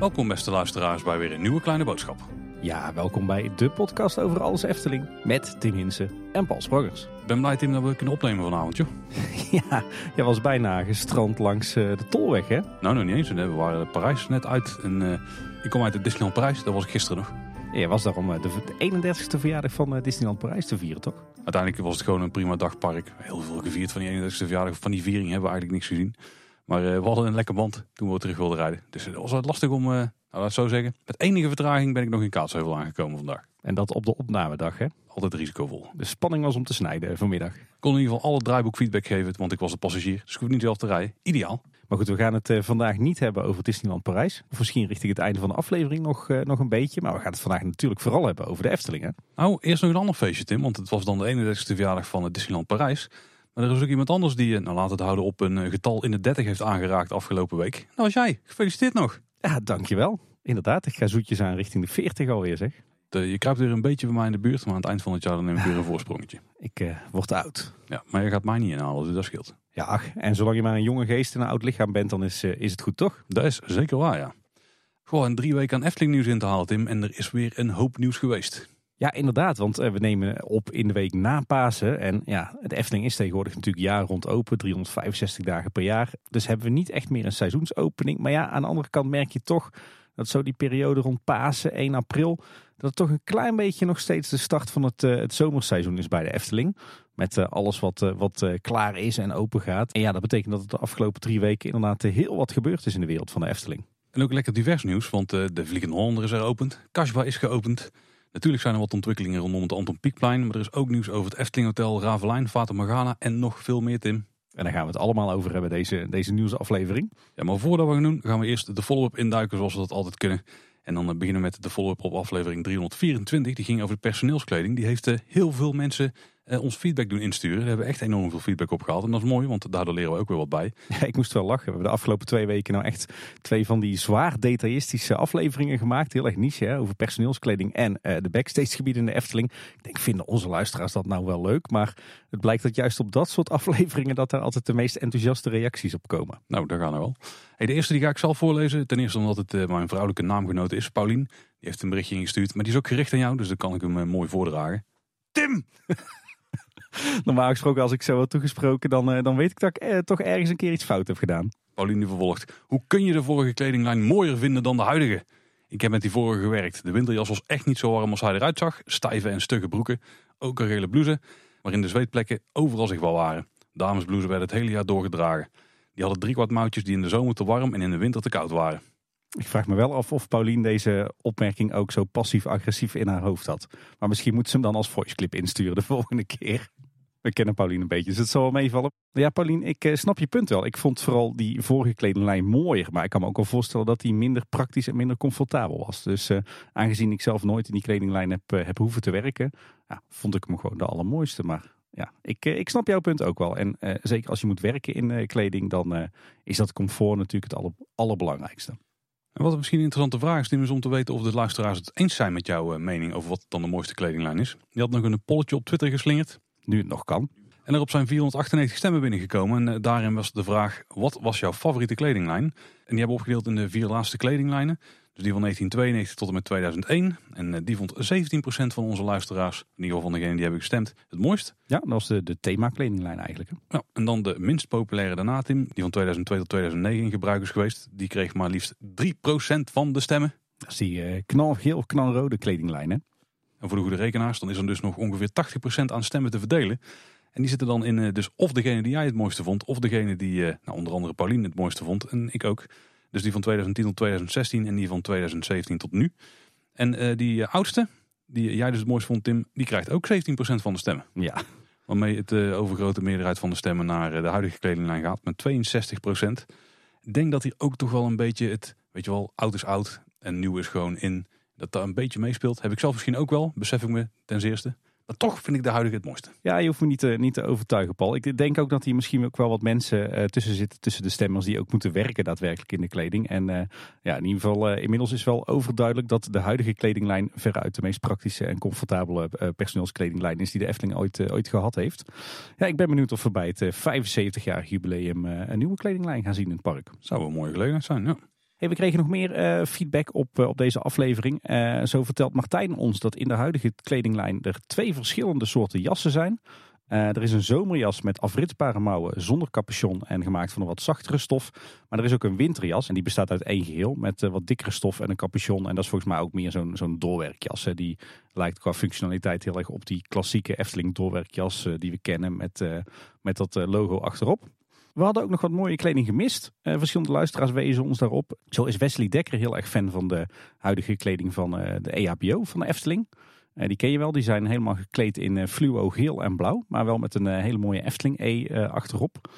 Welkom beste luisteraars bij weer een nieuwe kleine boodschap. Ja, welkom bij de podcast over alles Efteling met Tim Hinsen en Paul Sprangers. Ik ben blij Tim dat we kunnen opnemen vanavond joh. ja, jij was bijna gestrand langs eh, de tolweg hè? Nou nog niet eens, we waren Parijs net uit en uh, ik kom uit het Disneyland Parijs, dat was ik gisteren nog. Ja, was daar om eh, de 31ste verjaardag van Disneyland Parijs te vieren toch? Uiteindelijk was het gewoon een prima dagpark. Heel veel gevierd van die 31ste verjaardag. Van die viering hebben we eigenlijk niks gezien. Maar we hadden een lekker band toen we terug wilden rijden. Dus het was lastig om, nou, laat het zo zeggen. Met enige vertraging ben ik nog in Kaatsheuvel aangekomen vandaag. En dat op de opnamedag hè? Altijd risicovol. De spanning was om te snijden vanmiddag. Ik kon in ieder geval alle draaiboek feedback geven, want ik was de passagier. Dus ik hoef niet zelf te rijden. Ideaal. Maar goed, we gaan het vandaag niet hebben over Disneyland Parijs. Of misschien richting het einde van de aflevering nog, nog een beetje. Maar we gaan het vandaag natuurlijk vooral hebben over de Efteling. Hè? Nou, eerst nog een ander feestje Tim. Want het was dan de 31ste verjaardag van het Disneyland Parijs. Maar er is ook iemand anders die, nou laat het houden, op een getal in de 30 heeft aangeraakt afgelopen week. Dat was jij. Gefeliciteerd nog. Ja, dankjewel. Inderdaad, ik ga zoetjes aan richting de 40 alweer zeg. De, je kruipt weer een beetje bij mij in de buurt, maar aan het eind van het jaar dan neem ik weer een voorsprongetje. Ik uh, word oud. Ja, maar je gaat mij niet inhalen, dus dat scheelt. Ja, ach, en zolang je maar een jonge geest en een oud lichaam bent, dan is, uh, is het goed toch? Dat is zeker waar, ja. Gewoon drie weken aan Efteling nieuws in te halen, Tim. En er is weer een hoop nieuws geweest. Ja, inderdaad, want we nemen op in de week na Pasen. En ja, de Efteling is tegenwoordig natuurlijk jaar rond open, 365 dagen per jaar. Dus hebben we niet echt meer een seizoensopening. Maar ja, aan de andere kant merk je toch dat zo die periode rond Pasen, 1 april, dat het toch een klein beetje nog steeds de start van het, uh, het zomerseizoen is bij de Efteling. Met uh, alles wat, uh, wat klaar is en open gaat. En ja, dat betekent dat het de afgelopen drie weken inderdaad heel wat gebeurd is in de wereld van de Efteling. En ook lekker divers nieuws, want de Vliegende Hollander is geopend. Kasbah is geopend. Natuurlijk zijn er wat ontwikkelingen rondom het Anton Pieckplein. Maar er is ook nieuws over het Efteling Hotel, Ravelijn, Fata Morgana en nog veel meer, Tim. En daar gaan we het allemaal over hebben, deze, deze nieuwsaflevering. Ja, maar voordat we gaan doen, gaan we eerst de follow-up induiken zoals we dat altijd kunnen. En dan beginnen we met de follow-up op aflevering 324. Die ging over de personeelskleding. Die heeft heel veel mensen ons feedback doen insturen. Daar hebben we echt enorm veel feedback op gehad. En dat is mooi, want daardoor leren we ook weer wat bij. Ja, ik moest wel lachen. We hebben de afgelopen twee weken nou echt twee van die zwaar detailistische afleveringen gemaakt. Heel erg niche hè, over personeelskleding en uh, de backstage gebieden in de Efteling. Ik denk, vinden onze luisteraars dat nou wel leuk? Maar het blijkt dat juist op dat soort afleveringen dat daar altijd de meest enthousiaste reacties op komen. Nou, daar gaan we wel. Hey, de eerste die ga ik zelf voorlezen. Ten eerste omdat het uh, mijn vrouwelijke naamgenote is, Paulien. Die heeft een berichtje ingestuurd, maar die is ook gericht aan jou. Dus dan kan ik hem mooi voordragen. Tim! Normaal gesproken, als ik zo had toegesproken, dan, uh, dan weet ik dat ik eh, toch ergens een keer iets fout heb gedaan. Pauline vervolgt. Hoe kun je de vorige kledinglijn mooier vinden dan de huidige? Ik heb met die vorige gewerkt. De winterjas was echt niet zo warm als hij eruit zag. Stijve en stugge broeken. Ook een gele blouse. Waarin de zweetplekken overal zichtbaar waren. Damesblouses werden het hele jaar doorgedragen. Die hadden driekwart mouwtjes die in de zomer te warm en in de winter te koud waren. Ik vraag me wel af of Paulien deze opmerking ook zo passief-agressief in haar hoofd had. Maar misschien moet ze hem dan als voiceclip insturen de volgende keer. We kennen Paulien een beetje, dus het zal wel meevallen. Ja, Paulien, ik eh, snap je punt wel. Ik vond vooral die vorige kledinglijn mooier. Maar ik kan me ook wel voorstellen dat die minder praktisch en minder comfortabel was. Dus uh, aangezien ik zelf nooit in die kledinglijn heb, uh, hoeven te werken, ja, vond ik hem gewoon de allermooiste. Maar ja, ik, ik snap jouw punt ook wel. En zeker als je moet werken in kleding, dan is dat comfort natuurlijk het aller, allerbelangrijkste. En wat misschien een interessante vraag is, Tim, is om te weten of de luisteraars het eens zijn met jouw mening over wat dan de mooiste kledinglijn is. Je had nog een polletje op Twitter geslingerd. Nu het nog kan. En erop zijn 498 stemmen binnengekomen. En daarin was de vraag, wat was jouw favoriete kledinglijn? En die hebben we opgedeeld in de vier laatste kledinglijnen. Dus die van 1992 tot en met 2001. En die vond 17% van onze luisteraars, in ieder geval van degenen die hebben gestemd, het mooist. Ja, dat was de, de thema-kledinglijn eigenlijk. Ja, en dan de minst populaire daarna, Tim, die van 2002 tot 2009 in gebruik is geweest. Die kreeg maar liefst 3% van de stemmen. Dat is die uh, knalgeel knalrode kledinglijn, hè? En voor de goede rekenaars, dan is er dus nog ongeveer 80% aan stemmen te verdelen. En die zitten dan in dus of degene die jij het mooiste vond, of degene die nou, onder andere Pauline het mooiste vond. En ik ook. Dus die van 2010 tot 2016 en die van 2017 tot nu. En uh, die uh, oudste, die jij dus het mooiste vond, Tim, die krijgt ook 17% van de stemmen. Ja. Waarmee het uh, overgrote meerderheid van de stemmen naar de huidige kledinglijn gaat met 62%. Ik denk dat hier ook toch wel een beetje het, weet je wel, oud is oud en nieuw is gewoon in. Dat daar een beetje meespeelt. Heb ik zelf misschien ook wel, besef ik me ten eerste. Maar toch vind ik de huidige het mooiste. Ja, je hoeft me niet te, niet te overtuigen, Paul. Ik denk ook dat hier misschien ook wel wat mensen uh, tussen zitten, tussen de stemmers, die ook moeten werken daadwerkelijk in de kleding. En uh, ja, in ieder geval, uh, inmiddels is wel overduidelijk dat de huidige kledinglijn veruit de meest praktische en comfortabele personeelskledinglijn is die de Efteling ooit, ooit gehad heeft. Ja, ik ben benieuwd of we bij het 75-jarig jubileum een nieuwe kledinglijn gaan zien in het park. Zou een mooie gelegenheid zijn, ja. We kregen nog meer uh, feedback op, uh, op deze aflevering. Uh, zo vertelt Martijn ons dat in de huidige kledinglijn er twee verschillende soorten jassen zijn. er is een zomerjas met afritbare mouwen zonder capuchon en gemaakt van een wat zachtere stof. Maar er is ook een winterjas en die bestaat uit één geheel met wat dikkere stof en een capuchon. En dat is volgens mij ook meer zo'n doorwerkjas. Die lijkt qua functionaliteit heel erg op die klassieke Efteling doorwerkjas die we kennen met, met dat logo achterop. We hadden ook nog wat mooie kleding gemist. Uh, verschillende luisteraars wezen ons daarop. Zo is Wesley Dekker heel erg fan van de huidige kleding van uh, de EHBO van de Efteling. Uh, die ken je wel, die zijn helemaal gekleed in fluo geel en blauw. Maar wel met een hele mooie Efteling E achterop.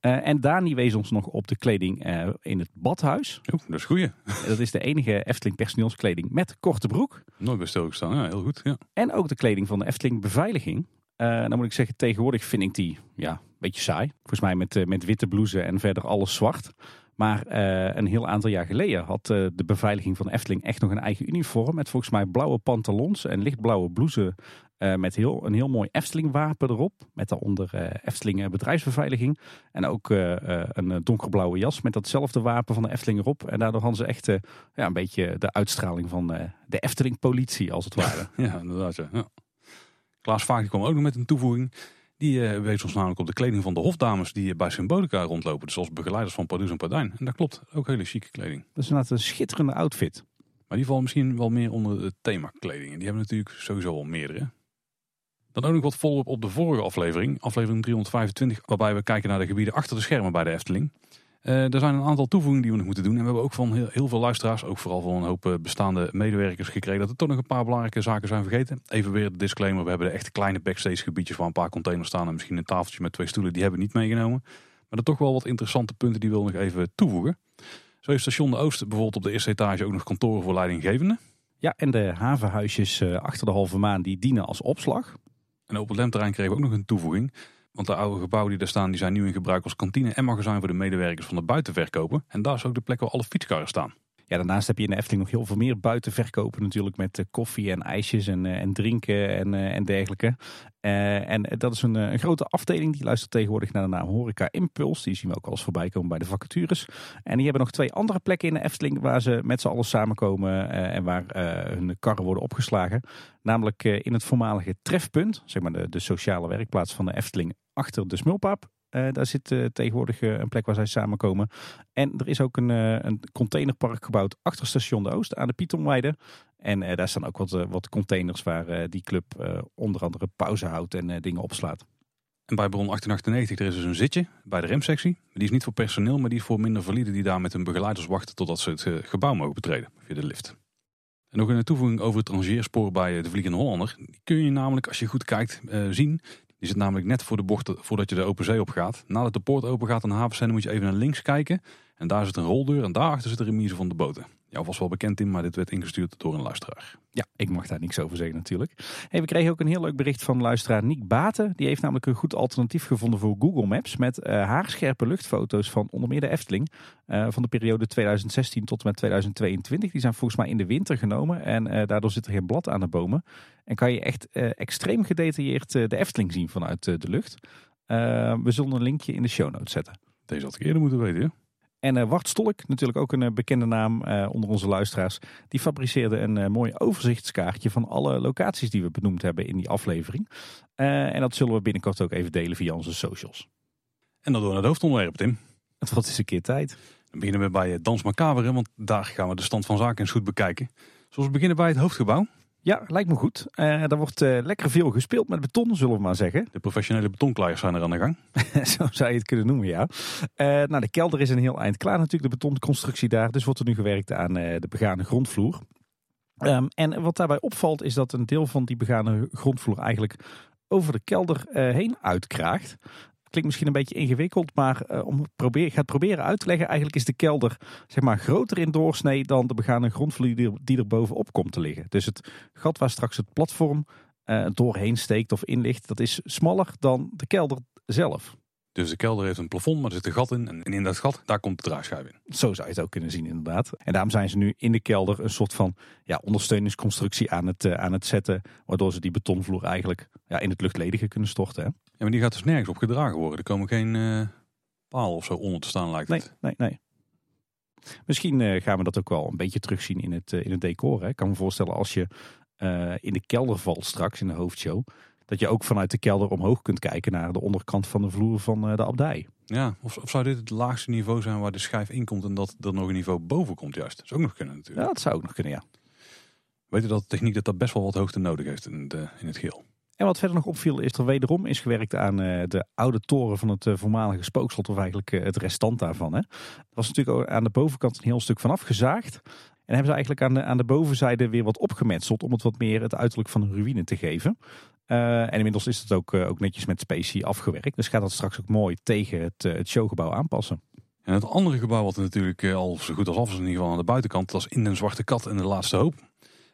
en Dani wees ons nog op de kleding in het badhuis. Dat is goeie. dat is de enige Efteling personeelskleding met korte broek. Nooit bij stilgestaan, ja, heel goed. Ja. En ook de kleding van de Efteling beveiliging. Dan moet ik zeggen, tegenwoordig vind ik die ja, beetje saai. Volgens mij met, eh, met witte blouse en verder alles zwart. Maar uh, een heel aantal jaar geleden had de beveiliging van de Efteling echt nog een eigen uniform. Met volgens mij blauwe pantalons en lichtblauwe blouse. Uh, met heel, een heel mooi Efteling wapen erop. Met daaronder Efteling bedrijfsbeveiliging. En ook een donkerblauwe jas met datzelfde wapen van de Efteling erop. En daardoor hadden ze echt ja, een beetje de uitstraling van de Efteling politie als het ware. ja, inderdaad. Ja. Klaas Vaak kwam ook nog met een toevoeging. Die uh, wees ons namelijk op de kleding van de hofdames die bij Symbolica rondlopen. Dus als begeleiders van Pardoes en Pardijn. En dat klopt, ook hele chique kleding. Dat is inderdaad een schitterende outfit. Maar die vallen misschien wel meer onder het thema kleding. En die hebben natuurlijk sowieso al meerdere. Dan ook nog wat volop op de vorige aflevering, aflevering 325, waarbij we kijken naar de gebieden achter de schermen bij de Efteling. Uh, er zijn een aantal toevoegingen die we nog moeten doen. En we hebben ook van heel, heel veel luisteraars, ook vooral van een hoop eh, bestaande medewerkers gekregen, dat er toch nog een paar belangrijke zaken zijn vergeten. Even weer de disclaimer, we hebben de echte kleine backstage gebiedjes waar een paar containers staan en misschien een tafeltje met twee stoelen, die hebben we niet meegenomen. Maar er toch wel wat interessante punten die we nog even toevoegen. Zo heeft station De Oost bijvoorbeeld op de eerste etage ook nog kantoren voor leidinggevenden. Ja, en de havenhuisjes uh, achter de halve maan die dienen als opslag. En op het lemterrein kregen we ook nog een toevoeging. Want de oude gebouwen die daar staan, die zijn nu in gebruik als kantine en magazijn voor de medewerkers van de buitenverkopen. En daar is ook de plek waar alle fietskarren staan. Ja, daarnaast heb je in de Efteling nog heel veel meer buitenverkopen natuurlijk met eh, koffie en ijsjes en, eh, en drinken en, eh, en dergelijke. en dat is een, grote afdeling die luistert tegenwoordig naar de naam Horeca Impuls. Die zien we ook al eens voorbij komen bij de vacatures. En die hebben nog twee andere plekken in de Efteling waar ze met z'n allen samenkomen en waar hun karren worden opgeslagen. Namelijk in het voormalige trefpunt, zeg maar de, de sociale werkplaats van de Efteling achter de Smulpaap. Uh, daar zit uh, tegenwoordig uh, een plek waar zij samenkomen. En er is ook een, een containerpark gebouwd achter station De Oost aan de Pietonweide. En daar staan ook wat, wat containers waar die club onder andere pauze houdt en dingen opslaat. En bij Bron 1898 er is dus een zitje bij de remsectie. Die is niet voor personeel, maar die is voor minder valide die daar met hun begeleiders wachten totdat ze het gebouw mogen betreden via de lift. En nog een toevoeging over het rangeerspoor bij de Vliegende Hollander. Die kun je namelijk, als je goed kijkt, zien. Die zit namelijk net voor de bocht voordat je de open zee op gaat. Nadat de poort open gaat aan de havenzender moet je even naar links kijken. En daar zit een roldeur en daarachter zit de remise van de boten. Jou was wel bekend in, maar dit werd ingestuurd door een luisteraar. Ja, ik mag daar niks over zeggen natuurlijk. Hey, we kregen ook een heel leuk bericht van luisteraar Nick Baten. Die heeft namelijk een goed alternatief gevonden voor Google Maps. Met uh, haarscherpe luchtfoto's van onder meer de Efteling. Uh, van de periode 2016 tot en met 2022. Die zijn volgens mij in de winter genomen. En uh, daardoor zit er geen blad aan de bomen. En kan je echt extreem gedetailleerd de Efteling zien vanuit de lucht. we zullen een linkje in de show notes zetten. Deze had ik eerder moeten weten, ja? En uh, Wart Stolk, natuurlijk ook een uh, bekende naam uh, onder onze luisteraars, die fabriceerde een mooi overzichtskaartje van alle locaties die we benoemd hebben in die aflevering. en dat zullen we binnenkort ook even delen via onze socials. En dan door naar het hoofdonderwerp, Tim. Het wordt eens een keer tijd. Dan beginnen we bij Dans Macabre, want daar gaan we de stand van zaken eens goed bekijken. Zoals we beginnen bij het hoofdgebouw. Ja, lijkt me goed. Er wordt uh, lekker veel gespeeld met beton, zullen we maar zeggen. De professionele betonklaaiers zijn er aan de gang. Zo zou je het kunnen noemen, ja. Uh, nou, de kelder is een heel eind klaar natuurlijk, de betonconstructie daar. Dus wordt er nu gewerkt aan de begane grondvloer. Um, en wat daarbij opvalt is dat een deel van die begane grondvloer eigenlijk over de kelder heen uitkraagt. Klinkt misschien een beetje ingewikkeld, maar uh, om probeer, gaat proberen uit te leggen. Eigenlijk is de kelder zeg maar, groter in doorsnee dan de begane grondvloer die er bovenop komt te liggen. Dus het gat waar straks het platform eh, doorheen steekt of inlicht, dat is smaller dan de kelder zelf. Dus de kelder heeft een plafond, maar er zit een gat in. En in dat gat, daar komt de draagschijf in. Zo zou je het ook kunnen zien inderdaad. En daarom zijn ze nu in de kelder een soort van ja, ondersteuningsconstructie aan het, eh, aan het zetten. Waardoor ze die betonvloer eigenlijk ja, in het luchtledige kunnen storten. Hè? Ja, maar die gaat dus nergens op gedragen worden. Er komen geen uh, paal of zo onder te staan lijkt nee, het. Nee, nee. Misschien uh, gaan we dat ook wel een beetje terugzien in het, in het decor. Hè? Ik kan me voorstellen als je in de kelder valt straks in de hoofdshow dat je ook vanuit de kelder omhoog kunt kijken naar de onderkant van de vloer van de abdij. Ja, of, of, zou dit het laagste niveau zijn waar de schijf in komt en dat er nog een niveau boven komt juist? Dat zou ook nog kunnen natuurlijk. Ja, dat zou ook nog kunnen, ja. Weet je dat de techniek dat dat best wel wat hoogte nodig heeft in, de, in het geel. En wat verder nog opviel is er wederom is gewerkt aan de oude toren van het voormalige spookslot. Of eigenlijk het restant daarvan. Hè. Er was natuurlijk aan de bovenkant een heel stuk vanaf gezaagd. En hebben ze eigenlijk aan de, aan de bovenzijde weer wat opgemetseld om het wat meer het uiterlijk van een ruïne te geven. Uh, en inmiddels is het ook, uh, ook netjes met specie afgewerkt. Dus gaat dat straks ook mooi tegen het, uh, het showgebouw aanpassen. En het andere gebouw wat er natuurlijk al zo goed als af is, in ieder geval aan de buitenkant, dat is in de Zwarte Kat en de Laatste Hoop.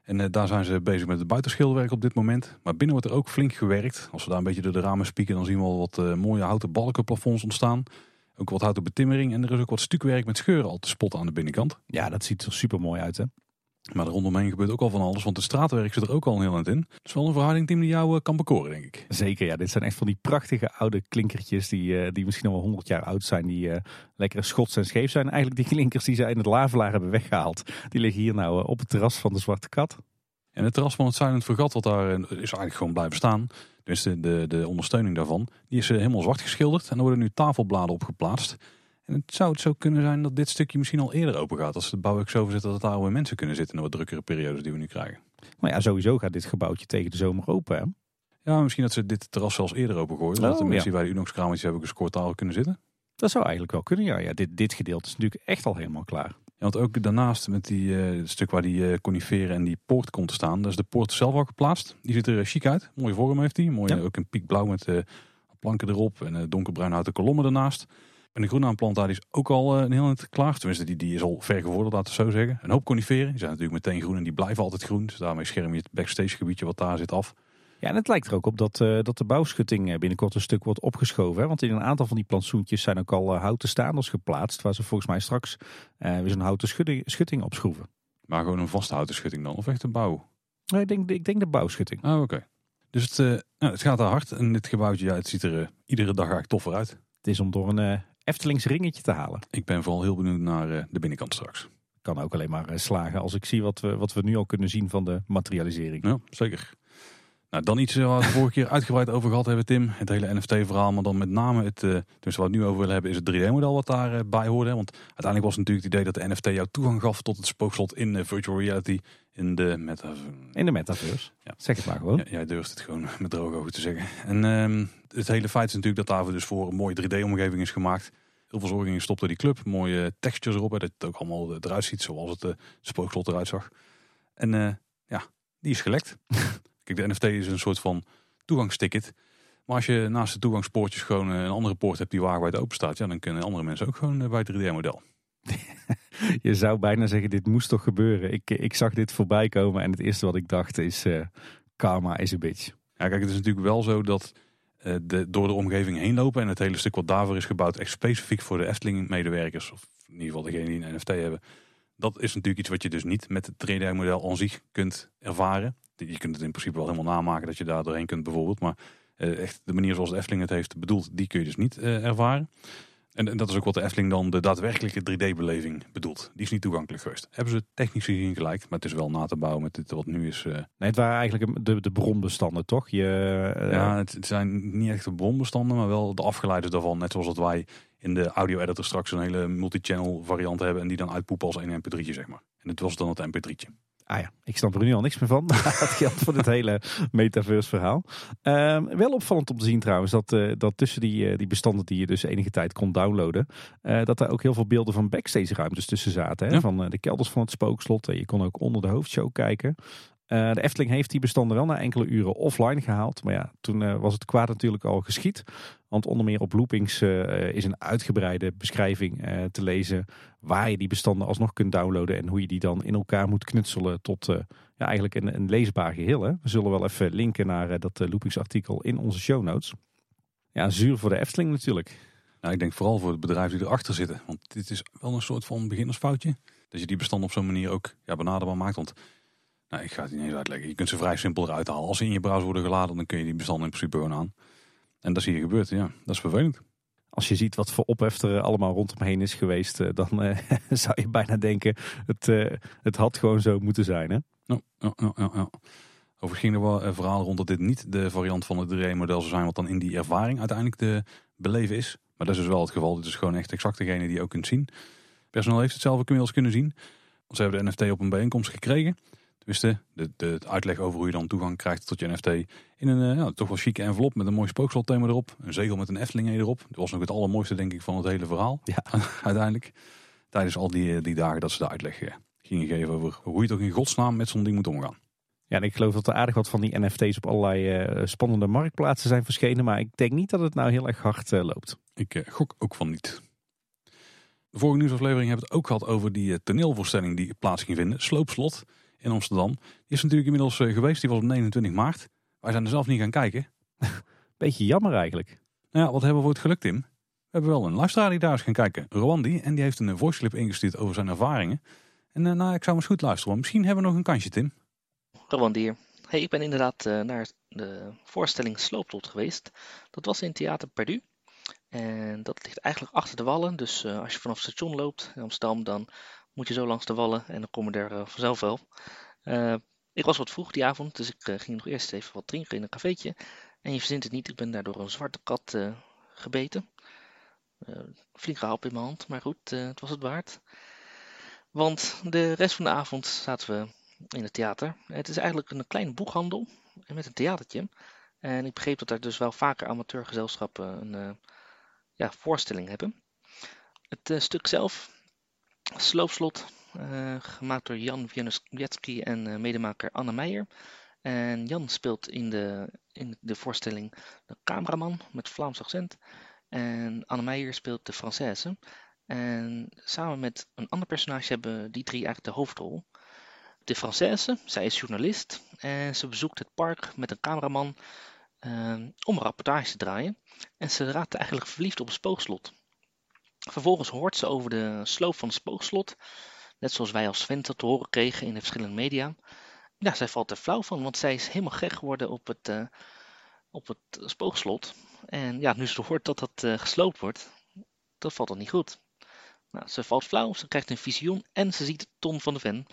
En daar zijn ze bezig met het buitenschilderwerk op dit moment. Maar binnen wordt er ook flink gewerkt. Als we daar een beetje door de ramen spieken, dan zien we al wat mooie houten balkenplafonds ontstaan. Ook wat houten betimmering en er is ook wat stukwerk met scheuren al te spotten aan de binnenkant. Ja, dat ziet er super mooi uit hè. Maar er rondomheen gebeurt ook al van alles, want de straatwerk zit er ook al heel aan in. Het is wel een verhouding die jou kan bekoren, denk ik. Zeker, ja. Dit zijn echt van die prachtige oude klinkertjes die, die misschien al wel 100 jaar oud zijn. Die uh, lekker schots en scheef zijn. Eigenlijk die klinkers die ze in het lavelaar hebben weggehaald. Die liggen hier nou uh, op het terras van de Zwarte Kat. En het terras van het Silent Vergat, wat daar is eigenlijk gewoon blijven staan. Dus de, de, de ondersteuning daarvan, die is helemaal zwart geschilderd. En er worden nu tafelbladen op geplaatst. En het zou het zo kunnen zijn dat dit stukje misschien al eerder open gaat. Als de bouw ook zo zit dat het daar weer mensen kunnen zitten in de wat drukkere periodes die we nu krijgen. Maar ja, sowieso gaat dit gebouwtje tegen de zomer open. Hè? Ja, misschien dat ze dit terras zelfs eerder opengooien. Oh, dat de mensen ja. die bij de Unox kramertjes hebben gescoord daar kunnen zitten. Dat zou eigenlijk wel kunnen, ja. ja dit, dit gedeelte is natuurlijk echt al helemaal klaar. Ja, want ook daarnaast met die uh, het stuk waar die uh, coniferen en die poort komt te staan. Daar is de poort zelf al geplaatst. Die ziet er chic uit. Mooie vorm heeft die. Mooi, ja. Ook een piekblauw met planken erop en donkerbruin houten kolommen ernaast. En de groene aanplant daar is ook al een heel eind klaar. Tenminste, die, die is al ver gevorderd, laten we zo zeggen. Een hoop coniferen. Die zijn natuurlijk meteen groen en die blijven altijd groen. Dus daarmee scherm je het backstage gebiedje wat daar zit af. Ja, en het lijkt er ook op dat, uh, dat de bouwschutting binnenkort een stuk wordt opgeschoven. Hè? Want in een aantal van die plantsoentjes zijn ook al uh, houten staanders geplaatst. Waar ze volgens mij straks uh, weer zo'n houten schutting, schutting opschroeven. Maar gewoon een vaste houten schutting dan? Of echt een bouw? Nee, ik denk, ik denk de bouwschutting. Ah, oké. Okay. Dus het, nou, het gaat er hard. En dit gebouwtje, ja, het ziet er iedere dag eigenlijk toffer uit. Het is om door een Eftelings ringetje te halen. Ik ben vooral heel benieuwd naar de binnenkant straks. Kan ook alleen maar slagen als ik zie wat we, wat we nu al kunnen zien van de materialisering. Ja, zeker. Nou, dan iets waar we het vorige keer uitgebreid over gehad hebben, Tim. Het hele NFT-verhaal, maar dan met name het, uh, dus wat we het nu over willen hebben, is het 3D-model wat daarbij uh, hoorde. Want uiteindelijk was het natuurlijk het idee dat de NFT jou toegang gaf tot het spookslot in uh, virtual reality in de metaverse. In de metaverse, ja. zeg het maar gewoon. Ja, jij durft het gewoon met droge ogen te zeggen. En um, het hele feit is natuurlijk dat daar dus voor een mooie 3D-omgeving is gemaakt. Heel veel zorging gestopt door die club. Mooie textures erop, hè, dat het ook allemaal eruit ziet zoals het spookslot eruit zag. En ja, die is gelekt. Kijk, de NFT is een soort van toegangsticket. Maar als je naast de toegangspoortjes gewoon een andere poort hebt die wagenwijd open staat, ja, dan kunnen andere mensen ook gewoon bij het 3D-model. je zou bijna zeggen, dit moest toch gebeuren. Ik, ik zag dit voorbij komen en het eerste wat ik dacht is, uh, karma is een bitch. Ja, kijk, het is natuurlijk wel zo dat uh, de, door de omgeving heen lopen en het hele stuk wat daarvoor is gebouwd, echt specifiek voor de Efteling-medewerkers, of in ieder geval degene die een NFT hebben, dat is natuurlijk iets wat je dus niet met het 3D-model aan zich kunt ervaren. Je kunt het in principe wel helemaal namaken dat je daar doorheen kunt bijvoorbeeld. Maar uh, echt de manier zoals de Efteling het heeft bedoeld, die kun je dus niet uh, ervaren. En, dat is ook wat de Efteling dan de daadwerkelijke 3D-beleving bedoelt. Die is niet toegankelijk geweest. Hebben ze technisch gezien gelijk, maar het is wel na te bouwen met dit wat nu is. Uh... Nee, het waren eigenlijk de, de bronbestanden, toch? Je, Ja, het, het, zijn niet echt de bronbestanden, maar wel de afgeleiders daarvan. Net zoals dat wij in de audio-editor straks een hele multi-channel variant hebben en die dan uitpoepen als een mp3'tje, zeg maar. En het was dan het mp3'tje. Ah ja, ik snap er nu al niks meer van. Dat geldt voor het hele metaverse verhaal. Um, wel opvallend om te zien trouwens dat, uh, dat tussen die, uh, die bestanden die je dus enige tijd kon downloaden, uh, dat er ook heel veel beelden van backstage ruimtes tussen zaten. Hè? Ja. Van de kelders van het spookslot. je kon ook onder de hoofdshow kijken. Uh, de Efteling heeft die bestanden wel na enkele uren offline gehaald. Maar ja, toen uh, was het kwaad natuurlijk al geschied. Want onder meer op Loopings uh, is een uitgebreide beschrijving te lezen waar je die bestanden alsnog kunt downloaden en hoe je die dan in elkaar moet knutselen tot ja, eigenlijk een, een leesbaar geheel. Hè? We zullen wel even linken naar dat Loopings artikel in onze show notes. Ja, zuur voor de Efteling natuurlijk. Nou, ik denk vooral voor het bedrijf die erachter zitten. Want dit is wel een soort van beginnersfoutje. Dat je die bestanden op zo'n manier ook ja, benaderbaar maakt. Want nou, ik ga het niet eens uitleggen. Je kunt ze vrij simpel eruit halen. Als ze in je browser worden geladen, dan kun je die bestanden in principe gewoon aan. En dat is hier gebeurd. Ja, dat is vervelend. Als je ziet wat voor ophef er allemaal rondom is geweest, eh, dan uh, zou je bijna denken, het, uh, het had gewoon zo moeten zijn. Hè? Ja, ja, ja, ja. Overigens ging er wel een verhaal rond dat dit niet de variant van het 3D-model zou zijn, wat dan in die ervaring uiteindelijk te beleven is. Maar dat is dus wel het geval. Dit is gewoon echt exact degene die je ook kunt zien. Personeel heeft het zelf ook inmiddels kunnen zien. Want ze hebben de NFT op een bijeenkomst gekregen. Tenminste, de, de, uitleg over hoe je dan toegang krijgt tot je NFT in een uh, toch wel chique envelop met een mooi spookslotthema erop. Een zegel met een Efteling erop. Dat was nog het allermooiste denk ik van het hele verhaal. Ja. Uiteindelijk. Tijdens al die, die dagen dat ze de uitleg eh, gingen geven over hoe je toch in godsnaam met zo'n ding moet omgaan. Ja, en ik geloof dat er aardig wat van die NFT's op allerlei uh, spannende marktplaatsen zijn verschenen. Maar ik denk niet dat het nou heel erg hard loopt. Ik gok ook van niet. De vorige nieuwsaflevering hebben we het ook gehad over die toneelvoorstelling die plaats ging vinden. Sloopslot in Amsterdam. Die is natuurlijk inmiddels eh, geweest. Die was op 29 maart. Wij zijn er zelf niet gaan kijken. Beetje jammer eigenlijk. Nou ja, wat hebben we voor het geluk, Tim? We hebben wel een luisteraar die daar eens gaan kijken. Rwandi. En die heeft een voice clip ingestuurd over zijn ervaringen. En uh, nou, ik zou eens goed luisteren. Misschien hebben we nog een kansje, Tim. Rwandi hier. Hey, ik ben inderdaad uh, naar de voorstelling Slooptot geweest. Dat was in Theater Perdu. En dat ligt eigenlijk achter de wallen. Dus uh, als je vanaf het station loopt in Amsterdam, dan moet je zo langs de wallen en dan komen we er vanzelf wel. Uh, ik was wat vroeg die avond, dus ik uh, ging nog eerst even wat drinken in een cafeetje. En je verzint het niet, ik ben daardoor een zwarte kat gebeten. flinke hap in mijn hand, maar goed, het was het waard. Want de rest van de avond zaten we in het theater. Het is eigenlijk een kleine boekhandel met een theatertje. En ik begreep dat er dus wel vaker amateurgezelschappen een ja, voorstelling hebben. Het stuk zelf Sloopslot, uh, gemaakt door Jan Wietski en uh, medemaker Anne Meijer. En Jan speelt in de, in de voorstelling de cameraman met Vlaams accent. En Anne Meijer speelt de Française. En samen met een ander personage hebben die drie eigenlijk de hoofdrol. De Française, zij is journalist en ze bezoekt het park met een cameraman uh, om een rapportage te draaien. En ze raakt eigenlijk verliefd op een spookslot. Vervolgens hoort ze over de sloop van het spookslot, net zoals wij als Sven te horen kregen in de verschillende media. Ja, zij valt er flauw van, want zij is helemaal gek geworden op het, uh, op het spookslot. En ja, nu ze hoort dat dat uh, gesloopt wordt, dat valt dan niet goed. Nou, ze valt flauw, ze krijgt een visioen en ze ziet Ton van de Ven.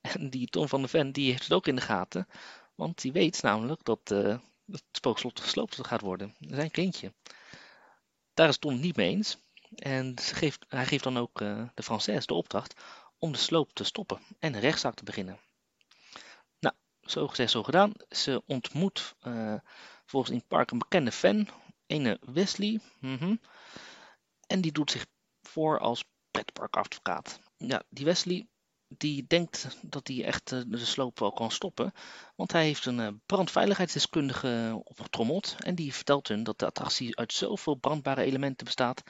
En die Ton van de Ven die heeft het ook in de gaten, want die weet namelijk dat het spookslot gesloopt gaat worden. Zijn kindje. Daar is Ton niet mee eens. En geeft, hij geeft dan ook uh, de Française de opdracht om de sloop te stoppen en een rechtszaak te beginnen. Nou, zo gezegd, zo gedaan. Ze ontmoet uh, volgens in het park een bekende fan, ene Wesley. -hmm, en die doet zich voor als pretparkadvocaat. Ja, die Wesley die denkt dat hij echt uh, de sloop wel kan stoppen. Want hij heeft een brandveiligheidsdeskundige opgetrommeld. En die vertelt hun dat de attractie uit zoveel brandbare elementen bestaat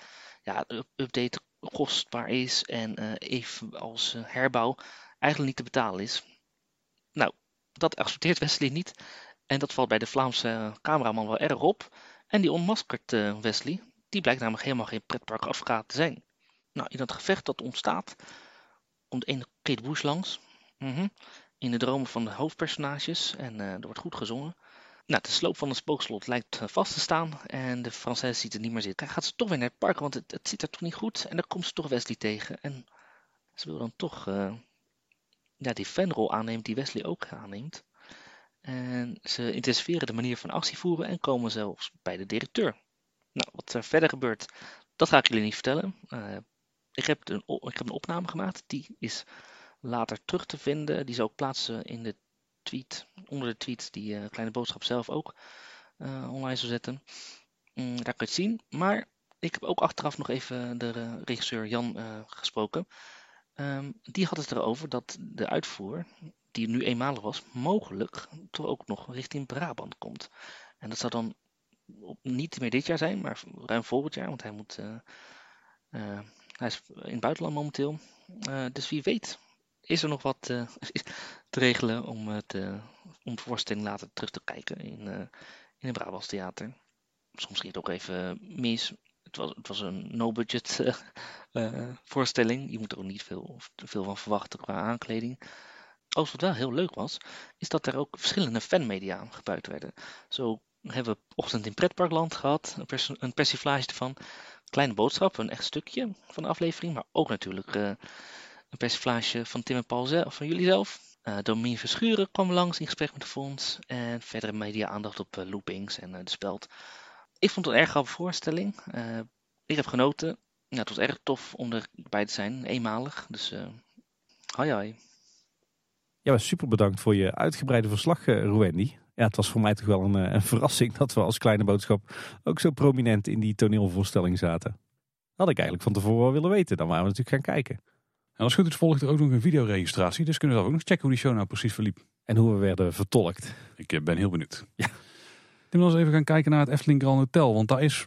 ja, de update kostbaar is en uh, even als herbouw eigenlijk niet te betalen is. Nou, dat accepteert Wesley niet. En dat valt bij de Vlaamse cameraman wel erg op. En die onmaskert Wesley. Die blijkt namelijk helemaal geen pretparkadvocaat te zijn. Nou, in dat gevecht dat ontstaat, komt een Kate Bush langs. -hmm. In de dromen van de hoofdpersonages. En er wordt goed gezongen. Nou, de sloop van het spookslot lijkt eh, vast te staan en de Française ziet het niet meer zitten. Gaat ze toch weer naar het park, want het, het zit er toch niet goed. En dan komt ze toch Wesley tegen. En ze wil dan toch uh, ja, die fanrol aannemen die Wesley ook aanneemt. En ze intensiveren de manier van actie voeren en komen zelfs bij de directeur. Nou, wat er verder gebeurt, dat ga ik jullie niet vertellen. Ik, heb een, ik heb een opname gemaakt, die is later terug te vinden. Die zal ook plaatsen in de tweet, onder de tweet die uh, Kleine Boodschap zelf ook uh, online zou zetten. Mm, daar kun je het zien. Maar ik heb ook achteraf nog even de regisseur Jan gesproken. Um, die had het erover dat de uitvoer, die nu eenmalig was, mogelijk toch ook nog richting Brabant komt. En dat zou dan niet meer dit jaar zijn, maar ruim volgend jaar, want hij moet. Hij is in het buitenland momenteel. Eh, dus wie weet is er nog wat eh, te regelen om, het, eh, om de voorstelling later terug te kijken in, in het Brabants Theater. Soms ging het ook even mis. Het was, het was een no-budget voorstelling. Je moet er ook niet veel, veel van verwachten qua aankleding. Ook wat wel heel leuk was, is dat er ook verschillende fanmedia gebruikt werden. Zo hebben we Ochtend in Pretparkland gehad, een, pers een persiflage ervan. Kleine boodschap, een echt stukje van de aflevering, maar ook natuurlijk eh, een persiflage van Tim en Paul zelf, van jullie zelf. Uh, Domien Verschuren kwam langs in gesprek met de fonds en verdere media aandacht op eh, loopings en de speld. Ik vond het een erg grappige voorstelling. Ik heb genoten. Ja, het was erg tof om erbij te zijn, eenmalig. Dus hoi hoi. Ja, super bedankt voor je uitgebreide verslag, Ruwendi. Ja, het was voor mij toch wel een, eh, een verrassing dat we als kleine boodschap ook zo prominent in die toneelvoorstelling zaten. Had ik eigenlijk van tevoren wel willen weten. Dan waren we natuurlijk gaan kijken. En als goed is volgt er ook nog een videoregistratie. Dus kunnen we ook nog checken hoe die show nou precies verliep. En hoe we werden vertolkt. Ik eh, ben heel benieuwd. Ja. Wil eens even gaan kijken naar het Efteling Grand Hotel. Want daar is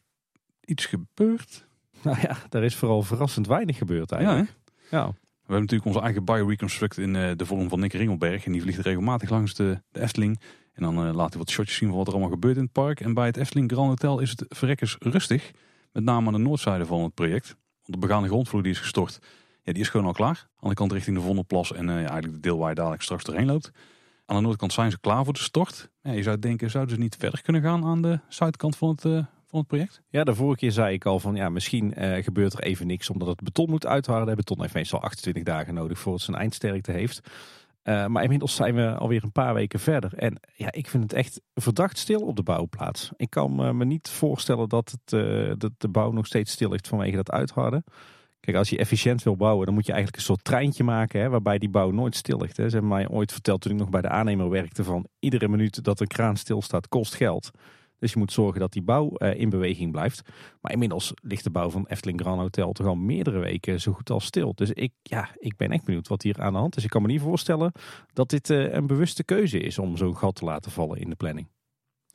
iets gebeurd. Nou ja, daar is vooral verrassend weinig gebeurd Ja, eigenlijk. hè? Ja, We hebben natuurlijk onze eigen bioreconstruct in eh, de vorm van Nick Ringelberg. En die vliegt regelmatig langs de, de Efteling. En dan eh, laat hij wat shotjes zien van wat er allemaal gebeurt in het park. En bij het Efteling Grand Hotel is het verrekkers rustig. Met name aan de noordzijde van het project. Want de begane grondvloer die is gestort. Ja, die is gewoon al klaar. Aan de kant richting de Vondelplas en eh, ja, eigenlijk de deel waar je dadelijk straks doorheen loopt. Aan de noordkant zijn ze klaar voor de stort. Ja, je zou denken, zouden ze niet verder kunnen gaan aan de zuidkant van het, eh, het project? ja de vorige keer zei ik al van ja, misschien gebeurt er even niks omdat het beton moet uitharden. Beton heeft meestal 28 dagen nodig voor het zijn eindsterkte heeft. Eh, maar inmiddels zijn we alweer een paar weken verder. En ja, ik vind het echt verdacht stil op de bouwplaats. Ik kan me, me niet voorstellen dat, het, eh, dat de bouw nog steeds stil ligt vanwege dat uitharden. Kijk, als je efficiënt wil bouwen, dan moet je eigenlijk een soort treintje maken hè, waarbij die bouw nooit stil ligt. Hè. Ze hebben mij ooit verteld toen ik nog bij de aannemer werkte van iedere minuut dat een kraan stilstaat kost geld. Dus je moet zorgen dat die bouw eh, in beweging blijft. Maar inmiddels ligt de bouw van Efteling Grand Hotel toch al meerdere weken zo goed als stil. Dus ik, ja, ik ben echt benieuwd wat hier aan de hand is. Ik kan me niet voorstellen dat dit eh, een bewuste keuze is om zo'n gat te laten vallen in de planning.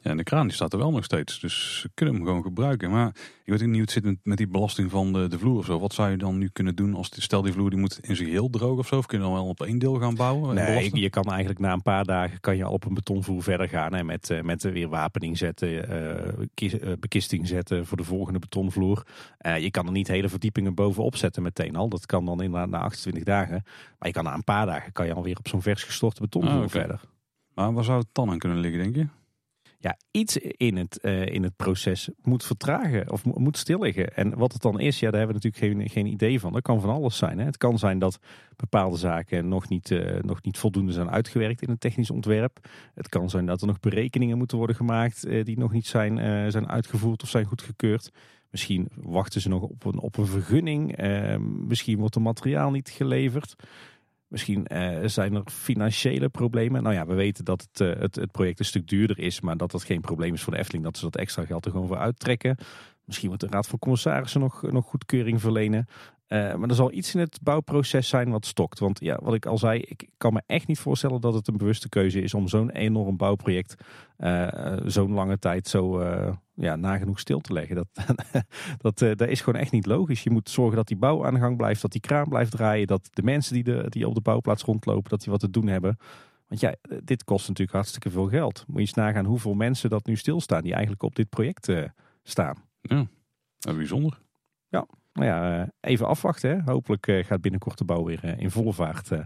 Ja, en de kraan die staat er wel nog steeds. Dus ze kunnen hem gewoon gebruiken. Maar ik weet niet hoe het zit met, met die belasting van de, de vloer of zo. Wat zou je dan nu kunnen doen als die, stel die vloer die moet in zijn geheel droog of zo? Of kun je dan wel op één deel gaan bouwen? en Nee, je kan eigenlijk na een paar dagen kan je al op een betonvloer verder gaan. En met, eh, met weer wapening zetten, eh, kies- eh, bekisting zetten voor de volgende betonvloer. Je kan er niet hele verdiepingen bovenop zetten meteen al. Dat kan dan inderdaad na 28 dagen. Maar je kan na een paar dagen kan je alweer op zo'n vers gestorte betonvloer Ah, verder. Maar waar zou het dan aan kunnen liggen, denk je? Ja, iets in het, eh, in het proces moet vertragen of mo- moet stil liggen. En wat het dan is, ja, daar hebben we natuurlijk geen, geen idee van. Dat kan van alles zijn. Hè. Het kan zijn dat bepaalde zaken nog niet, eh, nog niet voldoende zijn uitgewerkt in het technisch ontwerp. Het kan zijn dat er nog berekeningen moeten worden gemaakt eh, die nog niet zijn, zijn uitgevoerd of zijn goedgekeurd. Misschien wachten ze nog op een, op een vergunning. Eh, misschien wordt er materiaal niet geleverd. Misschien eh, zijn er financiële problemen. Nou ja, we weten dat het, eh, het, het project een stuk duurder is, maar dat dat geen probleem is voor de Efteling. Dat ze dat extra geld er gewoon voor uittrekken. Misschien moet de Raad van Commissarissen nog, nog goedkeuring verlenen. Eh, maar er zal iets in het bouwproces zijn wat stokt. Want ja, wat ik al zei, ik kan me echt niet voorstellen dat het een bewuste keuze is om zo'n enorm bouwproject zo'n lange tijd zo ja, nagenoeg stil te leggen. Dat, dat, eh, dat is gewoon echt niet logisch. Je moet zorgen dat die bouw aan de gang blijft, dat die kraan blijft draaien, dat de mensen die, de, die op de bouwplaats rondlopen, dat die wat te doen hebben. Want ja, dit kost natuurlijk hartstikke veel geld. Moet je eens nagaan hoeveel mensen dat nu stilstaan die eigenlijk op dit project eh, staan. Ja, dat is bijzonder. Nou ja, eh, even afwachten. Hè. Hopelijk eh, gaat binnenkort de bouw weer eh, in volle vaart eh,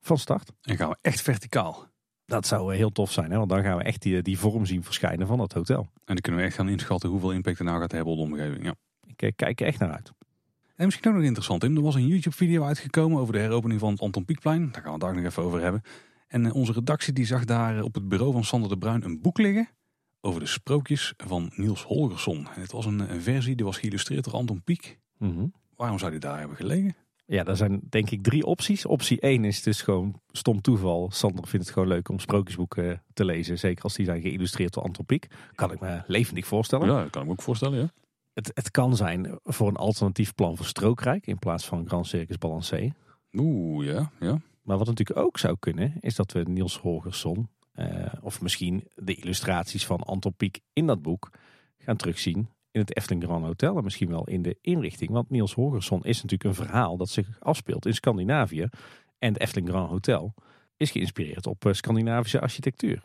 van start. En gaan we echt verticaal. Dat zou eh, heel tof zijn, hè? want dan gaan we echt die, die vorm zien verschijnen van dat hotel. En dan kunnen we echt gaan inschatten hoeveel impact het nou gaat hebben op de omgeving. Ja. Ik eh, kijk er echt naar uit. En misschien ook nog interessant, Tim. Er was een YouTube-video uitgekomen over de heropening van het Anton Pieckplein. Daar gaan we het daar nog even over hebben. En eh, onze redactie die zag daar eh, op het bureau van Sander de Bruin een boek liggen over de sprookjes van Niels Holgersson. En het was een, een versie die was geïllustreerd door Anton Pieck. Waarom zou die daar hebben gelegen? Ja, er zijn denk ik drie opties. Optie 1 is dus gewoon stom toeval. Sander vindt het gewoon leuk om sprookjesboeken eh, te lezen. Zeker als die zijn geïllustreerd door Anton Pieck. Kan ik me levendig voorstellen. Ja, dat kan ik me ook voorstellen, ja. Het, het kan zijn voor een alternatief plan voor Strookrijk in plaats van Grand Circus Balancé. Oeh, ja, ja. Maar wat natuurlijk ook zou kunnen, is dat we Niels Holgersson, eh, of misschien de illustraties van Anton Pieck in dat boek, gaan terugzien in het Efteling Grand Hotel en misschien wel in de inrichting. Want Niels Holgersson is natuurlijk een verhaal dat zich afspeelt in Scandinavië. En het Efteling Grand Hotel is geïnspireerd op eh, Scandinavische architectuur.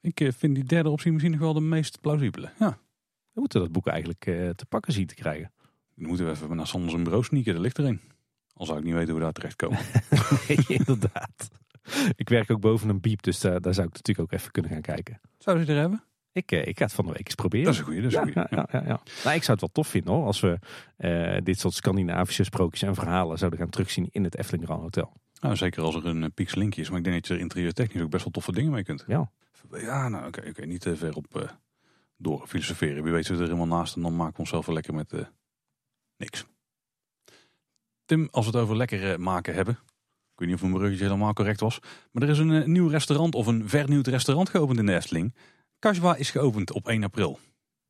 Ik eh, vind die derde optie misschien nog wel de meest plausibele. Ja, We moeten dat boek eigenlijk eh, te pakken zien te krijgen. dan moeten we even naar Sanders een bureau sneaken. Daar ligt er een. Al zou ik niet weten hoe we daar terecht komen. Nee, inderdaad. Ik werk ook boven een biep, dus daar, daar zou ik natuurlijk ook even kunnen gaan kijken. Zouden ze er hebben? Ik, eh, ik ga het van de week eens proberen. Dat is een goeie. Dat is ja, een goeie. ja, ja, ja. Nou, ik zou het wel tof vinden hoor, als we eh, dit soort Scandinavische sprookjes en verhalen zouden gaan terugzien in het Efteling Grand Hotel. Nou, zeker als er een uh, is. Maar ik denk dat je er interieurtechnisch ook best wel toffe dingen mee kunt. Ja. Ja, nou oké, oké, niet te ver op door filosoferen. Wie weet zit er helemaal naast en dan maken we onszelf wel lekker met niks. Tim, als we het over lekker maken hebben. Ik weet niet of mijn bruggetje helemaal correct was. Maar er is een nieuw restaurant of een vernieuwd restaurant geopend in de Efteling. Kaswa is geopend op 1 april.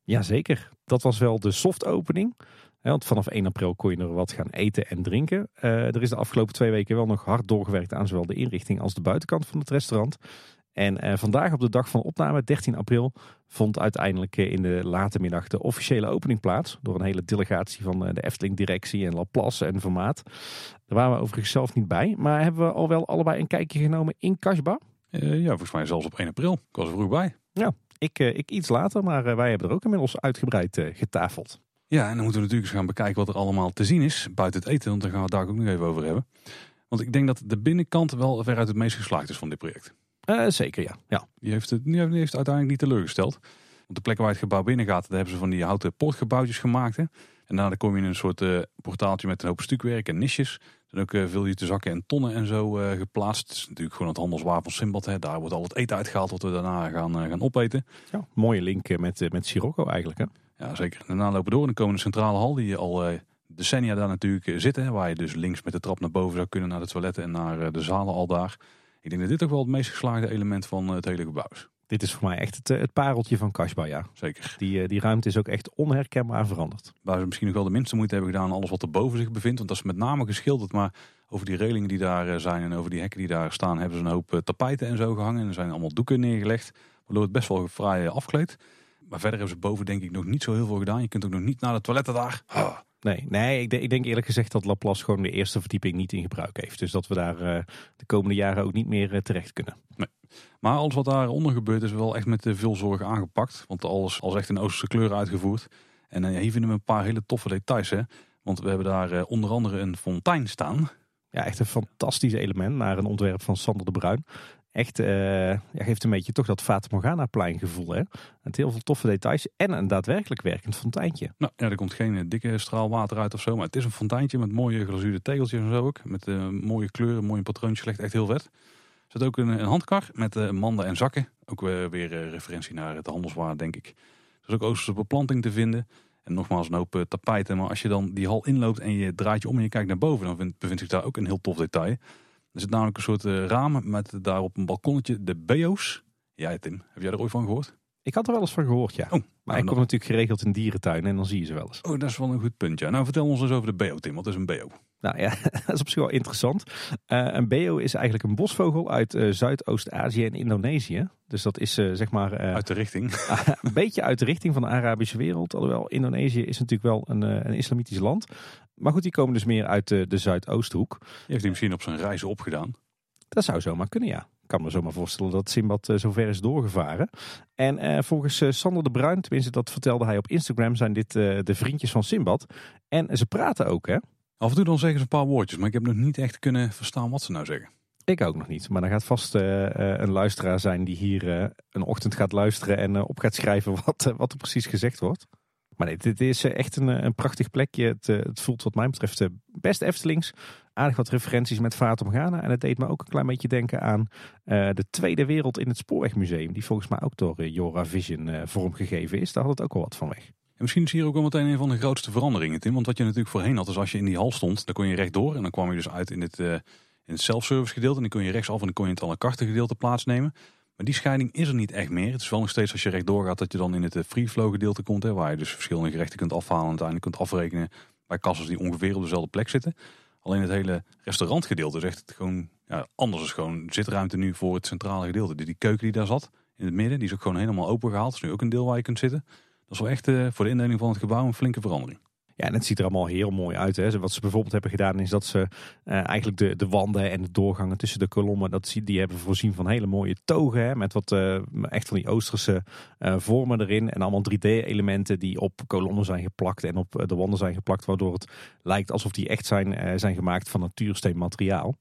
Jazeker, dat was wel de soft opening. Want vanaf 1 april kon je er wat gaan eten en drinken. Eh, er is de afgelopen twee weken wel nog hard doorgewerkt aan zowel de inrichting als de buitenkant van het restaurant. En eh, vandaag op de dag van opname, 13 april, vond uiteindelijk eh, in de late middag de officiële opening plaats. Door een hele delegatie van de Efteling-directie en Laplace en Vermaat. Daar waren we overigens zelf niet bij. Maar hebben we al wel allebei een kijkje genomen in Kasbah. Eh, ja, volgens mij zelfs op 1 april. Ik was er vroeg bij. Ik, eh, ik iets later, maar eh, wij hebben er ook inmiddels uitgebreid eh, getafeld. Ja, en dan moeten we natuurlijk eens gaan bekijken wat er allemaal te zien is buiten het eten. Want daar gaan we het daar ook nog even over hebben. Want ik denk dat de binnenkant wel veruit het meest geslaagd is van dit project. Zeker, ja. ja. Die heeft het, die heeft het uiteindelijk niet teleurgesteld. Want de plekken waar het gebouw binnen gaat, daar hebben ze van die houten poortgebouwtjes gemaakt. Hè. En daarna kom je in een soort portaaltje met een hoop stukwerk en nisjes. Zijn ook uh, veel te zakken en tonnen en zo eh, geplaatst. Het is natuurlijk gewoon het handelswaar van Simbad. Hè. Daar wordt al het eten uitgehaald wat we daarna gaan, eh, gaan opeten. ja. Mooie link eh, met, eh, met Sirocco eigenlijk. Hè? Ja, zeker. Daarna lopen we door en dan komen de centrale hal die al eh, decennia daar natuurlijk eh, zit. Hè, waar je dus links met de trap naar boven zou kunnen naar de toiletten en naar eh, de zalen al daar. Ik denk dat dit ook wel het meest geslaagde element van eh, het hele gebouw is. Dit is voor mij echt het, eh, het pareltje van Kasbah, ja. Zeker. Die, eh, die ruimte is ook echt onherkenbaar veranderd. Waar ze misschien nog wel de minste moeite hebben gedaan aan alles wat er boven zich bevindt. Want dat is met name geschilderd. Maar over die relingen die daar eh, zijn en over die hekken die daar staan, hebben ze een hoop tapijten en zo gehangen. En er zijn allemaal doeken neergelegd. Waardoor het best wel fraai afkleedt. Maar verder hebben ze boven denk ik nog niet zo heel veel gedaan. Je kunt ook nog niet naar de toiletten daar. Ah. Nee, nee ik, denk, ik denk eerlijk gezegd dat Laplace gewoon de eerste verdieping niet in gebruik heeft. Dus dat we daar de komende jaren ook niet meer terecht kunnen. Maar alles wat daaronder gebeurt is wel echt met veel zorg aangepakt. Want alles als echt in Oosterse kleur uitgevoerd. En eh, hier vinden we een paar hele toffe details. Hè? Want we hebben daar eh, onder andere een fontein staan. Ja, echt een fantastisch element naar een ontwerp van Sander de Bruin. Echt, eh, ja, geeft een beetje toch dat Fata Morgana plein gevoel. Hè? Met heel veel toffe details en een daadwerkelijk werkend fonteintje. Nou ja, er komt geen dikke straal water uit of zo. Maar het is een fonteintje met mooie glazuurde tegeltjes en zo ook. Met mooie kleuren, mooie patroontjes. Ligt echt heel vet. Zit ook een, een handkar met eh, manden en zakken. Ook weer, weer eh, referentie naar het handelswaar, denk ik. Er is ook Oosterse beplanting te vinden. En nogmaals een hoop eh, tapijten. Maar als je dan die hal inloopt en je draait je om en je kijkt naar boven... dan vindt, bevindt zich daar ook een heel tof detail. Er zit namelijk een soort eh, ramen met daarop een balkonnetje. De Beo's. Ja, Tim, heb jij er ooit van gehoord? Ik had er wel eens van gehoord, ja. Oh, maar nou, ik dan- kom natuurlijk geregeld in dierentuinen en dan zie je ze wel eens. Oh, dat is wel een goed punt, ja. Nou, vertel ons eens over de Beo, Tim. Wat is een Beo? Nou ja, dat is op zich wel interessant. Eh, een beo is eigenlijk een bosvogel uit eh, Zuidoost-Azië en Indonesië. Dus dat is eh, zeg maar Uit de richting. een beetje uit de richting van de Arabische wereld. Alhoewel Indonesië is natuurlijk wel een, een islamitisch land. Maar goed, die komen dus meer uit de, de Zuidoosthoek. Die heeft hij misschien op zijn reizen opgedaan. Dat zou zomaar kunnen, ja. Ik kan me zomaar voorstellen dat Simbad eh, zover is doorgevaren. En eh, volgens eh, Sander de Bruin, tenminste dat vertelde hij op Instagram, zijn dit de vriendjes van Simbad. En ze praten ook, hè. Af en toe dan zeggen ze een paar woordjes, maar ik heb nog niet echt kunnen verstaan wat ze nou zeggen. Ik ook nog niet. Maar er gaat vast een luisteraar zijn die hier een ochtend gaat luisteren en op gaat schrijven wat, wat er precies gezegd wordt. Maar nee, dit is echt een, een prachtig plekje. Het, het voelt wat mij betreft best Eftelings. Aardig wat referenties met Vaart om Ghana. En het deed me ook een klein beetje denken aan eh, de Tweede Wereld in het Spoorwegmuseum. Die volgens mij ook door eh, Jora Vision eh, vormgegeven is. Daar had het ook wel wat van weg. En misschien is hier ook wel meteen een van de grootste veranderingen, Tim. Want wat je natuurlijk voorheen had, is als je in die hal stond, dan kon je rechtdoor. En dan kwam je dus uit in het, eh, in het self-service gedeelte. En dan kon je rechtsaf en dan kon je het à la gedeelte plaatsnemen. Maar die scheiding is er niet echt meer. Het is wel nog steeds als je rechtdoor gaat dat je dan in het free flow gedeelte komt. Hè, waar je dus verschillende gerechten kunt afhalen en uiteindelijk kunt afrekenen bij kassas die ongeveer op dezelfde plek zitten. Alleen het hele restaurantgedeelte is echt gewoon Ja, anders is gewoon zitruimte nu voor het centrale gedeelte. Die, die keuken die daar zat in het midden, die is ook gewoon helemaal opengehaald. Dat is nu ook een deel waar je kunt zitten. Dat is wel echt eh, voor de indeling van het gebouw een flinke verandering. Ja, en het ziet er allemaal heel mooi uit. Hè. Wat ze bijvoorbeeld hebben gedaan is dat ze eh, eigenlijk de, de wanden en de doorgangen tussen de kolommen, dat, die hebben voorzien van hele mooie togen. Hè, met wat eh, echt van die Oosterse eh, vormen erin. En allemaal 3D-elementen die op kolommen zijn geplakt en op de wanden zijn geplakt. Waardoor het lijkt alsof die echt zijn, zijn gemaakt van natuursteen materiaal.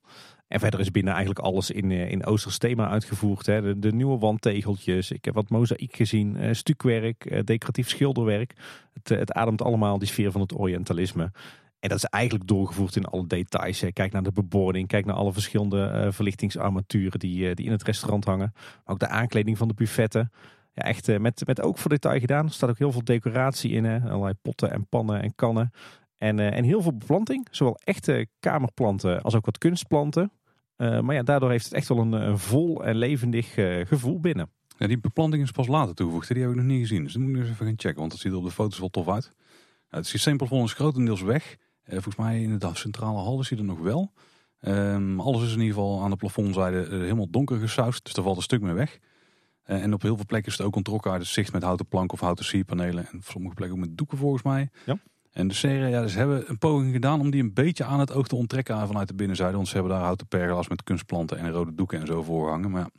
En verder is binnen eigenlijk alles in, in Oosters thema uitgevoerd. Hè. De, de, nieuwe wandtegeltjes, ik heb wat mozaïek gezien, uh, stukwerk, decoratief schilderwerk. Het, het, ademt allemaal die sfeer van het Orientalisme. En dat is eigenlijk doorgevoerd in alle details. Kijk naar de bebording, kijk naar alle verschillende verlichtingsarmaturen die, die in het restaurant hangen. ook de aankleding van de buffetten. Ja, echt met, met ook voor detail gedaan. Er staat ook heel veel decoratie in. Hè. Allerlei potten en pannen en kannen. En, en heel veel beplanting. Zowel echte kamerplanten als ook wat kunstplanten. Uh, maar ja, daardoor heeft het echt wel een, een vol en levendig uh, gevoel binnen. Ja, die beplanting is pas later toegevoegd. Die heb ik nog niet gezien. Dus dat moet ik eens even gaan checken. Want dat ziet er op de foto's wel tof uit. het systeemplafond is grotendeels weg. Volgens mij in de centrale hal zie je er nog wel. Um, alles is in ieder geval aan de plafondzijde helemaal donker gesausd. Dus er valt een stuk meer weg. en op heel veel plekken is het ook ontrokken uit het zicht met houten plank of houten sierpanelen. En op sommige plekken ook met doeken volgens mij. Ja. En de serie, ja, ze hebben een poging gedaan om die een beetje aan het oog te onttrekken vanuit de binnenzijde. Want ze hebben daar houten pergolas met kunstplanten en rode doeken en zo voorgehangen. Maar ja,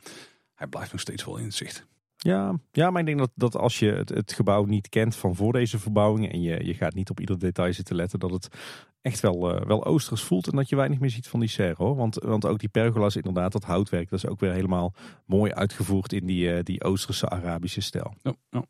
hij blijft nog steeds wel in het zicht. Ja, ja maar ik denk dat, dat als je het, het gebouw niet kent van voor deze verbouwing en je, je gaat niet op ieder detail zitten letten, dat het echt wel, uh, wel oosters voelt en dat je weinig meer ziet van die serre. Hoor. Want, want ook die pergolas, inderdaad, dat houtwerk, dat is ook weer helemaal mooi uitgevoerd in die, uh, die Oosterse Arabische stijl. Ja, ja.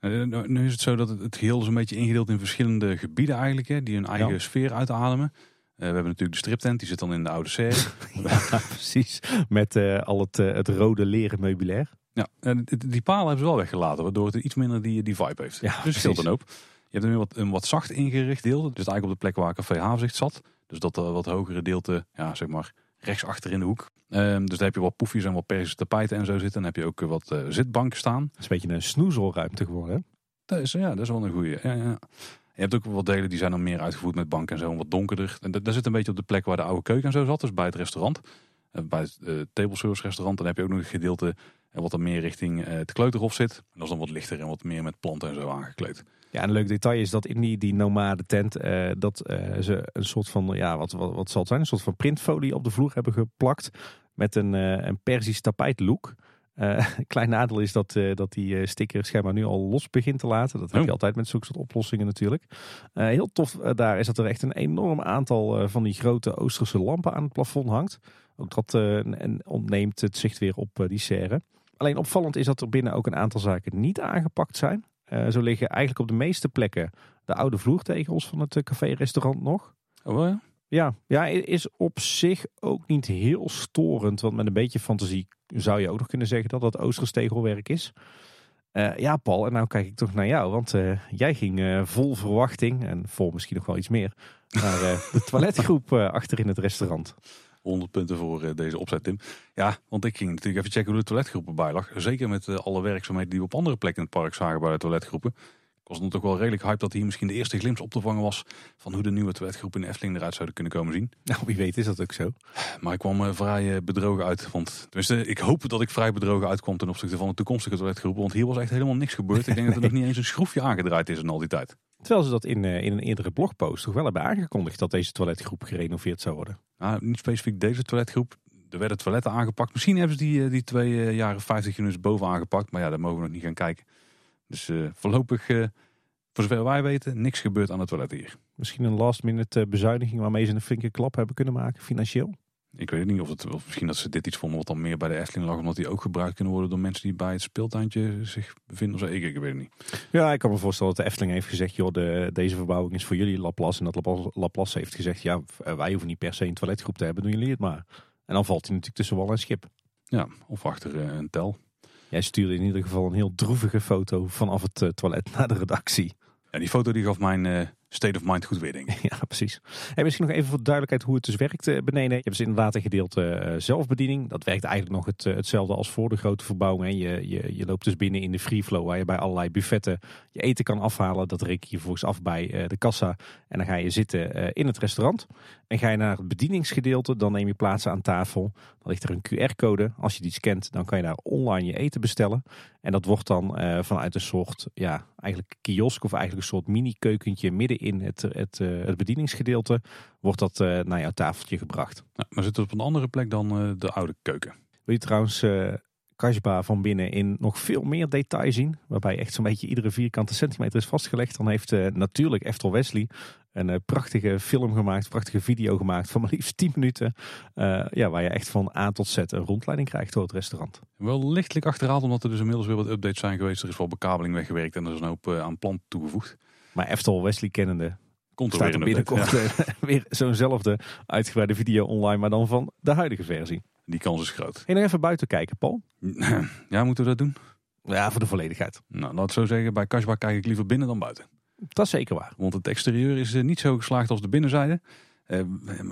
Eh, nou, nu is het zo dat het, geheel is een beetje ingedeeld in verschillende gebieden eigenlijk, hè, die hun eigen sfeer uitademen. Uh, we hebben natuurlijk de striptent, die zit dan in de oude serie. ja, precies. Met uh, al het, uh, het rode leren meubilair. Ja, die palen hebben ze wel weggelaten, waardoor het iets minder die, die vibe heeft. Ja, dus scheelt dan ook. Je hebt een wat, een wat zacht ingericht deel. Dus eigenlijk op de plek waar Café Havenzicht zat. Dus dat wat hogere deelte, ja, zeg maar, rechtsachter in de hoek. Um, dus daar heb je wat poefjes en wat Persische tapijten en zo zitten. Dan heb je ook wat uh, zitbanken staan. Dat is een beetje een snoezelruimte geworden. Hè? Dat is, ja, dat is wel een goede. Ja, ja. Je hebt ook wat delen die zijn dan meer uitgevoerd met banken en zo, wat donkerder. En dat, zit een beetje op de plek waar de oude keuken en zo zat, dus bij het restaurant. Uh, bij het uh, table service restaurant. Dan heb je ook nog een gedeelte wat dan meer richting het kleuterhof zit. En dat is dan wat lichter en wat meer met planten en zo aangekleed. Ja, een leuk detail is dat in die, die nomade tent uh, dat uh, ze een soort van, ja, wat, wat, wat zal het zijn? Een soort van printfolie op de vloer hebben geplakt met een, uh, een Persisch tapijtlook. klein nadeel is dat, dat die sticker schijnbaar nu al los begint te laten. Dat heb je oh. altijd met zulke soort oplossingen natuurlijk. heel tof daar is dat er echt een enorm aantal van die grote Oosterse lampen aan het plafond hangt. Ook dat en ontneemt het zicht weer op die serre. Alleen opvallend is dat er binnen ook een aantal zaken niet aangepakt zijn. Uh, zo liggen eigenlijk op de meeste plekken de oude vloertegels van het eh, café-restaurant nog. Oh ja? Ja, ja, is op zich ook niet heel storend. Want met een beetje fantasie zou je ook nog kunnen zeggen dat dat Oosters tegelwerk is. Uh, ja, Paul, en nou kijk ik toch naar jou. Want uh, jij ging uh, vol verwachting, en vol misschien nog wel iets meer, naar de toiletgroep achter in het restaurant. 100 punten voor eh, deze opzet, Tim. Ja, want ik ging natuurlijk even checken hoe de toiletgroepen bij lag. Zeker met eh, alle werkzaamheden die we op andere plekken in het park zagen bij de toiletgroepen. Ik was natuurlijk wel redelijk hype dat hier misschien de eerste glimp op te vangen was van hoe de nieuwe toiletgroep in Efteling eruit zouden kunnen komen zien. Nou, wie weet is dat ook zo. Maar ik kwam uh, vrij bedrogen uit. Want tenminste, ik hoop dat ik vrij bedrogen uitkwam ten opzichte van de toekomstige toiletgroepen. Want hier was echt helemaal niks gebeurd. Ik denk dat er nog niet eens een schroefje aangedraaid is in al die tijd. Terwijl ze dat in, in een eerdere blogpost toch wel hebben aangekondigd dat deze toiletgroep gerenoveerd zou worden. Nou, niet specifiek deze toiletgroep. Er werden toiletten aangepakt. Misschien hebben ze die, eh, die twee jaren 50 units boven aangepakt. Maar ja, daar mogen we nog niet gaan kijken. Dus uh, voorlopig, uh, voor zover wij weten, niks gebeurd aan het toilet hier. Misschien een last minute bezuiniging waarmee ze een flinke klap hebben kunnen maken financieel. Ik weet niet of het of misschien dat ze dit iets vonden wat dan meer bij de Efteling lag, omdat die ook gebruikt kunnen worden door mensen die bij het speeltuintje zich bevinden. Of zo. Ik, ik weet het niet. Ja, ik kan me voorstellen dat de Efteling heeft gezegd, joh, de, deze verbouwing is voor jullie Laplace. En dat Laplace, heeft gezegd, ja, wij hoeven niet per se een toiletgroep te hebben, doen jullie het maar. En dan valt hij natuurlijk tussen wal en schip. Ja, of achter een tel. Jij stuurde in ieder geval een heel droevige foto vanaf het uh, toilet naar de redactie. Ja, die foto die gaf mijn uh, state of mind goed weer, denk ik. Ja, precies. En misschien nog even voor de duidelijkheid hoe het dus werkt eh, beneden. Je hebt dus inderdaad een gedeelte eh, zelfbediening. Dat werkt eigenlijk nog het, eh, hetzelfde als voor de grote verbouwing. hè. Je, je, je loopt dus binnen in de free flow waar je bij allerlei buffetten je eten kan afhalen. Dat reken je vervolgens af bij eh, de kassa. En dan ga je zitten eh, in het restaurant. En ga je naar het bedieningsgedeelte, dan neem je plaats aan tafel. Dan ligt er een QR-code. Als je die scant, dan kan je daar online je eten bestellen. En dat wordt dan eh, vanuit een soort, ja, eigenlijk kiosk of eigenlijk een soort mini-keukentje midden in het, het, eh, het bedieningsgedeelte, wordt dat eh, naar jouw tafeltje gebracht. Nou, maar zit het op een andere plek dan de oude keuken. Wil je trouwens Kasbah van binnen in nog veel meer detail zien? Waarbij echt zo'n beetje iedere vierkante centimeter is vastgelegd. Dan heeft eh, natuurlijk Eftel Wesley een eh, prachtige film gemaakt, een prachtige video gemaakt van maar liefst 10 minuten. Eh, ja, waar je echt van A tot Z een rondleiding krijgt door het restaurant. Wel lichtelijk achterhaald, omdat er dus inmiddels weer wat updates zijn geweest. Er is wel bekabeling weggewerkt en er is een hoop aan plant toegevoegd. Maar Eftel Wesley kennende Komt er staat er binnenkort eh, weer zo'nzelfde uitgebreide video online, maar dan van de huidige versie. Die kans is groot. En nog even buiten kijken, Paul. Ja, moeten we dat doen? Ja, voor de volledigheid. Nou, laat het zo zeggen, bij Kasbah kijk ik liever binnen dan buiten. Dat is zeker waar. Want het exterieur is eh, niet zo geslaagd als de binnenzijde. Eh,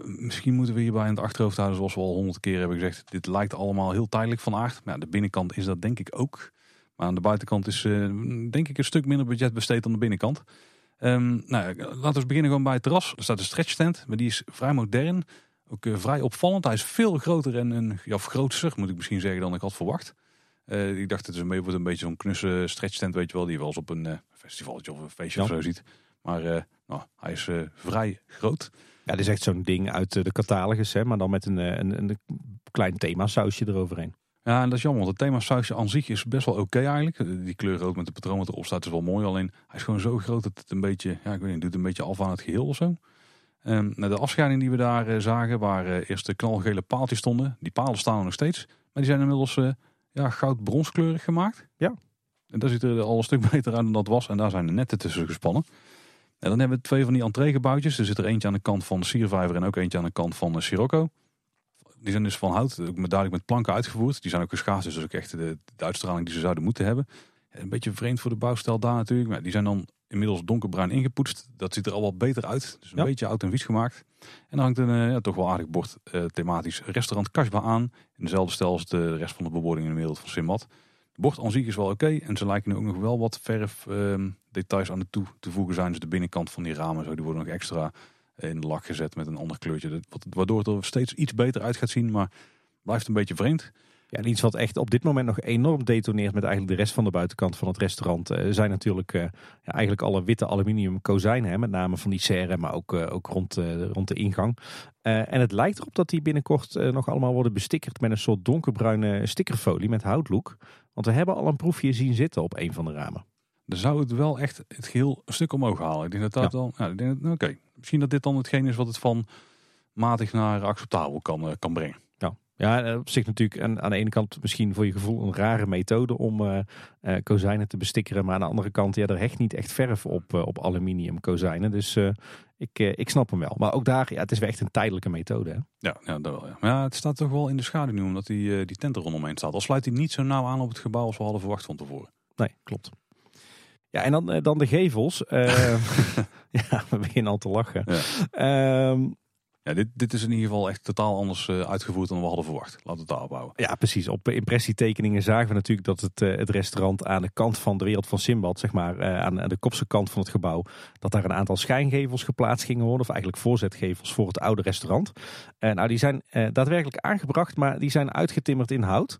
misschien moeten we hierbij in het achterhoofd houden, zoals we al honderd keer hebben gezegd. Dit lijkt allemaal heel tijdelijk van aard. Maar ja, de binnenkant is dat denk ik ook. Maar aan de buitenkant is eh, denk ik een stuk minder budget besteed dan de binnenkant. Ehm, nou, laten we eens beginnen gewoon bij het terras. Er staat een stretchstand, maar die is vrij modern. Ook eh, vrij opvallend. Hij is veel groter en, en ja, of grootser, moet ik misschien zeggen, dan ik had verwacht. Eh, ik dacht, het is een, wordt een beetje zo'n knusse stretchstand, weet je wel, die je wel eens op een eh festivaltje of een feestje Ja. of zo ziet. Maar eh, nou, hij is vrij groot. Ja, dit is echt zo'n ding uit de catalogus, hè, maar dan met een, een, een klein themasausje eroverheen. Ja, en dat is jammer, want het thema sausje aan zich is best wel oké eigenlijk. Die kleur rood met de patroon wat erop staat is wel mooi. Alleen hij is gewoon zo groot dat het een beetje, ja, ik weet niet, doet een beetje af aan het geheel of zo. Ehm, nou, de afscheiding die we daar eh, zagen, waar eerst de knalgele paaltjes stonden. Die palen staan er nog steeds. Maar die zijn inmiddels eh, ja, goud-bronskleurig gemaakt. Ja. En dat ziet er al een stuk beter uit dan dat was. En daar zijn de netten tussen gespannen. En dan hebben we twee van die entreegebouwtjes. Er zit er eentje aan de kant van Siervijver en ook eentje aan de kant van Sirocco. Die zijn dus van hout, ook met, duidelijk met planken uitgevoerd. Die zijn ook geschaafd, dus dat is ook echt de, de uitstraling die ze zouden moeten hebben. Een beetje vreemd voor de bouwstijl daar natuurlijk. Maar die zijn dan inmiddels donkerbruin ingepoetst. Dat ziet er al wat beter uit. Dus een Ja. beetje oud en vies gemaakt. En dan hangt een eh, ja, toch wel aardig bord eh, thematisch restaurant Kasbah aan. In dezelfde stijl als de rest van de bebording in de wereld van Simbad. Het bord aan zich is wel oké. en ze lijken nu ook nog wel wat verf ehm, details aan de toe te voegen zijn. Dus de binnenkant van die ramen zo, die worden nog extra eh, in de lak gezet met een ander kleurtje. Waardoor het er steeds iets beter uit gaat zien. Maar blijft een beetje vreemd. Ja, en iets wat echt op dit moment nog enorm detoneert met eigenlijk de rest van de buitenkant van het restaurant. eh, zijn natuurlijk eh, ja, eigenlijk alle witte aluminium kozijnen. Hè, met name van die serre, maar ook, eh, ook rond, rond de ingang. En het lijkt erop dat die binnenkort nog allemaal worden bestickerd met een soort donkerbruine stickerfolie met houtlook. Want we hebben al een proefje zien zitten op een van de ramen. Dan zou het wel echt het geheel een stuk omhoog halen. Ik denk dat dat Ja. dan. Ja, ik denk dat, oké. Misschien dat dit dan hetgeen is wat het van matig naar acceptabel kan, kan brengen. Ja, eh, op zich natuurlijk aan, aan de ene kant misschien voor je gevoel een rare methode om eh, eh, kozijnen te bestikkeren. Maar aan de andere kant, ja, er hecht niet echt verf op, op aluminium kozijnen. Dus ik, ik snap hem wel. Maar ook daar, ja, het is wel echt een tijdelijke methode. Hè? Ja, ja, dat wel. Ja. Maar ja, het staat toch wel in de schaduw nu, omdat die, die tent er rondomheen staat. Al sluit hij niet zo nauw aan op het gebouw als we hadden verwacht van tevoren. Nee, klopt. Ja, en dan, dan de gevels. Ja, we beginnen al te lachen. Ja. Ehm, Ja, dit, dit is in ieder geval echt totaal anders eh, uitgevoerd dan we hadden verwacht. Laten we het daarop houden. Ja, precies. Op impressietekeningen zagen we natuurlijk dat het, eh, het restaurant aan de kant van de wereld van Simbad, zeg maar, eh, aan, de kopse kant van het gebouw, dat daar een aantal schijngevels geplaatst gingen worden, of eigenlijk voorzetgevels voor het oude restaurant. Eh, nou, die zijn daadwerkelijk aangebracht, maar die zijn uitgetimmerd in hout.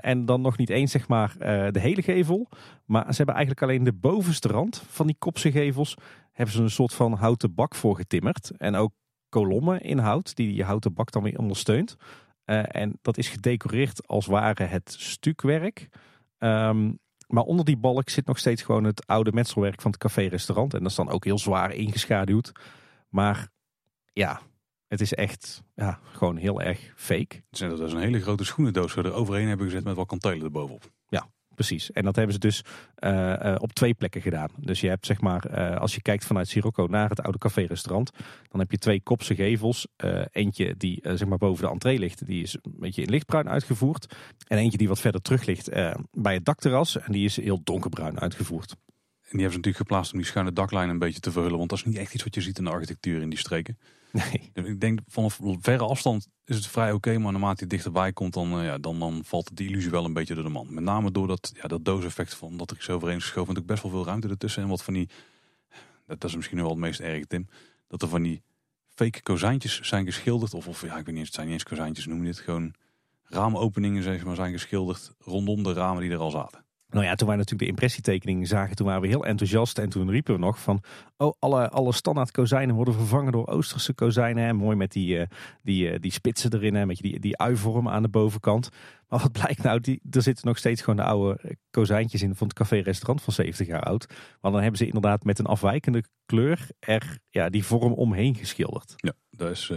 En dan nog niet eens zeg maar de hele gevel, maar ze hebben eigenlijk alleen de bovenste rand van die kopse gevels hebben ze een soort van houten bak voor getimmerd. En ook kolommen in hout, die die houten bak dan weer ondersteunt. Eh, en dat is gedecoreerd als ware het stukwerk. Ehm, maar onder die balk zit nog steeds gewoon het oude metselwerk van het café-restaurant. En dat is dan ook heel zwaar ingeschaduwd. Maar ja, het is echt ja, gewoon heel erg fake. Het is een hele grote schoenendoos we er overheen hebben gezet met wat kantelen erbovenop. Precies. En dat hebben ze dus eh, eh, op twee plekken gedaan. Dus je hebt zeg maar, eh, als je kijkt vanuit Sirocco naar het oude café-restaurant, dan heb je twee kopse gevels. Eentje die zeg maar boven de entree ligt, die is een beetje in lichtbruin uitgevoerd. En eentje die wat verder terug ligt bij het dakterras, en die is heel donkerbruin uitgevoerd. Die hebben ze natuurlijk geplaatst om die schuine daklijn een beetje te verhullen. Want dat is niet echt iets wat je ziet in de architectuur in die streken. Nee. Dus Ik denk vanaf verre afstand is het vrij oké. maar naarmate je dichterbij komt, dan, eh, ja, dan, dan valt die illusie wel een beetje door de man. Met name door dat, ja, dat dooseffect van dat er zo overheen is geschoven. Natuurlijk best wel veel ruimte ertussen. En wat van die, dat, dat is misschien wel het meest erg, Tim. Dat er van die fake kozijntjes zijn geschilderd. Of, of ja, ik weet niet, het zijn niet eens kozijntjes, noem je dit gewoon raamopeningen zeg maar, zijn geschilderd rondom de ramen die er al zaten. Nou ja, toen wij natuurlijk de impressietekening zagen, toen waren we heel enthousiast. En toen riepen we nog van, oh, alle, alle standaard kozijnen worden vervangen door Oosterse kozijnen. Hè. Mooi met die, eh, die, eh, die spitsen erin, hè, met die, die uivorm aan de bovenkant. Maar wat blijkt nou, die, er zitten nog steeds gewoon de oude eh, kozijntjes in van het café-restaurant van 70 jaar oud. Maar dan hebben ze inderdaad met een afwijkende kleur er ja, die vorm omheen geschilderd. Ja, dat is...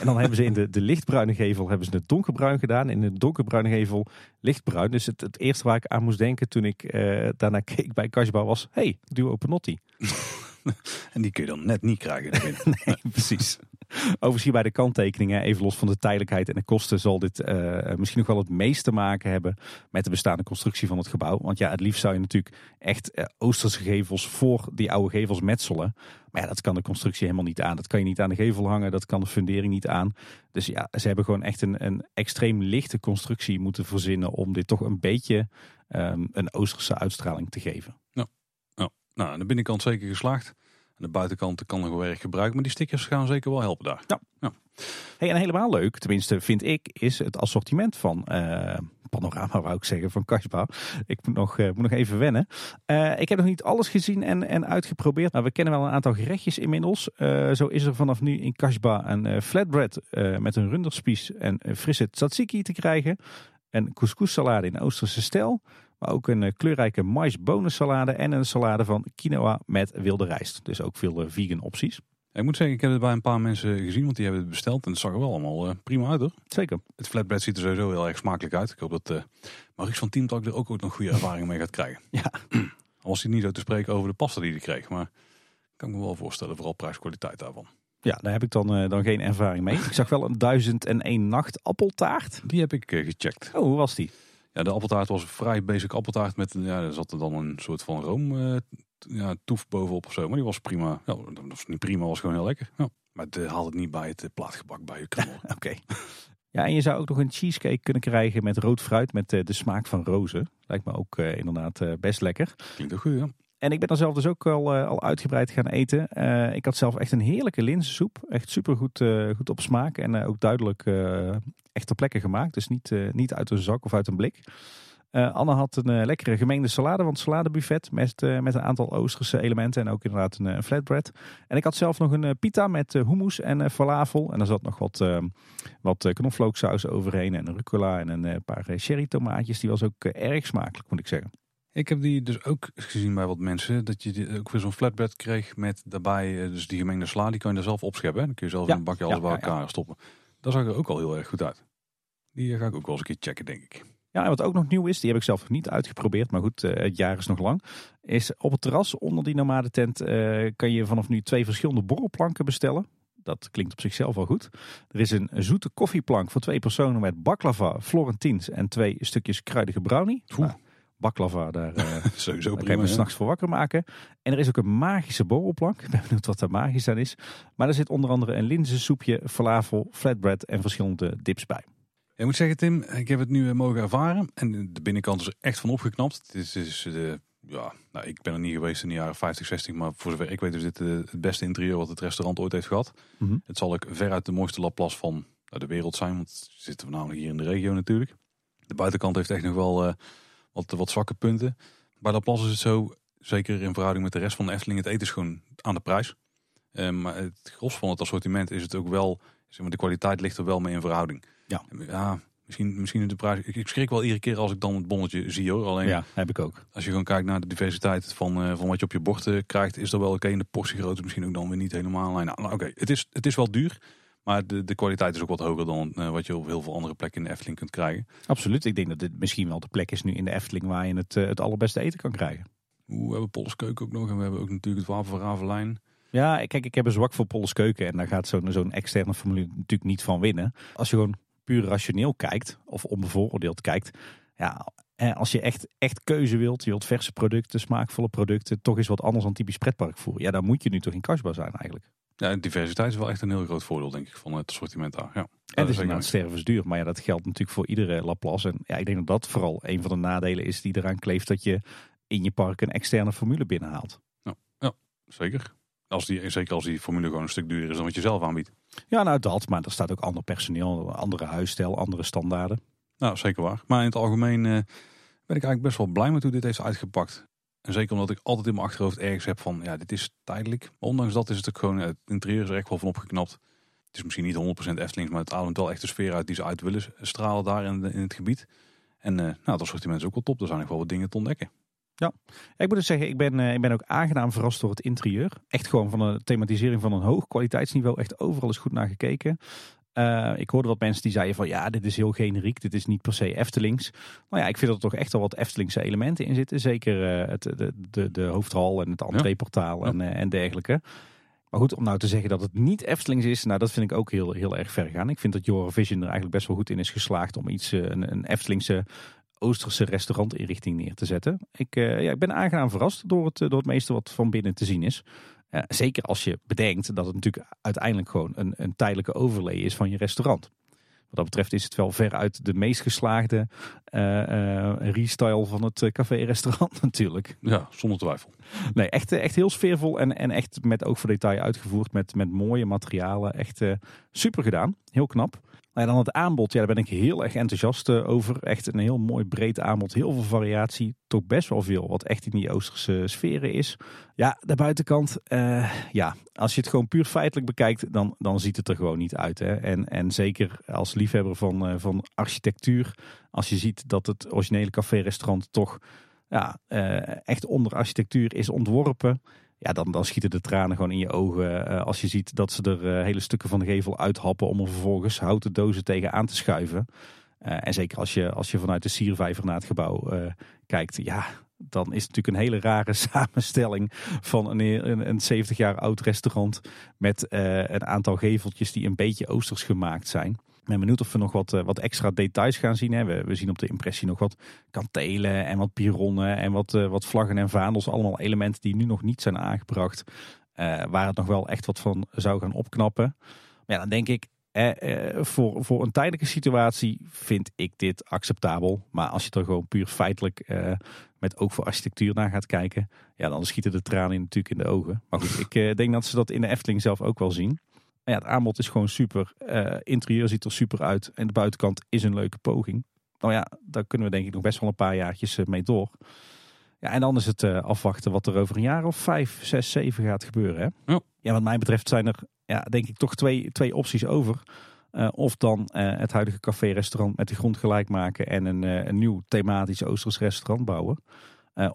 En dan hebben ze in de, de lichtbruine gevel hebben ze het donkerbruin gedaan. In de donkerbruine gevel lichtbruin. Dus het, het eerste waar ik aan moest denken toen ik eh, daarna keek bij Kasbah was... hey, duo Panotti. en die kun je dan net niet krijgen. Nee, precies. Overigens bij de kanttekeningen, even los van de tijdelijkheid en de kosten, zal dit eh, misschien nog wel het meest te maken hebben met de bestaande constructie van het gebouw. Want ja, het liefst zou je natuurlijk echt eh, Oosterse gevels voor die oude gevels metselen. Maar ja, dat kan de constructie helemaal niet aan. Dat kan je niet aan de gevel hangen, dat kan de fundering niet aan. Dus ja, ze hebben gewoon echt een, een extreem lichte constructie moeten verzinnen om dit toch een beetje ehm, een Oosterse uitstraling te geven. nou, aan de binnenkant zeker geslaagd. Aan de buitenkant kan nog wel erg gebruiken. Maar die stickers gaan zeker wel helpen daar. Hey, en helemaal leuk, tenminste vind ik, is het assortiment van eh, Panorama, wou ik zeggen, van Kasbah. Ik moet nog, eh, moet nog even wennen. Eh, ik heb nog niet alles gezien en, en uitgeprobeerd. Nou, we kennen wel een aantal gerechtjes inmiddels. Zo is er vanaf nu in Kasbah een flatbread met een runderspies en frisse tzatziki te krijgen. Een couscous-salade in Oosterse stijl. Maar ook een eh, kleurrijke mais-bonensalade en een salade van quinoa met wilde rijst. Dus ook veel eh, vegan opties. Ik moet zeggen, ik heb het bij een paar mensen gezien, want die hebben het besteld. En het zag er wel allemaal eh, prima uit hoor. Zeker. Het flatbread ziet er sowieso heel erg smakelijk uit. Ik hoop dat uh, van Teamtalk er ook, ook nog goede ervaringen mee gaat krijgen. Ja. Al was hij niet zo te spreken over de pasta die hij kreeg. Maar kan ik me wel voorstellen, vooral prijskwaliteit daarvan. Ja, daar heb ik dan, dan geen ervaring mee. Ik zag wel een duizend en één nacht appeltaart. Die heb ik gecheckt. Oh, hoe was die? Ja, de appeltaart was een vrij basic appeltaart. Met, ja, er zat er dan een soort van room eh, ja, toef bovenop of zo. Maar die was prima. Ja, dat was niet prima, was gewoon heel lekker. Ja. Maar het haalt het niet bij het uh, plaatgebak bij je knol. Oké. Ja, en je zou ook nog een cheesecake kunnen krijgen met rood fruit met uh, de smaak van rozen. Lijkt me ook uh, inderdaad uh, best lekker. Klinkt ook goed, ja. En ik ben er zelf dus ook al, al uitgebreid gaan eten. ik had zelf echt een heerlijke linzensoep. Echt super goed, goed op smaak en ook duidelijk echt ter plekke gemaakt. Dus niet, niet uit een zak of uit een blik. Anne had een lekkere gemengde salade, want saladebuffet met, met een aantal Oosterse elementen en ook inderdaad een, een flatbread. En ik had zelf nog een pita met hummus en falafel. En er zat nog wat, wat knoflooksaus overheen en rucola en een paar cherry tomaatjes. Die was ook erg smakelijk, moet ik zeggen. Ik heb die dus ook gezien bij wat mensen, dat je ook weer zo'n flatbread kreeg met daarbij dus die gemengde sla, die kan je er zelf opscheppen. Dan kun je zelf ja, in een bakje alles ja, bij elkaar ja, stoppen. Dat zag er ook al heel erg goed uit. Die ga ik ook wel eens een keer checken, denk ik. Ja, en wat ook nog nieuw is, die heb ik zelf nog niet uitgeprobeerd, maar goed, uh, het jaar is nog lang. Is op het terras onder die nomadentent uh, kan je vanaf nu twee verschillende borrelplanken bestellen. Dat klinkt op zichzelf wel goed. Er is een zoete koffieplank voor twee personen met baklava, florentines en twee stukjes kruidige brownie. Nou, baklava, daar, uh, Sowieso daar kan je s'nachts voor wakker maken. En er is ook een magische borrelplank. Ik ben benieuwd wat daar magisch aan is. Maar er zit onder andere een linzensoepje, falafel, flatbread en verschillende dips bij. Ik moet zeggen, Tim, ik heb het nu mogen ervaren. En de binnenkant is er echt van opgeknapt. Het is, de, ja, nou, ik ben er niet geweest in de jaren 50, 60. Maar voor zover ik weet is dit het beste interieur wat het restaurant ooit heeft gehad. Mm -hmm. Het zal ook veruit de mooiste Laplace van de wereld zijn. Want het zit voornamelijk hier in de regio natuurlijk. De buitenkant heeft echt nog wel uh, wat, wat zwakke punten. Bij Laplace is het zo, zeker in verhouding met de rest van de Efteling, het eten is gewoon aan de prijs. Uh, maar het gros van het assortiment is het ook wel, zeg maar, de kwaliteit ligt er wel mee in verhouding. Ja. ja, misschien, misschien de prijs. Ik schrik wel iedere keer als ik dan het bonnetje zie hoor. Alleen, ja, heb ik ook. Als je gewoon kijkt naar de diversiteit van, uh, van wat je op je bord uh, krijgt, is er wel oké. Okay, de portiegrootte misschien ook dan weer niet helemaal. Nou, nou oké, okay. het, is, het is wel duur. Maar de, de kwaliteit is ook wat hoger dan uh, wat je op heel veel andere plekken in de Efteling kunt krijgen. Absoluut. Ik denk dat dit misschien wel de plek is nu in de Efteling waar je het, het allerbeste eten kan krijgen. Oeh, we hebben Polskeuken ook nog. En we hebben ook natuurlijk het Wapen van Ravelijn. Ja, kijk, ik heb een zwak voor Polskeuken. En daar gaat zo'n zo'n externe formule natuurlijk niet van winnen. Als je gewoon puur rationeel kijkt, of onbevooroordeeld kijkt, ja, als je echt, echt keuze wilt, je wilt verse producten, smaakvolle producten, toch is wat anders dan typisch pretparkvoer. Ja, dan moet je nu toch in Kasbah zijn eigenlijk. Ja, diversiteit is wel echt een heel groot voordeel, denk ik, van het assortiment daar. Ja, en het is inderdaad stervensduur, maar ja, dat geldt natuurlijk voor iedere Laplace. En ja, ik denk dat dat vooral een van de nadelen is die eraan kleeft dat je in je park een externe formule binnenhaalt. Ja, ja zeker. Als die, zeker als die formule gewoon een stuk duurder is dan wat je zelf aanbiedt. Ja, nou dat, maar er staat ook ander personeel, andere huisstijl, andere standaarden. Nou, zeker waar. Maar in het algemeen uh, ben ik eigenlijk best wel blij met hoe dit heeft uitgepakt. En zeker omdat ik altijd in mijn achterhoofd ergens heb van, ja, dit is tijdelijk. Maar ondanks dat is het ook gewoon, het interieur is er echt wel van opgeknapt. Het is misschien niet 100% Eftelings, maar het ademt wel echt de sfeer uit die ze uit willen stralen daar in, in het gebied. En uh, nou, dat assortiment is ook wel top. Er zijn nog wel wat dingen te ontdekken. Ja, ik moet dus zeggen, ik ben, ik ben ook aangenaam verrast door het interieur. Echt gewoon van een thematisering van een hoog kwaliteitsniveau. Echt overal is goed naar gekeken. Uh, ik hoorde wat mensen die zeiden van ja, dit is heel generiek, dit is niet per se Eftelings. Maar ja, ik vind dat er toch echt wel wat Eftelingse elementen in zitten. Zeker uh, het, de, de, de hoofdhal en het entreeportaal ja. en, uh, en dergelijke. Maar goed, om nou te zeggen dat het niet Eftelings is, nou dat vind ik ook heel, heel erg ver gaan. Ik vind dat Eurovision er eigenlijk best wel goed in is geslaagd om iets, een, een Eftelingse Oosterse restaurantinrichting neer te zetten. Ik, ja, ik ben aangenaam verrast door het, door het meeste wat van binnen te zien is. Uh, zeker als je bedenkt dat het natuurlijk uiteindelijk gewoon een, een tijdelijke overlay is van je restaurant. Wat dat betreft is het wel veruit de meest geslaagde uh, uh, restyle van het café-restaurant natuurlijk. Ja, zonder twijfel. Nee, echt, echt heel sfeervol en, en echt met oog voor detail uitgevoerd. Met, met mooie materialen. Echt super gedaan. Heel knap. En dan het aanbod, ja, daar ben ik heel erg enthousiast eh, over. Echt een heel mooi breed aanbod, heel veel variatie. Toch best wel veel wat echt in die Oosterse sferen is. Ja, de buitenkant, uh, ja, als je het gewoon puur feitelijk bekijkt, dan, dan ziet het er gewoon niet uit. Hè? En, en zeker als liefhebber van, uh, van architectuur, als je ziet dat het originele café-restaurant toch ja, echt onder architectuur is ontworpen ja, dan, dan schieten de tranen gewoon in je ogen. Uh, als je ziet dat ze er uh, hele stukken van de gevel uithappen om er vervolgens houten dozen tegen aan te schuiven. Uh, en zeker als je, als je vanuit de siervijver naar het gebouw kijkt, ja, dan is het natuurlijk een hele rare samenstelling van een, een, een 70 jaar oud restaurant met een aantal geveltjes die een beetje oosters gemaakt zijn ben benieuwd of we nog wat, wat extra details gaan zien. Hè. We, zien op de impressie nog wat kantelen en wat pironnen en wat, uh, wat vlaggen en vaandels. Allemaal elementen die nu nog niet zijn aangebracht. Uh, waar het nog wel echt wat van zou gaan opknappen. Maar ja, dan denk ik, eh, voor, voor een tijdelijke situatie vind ik dit acceptabel. Maar als je er gewoon puur feitelijk eh, met ook voor architectuur naar gaat kijken. Ja, dan schieten de tranen natuurlijk in de ogen. Maar goed, ik eh, denk dat ze dat in de Efteling zelf ook wel zien. Ja, het aanbod is gewoon super. Uh, interieur ziet er super uit. En de buitenkant is een leuke poging. Nou ja, daar kunnen we denk ik nog best wel een paar jaartjes mee door. Ja, en dan is het uh, afwachten wat er over een jaar of vijf, zes, zeven gaat gebeuren. Hè? Ja. ja, wat mij betreft zijn er ja, denk ik toch twee, twee opties over. Uh, of dan het huidige café-restaurant met de grond gelijk maken en een, een nieuw thematisch Oosters restaurant bouwen.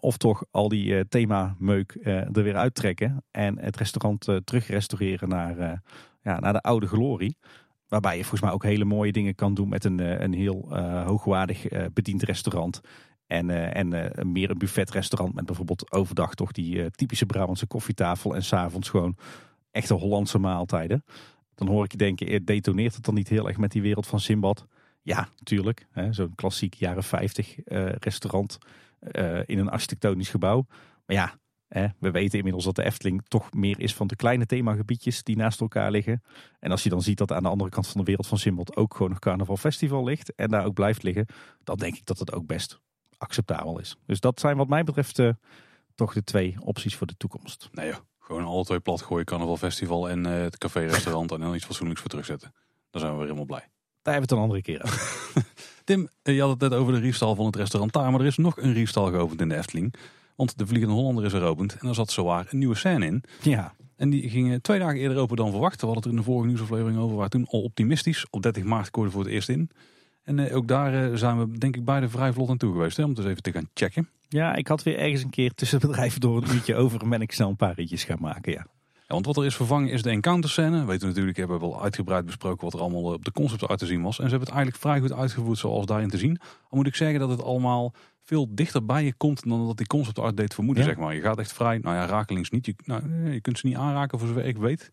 Of toch al die thema-meuk er weer uittrekken en het restaurant terug restaureren naar, ja, naar de oude glorie. Waarbij je volgens mij ook hele mooie dingen kan doen met een, een heel hoogwaardig bediend restaurant. En, en meer een buffetrestaurant met bijvoorbeeld overdag toch die typische Brabantse koffietafel. En s'avonds gewoon echte Hollandse maaltijden. Dan hoor ik je denken, detoneert het dan niet heel erg met die wereld van Simbad? Ja, natuurlijk. Zo'n klassiek jaren 50 restaurant in een architectonisch gebouw. Maar ja, we weten inmiddels dat de Efteling toch meer is van de kleine themagebiedjes die naast elkaar liggen. En als je dan ziet dat aan de andere kant van de wereld van Simbad ook gewoon een carnaval festival ligt en daar ook blijft liggen, dan denk ik dat het ook best acceptabel is. Dus dat zijn wat mij betreft uh, toch de twee opties voor de toekomst. Nee joh, gewoon alle twee plat gooien, carnaval festival en uh, het café-restaurant en dan iets fatsoenlijks voor terugzetten. Dan zijn we weer helemaal blij. Daar hebben we het een andere keer over. Tim, je had het net over de riefstal van het restaurant daar, maar er is nog een riefstal geopend in de Efteling. Want de Vliegende Hollander is er opend en daar zat zowaar een nieuwe scène in. Ja. En die ging twee dagen eerder open dan verwacht. We hadden het er in de vorige nieuwsaflevering over. Waren toen al optimistisch. Op 30 maart koorde voor het eerst in. En eh, ook daar eh, zijn we denk ik beide vrij vlot aan toe geweest. Hè, om het eens even te gaan checken. Ja, ik had weer ergens een keer tussen bedrijven door een uurtje over. En ben ik snel een paar ritjes gaan maken, ja. Ja, want wat er is vervangen is de encounter scène. Weten we natuurlijk, hebben we wel uitgebreid besproken wat er allemaal op de concept uit te zien was. En ze hebben het eigenlijk vrij goed uitgevoerd zoals daarin te zien. Al moet ik zeggen dat het allemaal veel dichter bij je komt dan dat die concept art deed vermoeden, ja. zeg maar. Je gaat echt vrij, nou ja, rakelings niet. Je, nou, je kunt ze niet aanraken voor zover ik weet.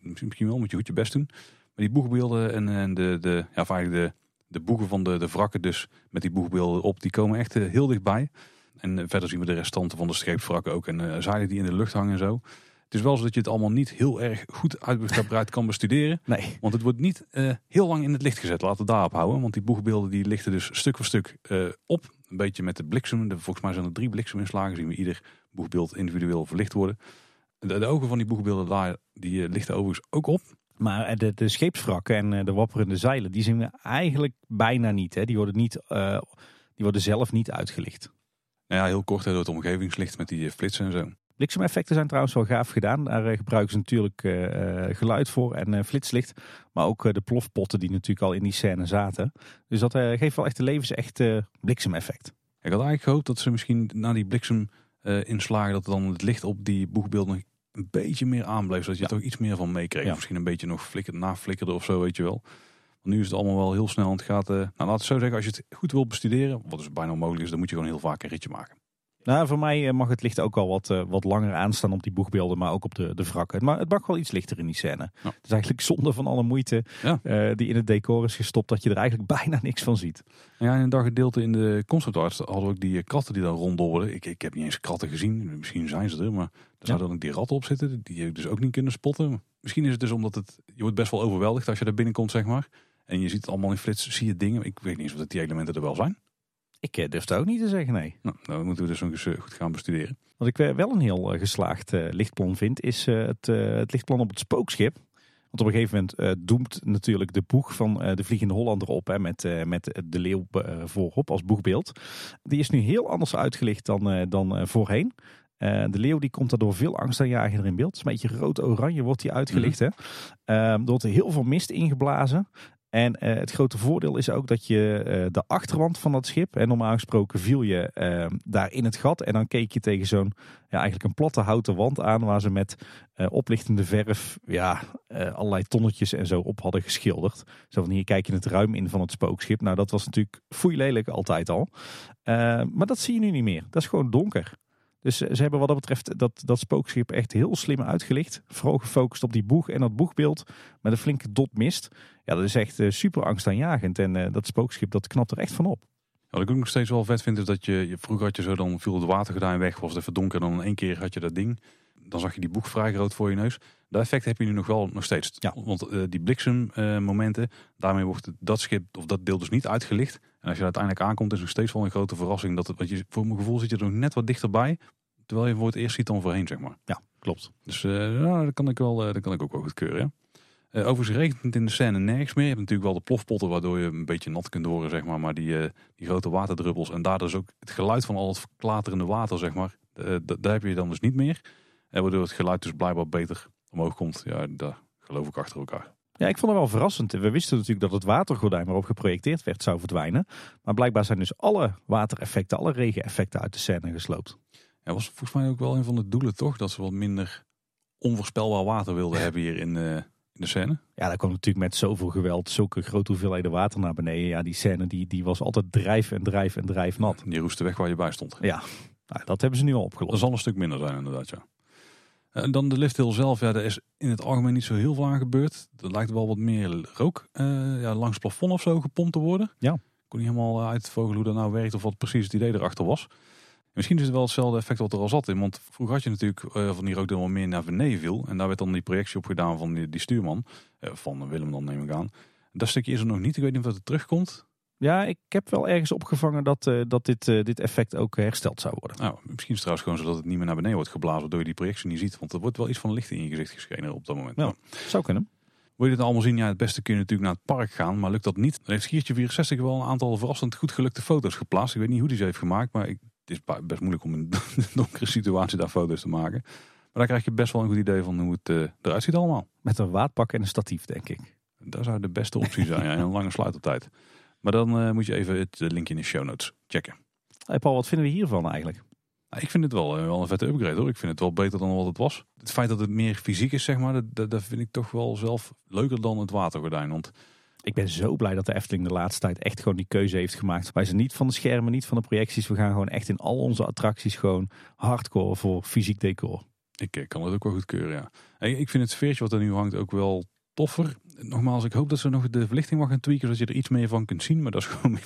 Misschien wel, moet je goed je best doen. Maar die boegbeelden en, en de, de, ja, eigenlijk de De boegen van de, de wrakken dus met die boegbeelden op, die komen echt heel dichtbij. En verder zien we de restanten van de scheepswrakken ook en zeilen die in de lucht hangen en zo. Het is wel zo dat je het allemaal niet heel erg goed uitgebreid kan bestuderen. Nee. Want het wordt niet heel lang in het licht gezet. Laten we daarop houden. Want die boegbeelden die lichten dus stuk voor stuk op. Een beetje met de bliksem. volgens mij zijn er drie blikseminslagen. Zien we ieder boegbeeld individueel verlicht worden. De, de ogen van die boegbeelden daar, die lichten overigens ook op. Maar de, de scheepswrakken en eh, de wapperende zeilen, die zien we eigenlijk bijna niet. Hè? Die, worden niet die worden zelf niet uitgelicht. Nou ja, heel kort door het omgevingslicht met die eh, flitsen en zo. Bliksemeffecten zijn trouwens wel gaaf gedaan. Daar gebruiken ze natuurlijk uh, geluid voor en flitslicht. Maar ook de plofpotten die natuurlijk al in die scène zaten. Dus dat geeft wel echt de levensecht bliksemeffect. Ik had eigenlijk gehoopt dat ze misschien na die bliksem inslagen... dat dan het licht op die boegbeelden een beetje meer aanbleef. Zodat je er toch iets meer van meekreeg. Misschien een beetje nog flikker, naflikkerde of zo, weet je wel. Want nu is het allemaal wel heel snel. En het gaat, uh, nou laat het zo zeggen, als je het goed wil bestuderen, wat dus bijna onmogelijk is, dan moet je gewoon heel vaak een ritje maken. Nou, voor mij eh, mag het licht ook al wat, uh, wat langer aanstaan op die boegbeelden, maar ook op de, de wrakken. Maar het mag wel iets lichter in die scène. Het is eigenlijk zonde van alle moeite ja. uh, die in het decor is gestopt, dat je er eigenlijk bijna niks van ziet. Ja, in een dag gedeelte in de concept art hadden we ook die kratten die dan rondolden. Ik, ik heb niet eens kratten gezien, misschien zijn ze er, maar er zouden dan ook die ratten op zitten, die je dus ook niet kunnen spotten. Misschien is het dus omdat het, je wordt best wel overweldigd als je daar binnenkomt, zeg maar. En je ziet het allemaal in flits, zie je dingen. Ik weet niet eens of dat die elementen er wel zijn. Ik eh, durf het ook niet te zeggen, nee. Nou, dan moeten we dus nog eens eh, goed gaan bestuderen. Wat ik wel een heel geslaagd lichtplan vind, is het, het lichtplan op het spookschip. Want op een gegeven moment doemt natuurlijk de boeg van de Vliegende Hollander op. Hè, met, met de leeuw voorop als boegbeeld. Die is nu heel anders uitgelicht dan, dan voorheen. de leeuw die komt daardoor veel angstaanjagender in beeld. Het is een beetje rood-oranje wordt die uitgelicht. Mm hè? er wordt heel veel mist ingeblazen. En uh, het grote voordeel is ook dat je uh, de achterwand van dat schip, en normaal gesproken viel je uh, daar in het gat en dan keek je tegen zo'n ja, eigenlijk een platte houten wand aan waar ze met oplichtende verf ja, allerlei tonnetjes en zo op hadden geschilderd. Zo van hier kijk je het ruim in van het spookschip. Nou dat was natuurlijk foeilelijk altijd al. maar dat zie je nu niet meer. Dat is gewoon donker. Dus ze hebben wat dat betreft dat, dat spookschip echt heel slim uitgelicht. Vooral gefocust op die boeg en dat boegbeeld met een flinke dot mist. Ja, dat is echt uh, super angstaanjagend. En uh, dat spookschip dat knapt er echt van op. Wat ik ook nog steeds wel vet vind is dat je, je vroeger had je zo dan viel het watergordijn weg, was het even donker. Dan in één keer had je dat ding. Dan zag je die boeg vrij groot voor je neus. Dat effect heb je nu nog wel nog steeds. Ja. Want uh, die bliksemmomenten, daarmee wordt dat schip of dat deel dus niet uitgelicht. En als je uiteindelijk aankomt, is het nog steeds wel een grote verrassing. Dat het, want je, voor mijn gevoel zit je er nog net wat dichterbij. Terwijl je voor het eerst ziet dan voorheen, zeg maar. Ja, klopt. Dus uh, nou, dat, kan ik wel, uh, dat kan ik ook wel goed keuren. Ja. Uh, overigens regent het in de scène nergens meer. Je hebt natuurlijk wel de plofpotten waardoor je een beetje nat kunt worden, zeg maar. Maar die, die grote waterdruppels en daardoor is ook het geluid van al het klaterende water, zeg maar. daar heb je dan dus niet meer. En waardoor het geluid dus blijkbaar beter omhoog komt. Ja, daar geloof ik achter elkaar. Ja, ik vond het wel verrassend. We wisten natuurlijk dat het watergordijn waarop geprojecteerd werd zou verdwijnen. Maar blijkbaar zijn dus alle watereffecten, alle regeneffecten uit de scène gesloopt. Ja, was volgens mij ook wel een van de doelen toch? Dat ze wat minder onvoorspelbaar water wilden hebben hier in, uh, in de scène. Ja, daar kwam natuurlijk met zoveel geweld, zulke grote hoeveelheden water naar beneden. Ja, die scène die, die was altijd drijf en drijf en drijf nat. Die roeste weg waar je bij stond. Ja, nou, dat hebben ze nu al opgelost. Dat zal een stuk minder zijn inderdaad, ja. En dan de lifthill zelf, ja, er is in het algemeen niet zo heel veel aan gebeurd. Er lijkt wel wat meer rook uh, ja, langs het plafond of zo gepompt te worden. Ja. Ik kon niet helemaal uitvogelen hoe dat nou werkt of wat precies het idee erachter was. Misschien is het wel hetzelfde effect wat er al zat in. Want vroeger had je natuurlijk uh, van die rook dat wel meer naar beneden viel. En daar werd dan die projectie op gedaan van die, die stuurman. Uh, van Willem dan neem ik aan. Dat stukje is er nog niet. Ik weet niet of het terugkomt. Ja, ik heb wel ergens opgevangen dat, uh, dat dit, dit effect ook hersteld zou worden. Nou, misschien is het trouwens gewoon zodat het niet meer naar beneden wordt geblazen. Waardoor je die projectie niet ziet. Want er wordt wel iets van licht in je gezicht geschenen op dat moment. Ja, zou kunnen. Wil je dit allemaal zien? Ja, het beste kun je natuurlijk naar het park gaan. Maar lukt dat niet? Dan heeft Schiertje 64 wel een aantal verrassend goed gelukte foto's geplaatst. Ik weet niet hoe die ze heeft gemaakt. Maar ik het is best moeilijk om in een donkere situatie daar foto's te maken. Maar daar krijg je best wel een goed idee van hoe het uh, eruit ziet allemaal. Met een waadpak en een statief, denk ik. Dat zou de beste optie zijn, ja, en een lange sluitertijd. Maar dan uh, moet je even het linkje in de show notes checken. Hey Paul, wat vinden we hiervan eigenlijk? Nou, ik vind het wel, uh, wel een vette upgrade hoor. Ik vind het wel beter dan wat het was. Het feit dat het meer fysiek is, zeg maar, dat, dat vind ik toch wel zelf leuker dan het watergordijn. Want ik ben zo blij dat de Efteling de laatste tijd echt gewoon die keuze heeft gemaakt. Wij zijn niet van de schermen, niet van de projecties. We gaan gewoon echt in al onze attracties gewoon hardcore voor fysiek decor. Ik kan het ook wel goed keuren, ja. ik vind het sfeertje wat er nu hangt ook wel toffer. Nogmaals, ik hoop dat ze nog de verlichting wat gaan tweaken, zodat je er iets meer van kunt zien. Maar dat is gewoon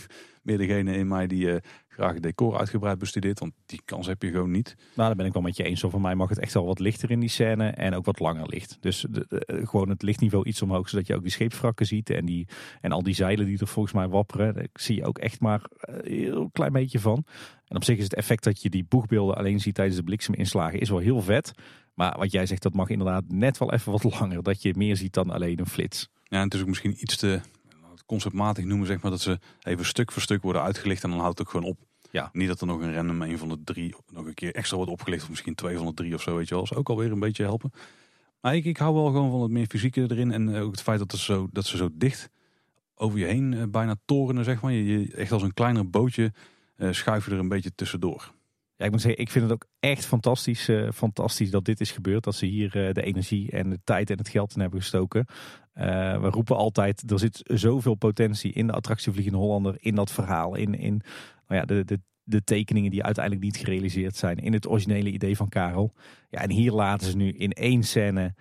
meer degene in mij die uh, graag het decor uitgebreid bestudeert. Want die kans heb je gewoon niet. Nou, daar ben ik wel met je eens. Van mij mag het echt wel wat lichter in die scène en ook wat langer licht. Dus de, gewoon het lichtniveau iets omhoog, zodat je ook die scheepswrakken ziet. En, die, en al die zeilen die er volgens mij wapperen. Daar zie je ook echt maar een heel klein beetje van. En op zich is het effect dat je die boegbeelden alleen ziet tijdens de blikseminslagen is wel heel vet. Maar wat jij zegt, dat mag inderdaad net wel even wat langer. Dat je meer ziet dan alleen een flits. Ja, en het is ook misschien iets te conceptmatig noemen, zeg maar, dat ze even stuk voor stuk worden uitgelicht en dan houdt het ook gewoon op. Ja. Niet dat er nog een random een van de drie nog een keer extra wordt opgelicht, of misschien twee van de drie of zo, weet je wel. Dat ook alweer een beetje helpen. Maar ik, ik hou wel gewoon van het meer fysieke erin en ook het feit dat, het zo, dat ze zo dicht over je heen uh, bijna torenen, zeg maar. Je, je, echt als een kleiner bootje uh, schuif je er een beetje tussendoor. Ik moet zeggen, ik vind het ook echt fantastisch, uh, fantastisch dat dit is gebeurd. Dat ze hier uh, de energie en de tijd en het geld in hebben gestoken. Uh, we roepen altijd, er zit zoveel potentie in de attractie Vliegende Hollander, in dat verhaal, in, in nou ja, de, de, de tekeningen die uiteindelijk niet gerealiseerd zijn, in het originele idee van Karel. Ja, en hier laten ze nu in één scène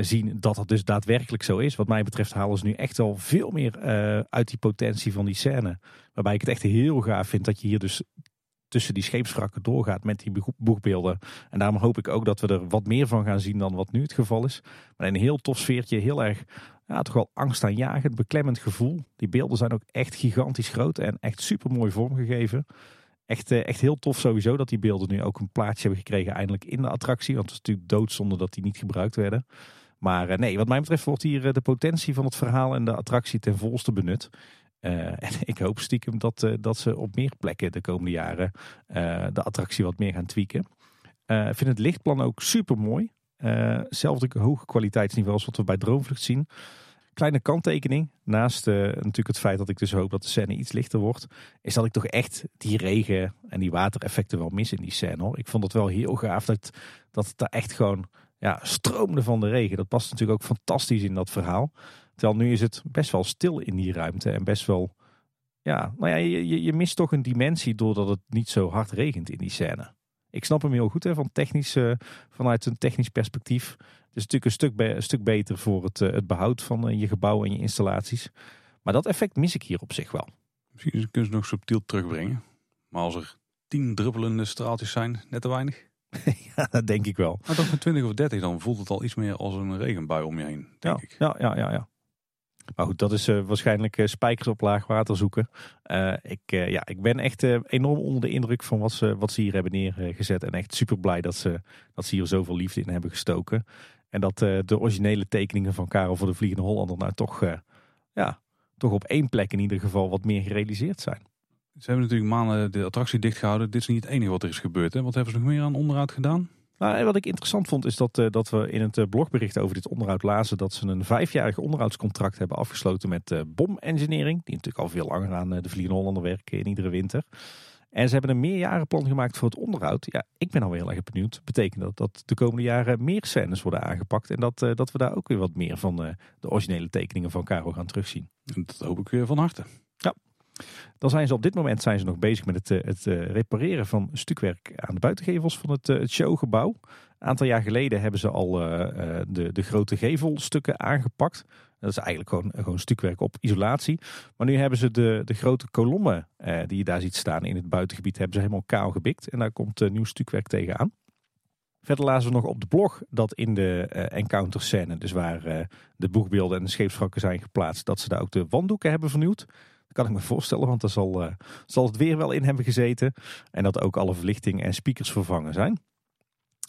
zien dat het dus daadwerkelijk zo is. Wat mij betreft halen ze nu echt al veel meer uit die potentie van die scène. Waarbij ik het echt heel gaaf vind dat je hier dus tussen die scheepswrakken doorgaat met die boegbeelden. En daarom hoop ik ook dat we er wat meer van gaan zien dan wat nu het geval is. Maar een heel tof sfeertje, heel erg, ja, toch wel angstaanjagend, beklemmend gevoel. Die beelden zijn ook echt gigantisch groot en echt super mooi vormgegeven. Echt, eh, echt heel tof sowieso dat die beelden nu ook een plaatsje hebben gekregen eindelijk in de attractie. Want het is natuurlijk doodzonde dat die niet gebruikt werden. Maar eh, nee, wat mij betreft wordt hier eh, de potentie van het verhaal en de attractie ten volste benut. Uh, en ik hoop stiekem dat, uh, dat ze op meer plekken de komende jaren uh, de attractie wat meer gaan tweaken. Ik vind het lichtplan ook super mooi. zelfde hoge kwaliteitsniveau als wat we bij Droomvlucht zien. Kleine kanttekening, naast natuurlijk het feit dat ik dus hoop dat de scène iets lichter wordt, is dat ik toch echt die regen en die watereffecten wel mis in die scène. Hoor. Ik vond het wel heel gaaf dat, dat het daar echt gewoon ja, stroomde van de regen. Dat past natuurlijk ook fantastisch in dat verhaal. Terwijl nu is het best wel stil in die ruimte en best wel, ja, nou ja, je, je mist toch een dimensie doordat het niet zo hard regent in die scène. Ik snap hem heel goed hè, van technisch, uh, vanuit een technisch perspectief. Het is natuurlijk een stuk, een stuk beter voor het, uh, het behoud van uh, je gebouw en je installaties. Maar dat effect mis ik hier op zich wel. Misschien kunnen ze nog subtiel terugbrengen. Maar als er tien druppelende straaltjes zijn, net te weinig. ja, dat denk ik wel. Maar toch met 20 of 30 dan voelt het al iets meer als een regenbui om je heen, denk ja, ik. Ja, ja, ja, ja. Maar goed, dat is uh, waarschijnlijk uh, spijkers op laag water zoeken. Uh, ik, ja, ik ben echt enorm onder de indruk van wat ze, wat ze hier hebben neergezet. En echt super blij dat ze, dat ze hier zoveel liefde in hebben gestoken. En dat de originele tekeningen van Karel voor de Vliegende Hollander nou toch, ja, toch op één plek in ieder geval wat meer gerealiseerd zijn. Ze hebben natuurlijk maanden de attractie dichtgehouden. Dit is niet het enige wat er is gebeurd. Hè? Wat hebben ze nog meer aan onderhoud gedaan? Nou, wat ik interessant vond is dat, uh, dat we in het uh, blogbericht over dit onderhoud lazen dat ze een vijfjarig onderhoudscontract hebben afgesloten met uh, BOM Engineering. Die natuurlijk al veel langer aan de Vliegende Hollander werken in iedere winter. En ze hebben een meerjarenplan gemaakt voor het onderhoud. Ja, ik ben alweer heel erg benieuwd. Betekent dat dat de komende jaren meer scènes worden aangepakt. En dat, dat we daar ook weer wat meer van de originele tekeningen van Caro gaan terugzien. Dat hoop ik weer van harte. Ja. Dan zijn ze op dit moment zijn ze nog bezig met het, het repareren van stukwerk aan de buitengevels van het, het showgebouw. Een aantal jaar geleden hebben ze al uh, de, de grote gevelstukken aangepakt. Dat is eigenlijk gewoon, gewoon stukwerk op isolatie. Maar nu hebben ze de, de grote kolommen uh, die je daar ziet staan in het buitengebied, hebben ze helemaal kaal gebikt. En daar komt nieuw stukwerk tegenaan. Verder lazen we nog op de blog dat in de encounter scène, dus waar de boegbeelden en de scheepswrakken zijn geplaatst, dat ze daar ook de wanddoeken hebben vernieuwd. Kan ik me voorstellen, want daar zal, uh, zal het weer wel in hebben gezeten. En dat ook alle verlichting en speakers vervangen zijn.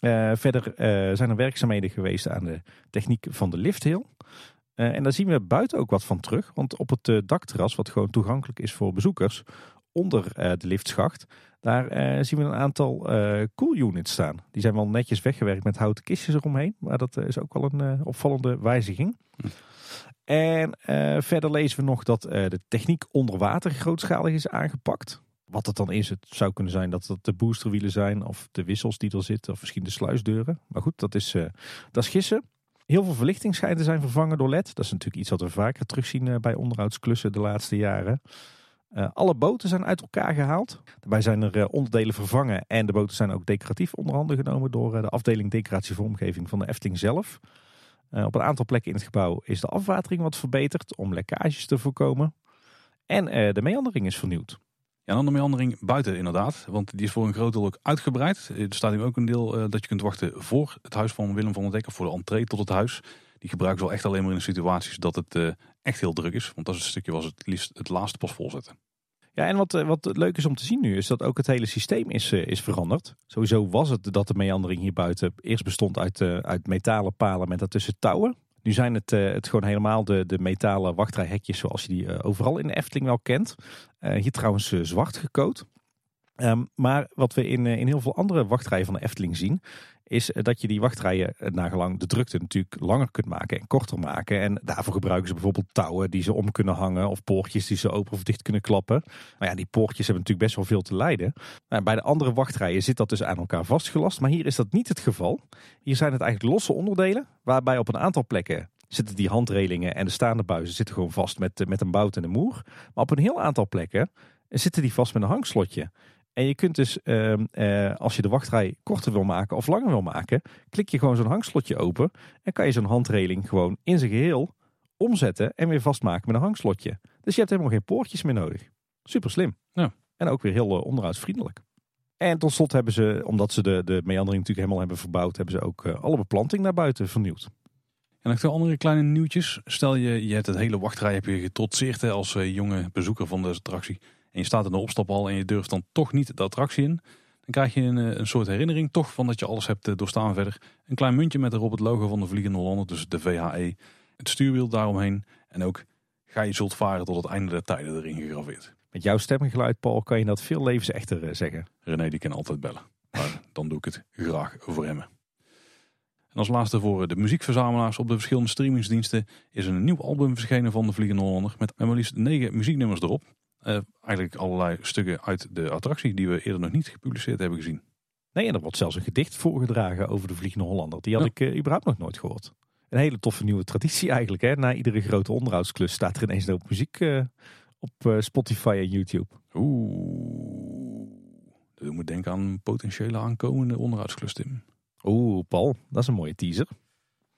Uh, verder uh, zijn er werkzaamheden geweest aan de techniek van de lifthill. en daar zien we buiten ook wat van terug. Want op het dakterras, wat gewoon toegankelijk is voor bezoekers, onder de liftschacht, daar zien we een aantal cool units staan. Die zijn wel netjes weggewerkt met houten kistjes eromheen. Maar dat is ook wel een opvallende wijziging. Hm. En uh, verder lezen we nog dat uh, de techniek onder water grootschalig is aangepakt. Wat dat dan is, het zou kunnen zijn dat het de boosterwielen zijn of de wissels die er zitten of misschien de sluisdeuren. Maar goed, dat is, uh, dat is gissen. Heel veel verlichting schijnt te zijn vervangen door LED. Dat is natuurlijk iets wat we vaker terugzien bij onderhoudsklussen de laatste jaren. alle boten zijn uit elkaar gehaald. Daarbij zijn er onderdelen vervangen en de boten zijn ook decoratief onderhanden genomen door de afdeling decoratievormgeving van de Efteling zelf. Uh, op een aantal plekken in het gebouw is de afwatering wat verbeterd om lekkages te voorkomen. En uh, de meandering is vernieuwd. Ja, dan de meandering buiten inderdaad, want die is voor een groot deel ook uitgebreid. Er staat hier ook een deel dat je kunt wachten voor het huis van Willem van der Dekker, voor de entree tot het huis. Die gebruiken ze wel echt alleen maar in de situaties dat het echt heel druk is. Want dat is een stukje was het liefst het laatste pas volzetten. Ja, en wat, wat leuk is om te zien nu, is dat ook het hele systeem is, is veranderd. Sowieso was het dat de meandering hier buiten eerst bestond uit, uit metalen palen met daartussen touwen. Nu zijn het, het gewoon helemaal de, de metalen wachtrijhekjes zoals je die overal in de Efteling wel kent. Hier trouwens zwart gecoat. Um, maar wat we in, in heel veel andere wachtrijen van de Efteling zien, is dat je die wachtrijen nagelang de drukte natuurlijk langer kunt maken en korter maken. En daarvoor gebruiken ze bijvoorbeeld touwen die ze om kunnen hangen of poortjes die ze open of dicht kunnen klappen. Maar ja, die poortjes hebben natuurlijk best wel veel te lijden. Nou, bij de andere wachtrijen zit dat dus aan elkaar vastgelast, maar hier is dat niet het geval. Hier zijn het eigenlijk losse onderdelen, waarbij op een aantal plekken zitten die handrelingen en de staande buizen zitten gewoon vast met, met een bout en een moer. Maar op een heel aantal plekken zitten die vast met een hangslotje. En je kunt dus, ehm, eh, als je de wachtrij korter wil maken of langer wil maken, klik je gewoon zo'n hangslotje open en kan je zo'n handreling gewoon in zijn geheel omzetten en weer vastmaken met een hangslotje. Dus je hebt helemaal geen poortjes meer nodig. Super slim. Ja. En ook weer heel uh, onderhoudsvriendelijk. En tot slot hebben ze, omdat ze de, de meandering natuurlijk helemaal hebben verbouwd, hebben ze ook uh, alle beplanting naar buiten vernieuwd. En nog twee andere kleine nieuwtjes. Stel je, je hebt het hele wachtrij heb je getrotseerd als jonge bezoeker van de attractie. En je staat in de opstaphal en je durft dan toch niet de attractie in. Dan krijg je een, een soort herinnering toch van dat je alles hebt doorstaan verder. Een klein muntje met erop het logo van de Vliegende Hollander, dus de VHE. Het stuurwiel daaromheen. En ook ga je zult varen tot het einde der tijden erin gegraveerd. Met jouw stemgeluid, Paul, kan je dat veel levensechter zeggen. René, die kan altijd bellen. Maar dan doe ik het graag voor hem. En als laatste voor de muziekverzamelaars op de verschillende streamingsdiensten is een nieuw album verschenen van de Vliegende Hollander met maar liefst negen muzieknummers erop. Uh, eigenlijk allerlei stukken uit de attractie die we eerder nog niet gepubliceerd hebben gezien. Nee, en er wordt zelfs een gedicht voorgedragen over de Vliegende Hollander. Die had ja. ik uh, überhaupt nog nooit gehoord. Een hele toffe nieuwe traditie eigenlijk. Hè? Na iedere grote onderhoudsklus staat er ineens ook muziek uh, op Spotify en YouTube. Oeh, dat doet me denken aan een potentiële aankomende onderhoudsklus, Tim. Oeh, Paul, dat is een mooie teaser.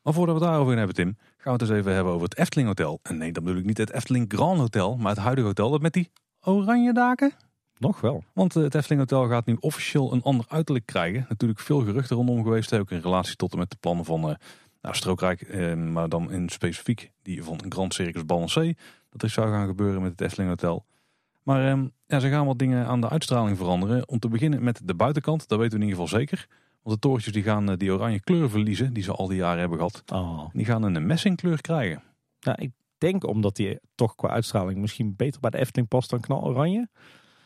Maar voordat we het daarover hebben, Tim, gaan we het eens even hebben over het Efteling Hotel. En nee, dan bedoel ik niet het Efteling Grand Hotel, maar het huidige hotel dat met die oranje daken. Nog wel. Want het Efteling Hotel gaat nu officieel een ander uiterlijk krijgen. Natuurlijk veel geruchten rondom geweest, ook in relatie tot en met de plannen van uh, nou, Strookrijk, eh, maar dan in specifiek die van Grand Circus Balancé. Dat er zou gaan gebeuren met het Efteling Hotel. Maar eh, ja, ze gaan wat dingen aan de uitstraling veranderen. Om te beginnen met de buitenkant, dat weten we in ieder geval zeker. Want de torentjes die gaan eh, die oranje kleur verliezen, die ze al die jaren hebben gehad. Oh. Die gaan een messingkleur krijgen. Nou, ik denk omdat die toch qua uitstraling misschien beter bij de Efteling past dan knaloranje.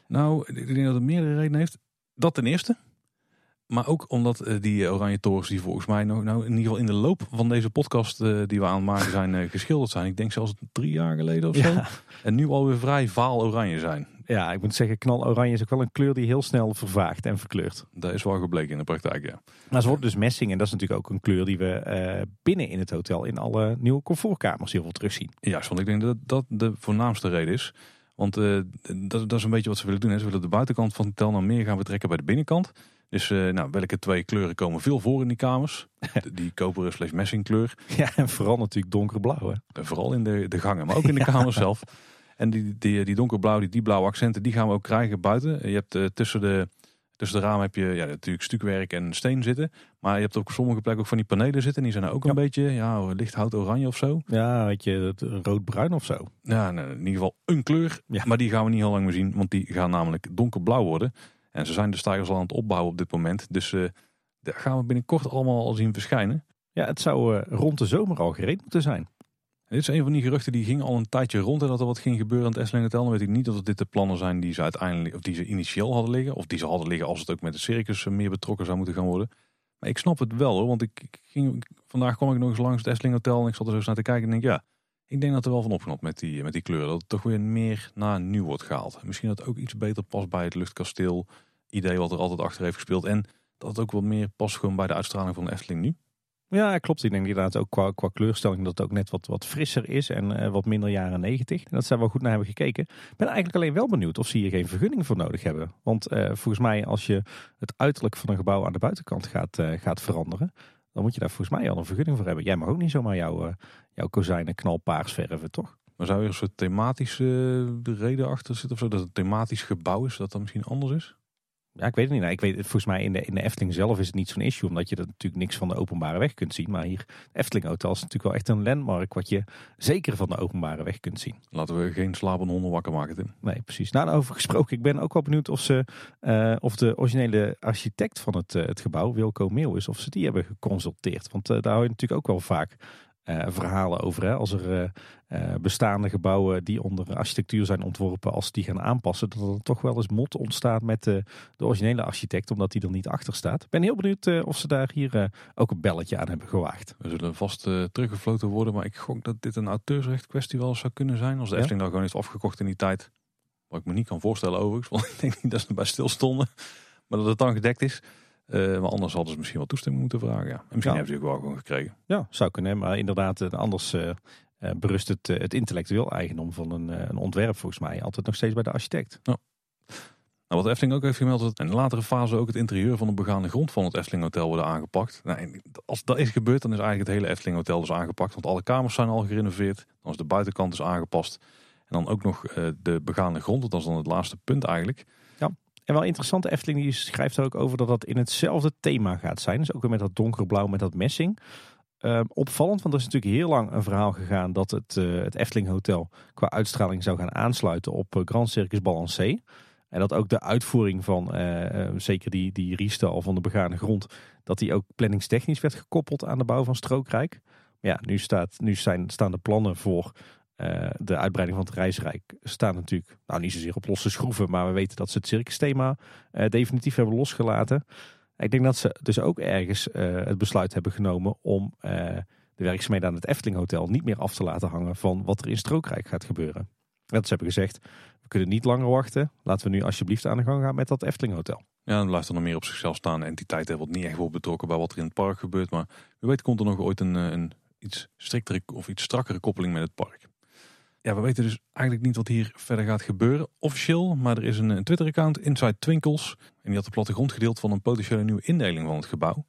Nou, ik denk dat het meerdere redenen heeft. Dat ten eerste. Maar ook omdat uh, die oranje torens die volgens mij nou, nou in ieder geval in de loop van deze podcast uh, die we aan het maken zijn uh, geschilderd zijn. Ik denk zelfs drie jaar geleden of zo. Ja. En nu alweer vrij vaal oranje zijn. Ja, ik moet zeggen, knaloranje is ook wel een kleur die heel snel vervaagt en verkleurt. Dat is wel gebleken in de praktijk, ja. Maar ze wordt dus messing en dat is natuurlijk ook een kleur die we uh, binnen in het hotel in alle nieuwe comfortkamers heel veel terugzien. Juist, want ik denk dat dat de voornaamste reden is. Want uh, dat, dat, is een beetje wat ze willen doen. Hè. Ze willen de buitenkant van het hotel nou meer gaan betrekken bij de binnenkant. Dus uh, nou, welke twee kleuren komen veel voor in die kamers? die koperen slash messingkleur. Ja, en vooral natuurlijk donkerblauw. Hè? En vooral in de, de gangen, maar ook in de ja. kamers zelf. En die, die, die donkerblauw, die, die blauwe accenten, die gaan we ook krijgen buiten. Je hebt uh, tussen, de, tussen de ramen heb je ja, natuurlijk stukwerk en steen zitten. Maar je hebt op sommige plekken ook van die panelen zitten. Die zijn ook ja. een beetje ja, licht hout oranje of zo. Ja, weet je, rood-bruin of zo. Ja, nou, in ieder geval een kleur. Ja. Maar die gaan we niet heel lang meer zien, want die gaan namelijk donkerblauw worden. En ze zijn de stijgers al aan het opbouwen op dit moment. Dus uh, daar gaan we binnenkort allemaal al zien verschijnen. Ja, het zou uh, rond de zomer al gereed moeten zijn. Dit is een van die geruchten die ging al een tijdje rond en dat er wat ging gebeuren aan het Efteling Hotel. Dan weet ik niet of dit de plannen zijn die ze uiteindelijk, of die ze initieel hadden liggen. Of die ze hadden liggen als het ook met de circus meer betrokken zou moeten gaan worden. Maar ik snap het wel hoor, want ik, ging, vandaag kwam ik nog eens langs het Efteling Hotel en ik zat er zo eens naar te kijken en denk ja, ik denk dat er wel van opgenopt met die, met die kleuren. Dat het toch weer meer naar nieuw wordt gehaald. Misschien dat het ook iets beter past bij het luchtkasteel idee wat er altijd achter heeft gespeeld. En dat het ook wat meer past gewoon bij de uitstraling van de Efteling nu. Ja, klopt. Ik denk inderdaad ook qua, qua kleurstelling dat het ook net wat, wat frisser is en uh, wat minder jaren negentig. En dat zij wel goed naar hebben gekeken. Ik ben eigenlijk alleen wel benieuwd of ze hier geen vergunning voor nodig hebben. Want uh, volgens mij als je het uiterlijk van een gebouw aan de buitenkant gaat, uh, gaat veranderen, dan moet je daar volgens mij al een vergunning voor hebben. Jij mag ook niet zomaar jouw, jouw kozijnen knalpaars verven, toch? Maar zou er een soort thematische de reden achter zitten of zo? Dat het thematisch gebouw is, dat dat misschien anders is? Ja, ik weet het niet. Nou, ik weet, volgens mij in de, in de Efteling zelf is het niet zo'n issue, omdat je er natuurlijk niks van de openbare weg kunt zien. Maar hier, Efteling Hotel is natuurlijk wel echt een landmark wat je zeker van de openbare weg kunt zien. Laten we geen slapende honden wakker maken, Tim. Nee, precies. Nou, over gesproken, ik ben ook wel benieuwd of, ze, uh, of de originele architect van het, uh, het gebouw, Wilco Meel, is, of ze die hebben geconsulteerd. Want uh, daar hou je natuurlijk ook wel vaak verhalen over. Hè? Als er uh, uh, bestaande gebouwen die onder architectuur zijn ontworpen, als die gaan aanpassen, dat er toch wel eens mot ontstaat met de originele architect, omdat die er niet achter staat. Ik ben heel benieuwd of ze daar hier ook een belletje aan hebben gewaagd. We zullen vast teruggefloten worden, maar ik gok dat dit een auteursrecht kwestie wel zou kunnen zijn. Als de ja? Efteling daar gewoon heeft afgekocht in die tijd. Wat ik me niet kan voorstellen overigens, want ik denk niet dat ze erbij stilstonden. Maar dat het dan gedekt is. Uh, maar anders hadden ze misschien wel toestemming moeten vragen. Ja. En misschien ja. hebben ze ook wel gewoon gekregen. Ja, zou kunnen. Maar inderdaad, anders uh, berust het, het intellectueel eigendom van een, een, ontwerp volgens mij altijd nog steeds bij de architect. Ja. Nou, wat Efteling ook heeft gemeld, dat in een latere fase ook het interieur van de begaande grond van het Efteling Hotel worden aangepakt. Nou, als dat is gebeurd, dan is eigenlijk het hele Efteling Hotel dus aangepakt. Want alle kamers zijn al gerenoveerd. Dan is de buitenkant dus aangepast. En dan ook nog uh, de begaande grond. Dat is dan het laatste punt eigenlijk. En wel interessant, de Efteling die schrijft er ook over dat dat in hetzelfde thema gaat zijn. Dus ook weer met dat donkerblauw, met dat messing. Uh, opvallend, want er is natuurlijk heel lang een verhaal gegaan dat het, uh, het Efteling Hotel qua uitstraling zou gaan aansluiten op uh, Grand Circus Balancé. En dat ook de uitvoering van uh, zeker die, die van de begane grond, dat die ook planningstechnisch werd gekoppeld aan de bouw van Strookrijk. Ja, nu, staat, nu zijn, staan de plannen voor uh, de uitbreiding van het reisrijk staan natuurlijk, nou niet zozeer op losse schroeven, maar we weten dat ze het circusthema uh, definitief hebben losgelaten. Ik denk dat ze dus ook ergens uh, het besluit hebben genomen om de werkzaamheden aan het Efteling Hotel niet meer af te laten hangen van wat er in Strookrijk gaat gebeuren. Dat ze hebben gezegd, we kunnen niet langer wachten, laten we nu alsjeblieft aan de gang gaan met dat Efteling Hotel. Ja, dan blijft er nog meer op zichzelf staan. Entiteit wordt niet echt wel betrokken bij wat er in het park gebeurt, maar wie weet komt er nog ooit een, een iets striktere of iets strakkere koppeling met het park. Ja, we weten dus eigenlijk niet wat hier verder gaat gebeuren officieel. Maar er is een, Twitter-account, Inside Twinkles. En die had de plattegrond gedeeld van een potentiële nieuwe indeling van het gebouw.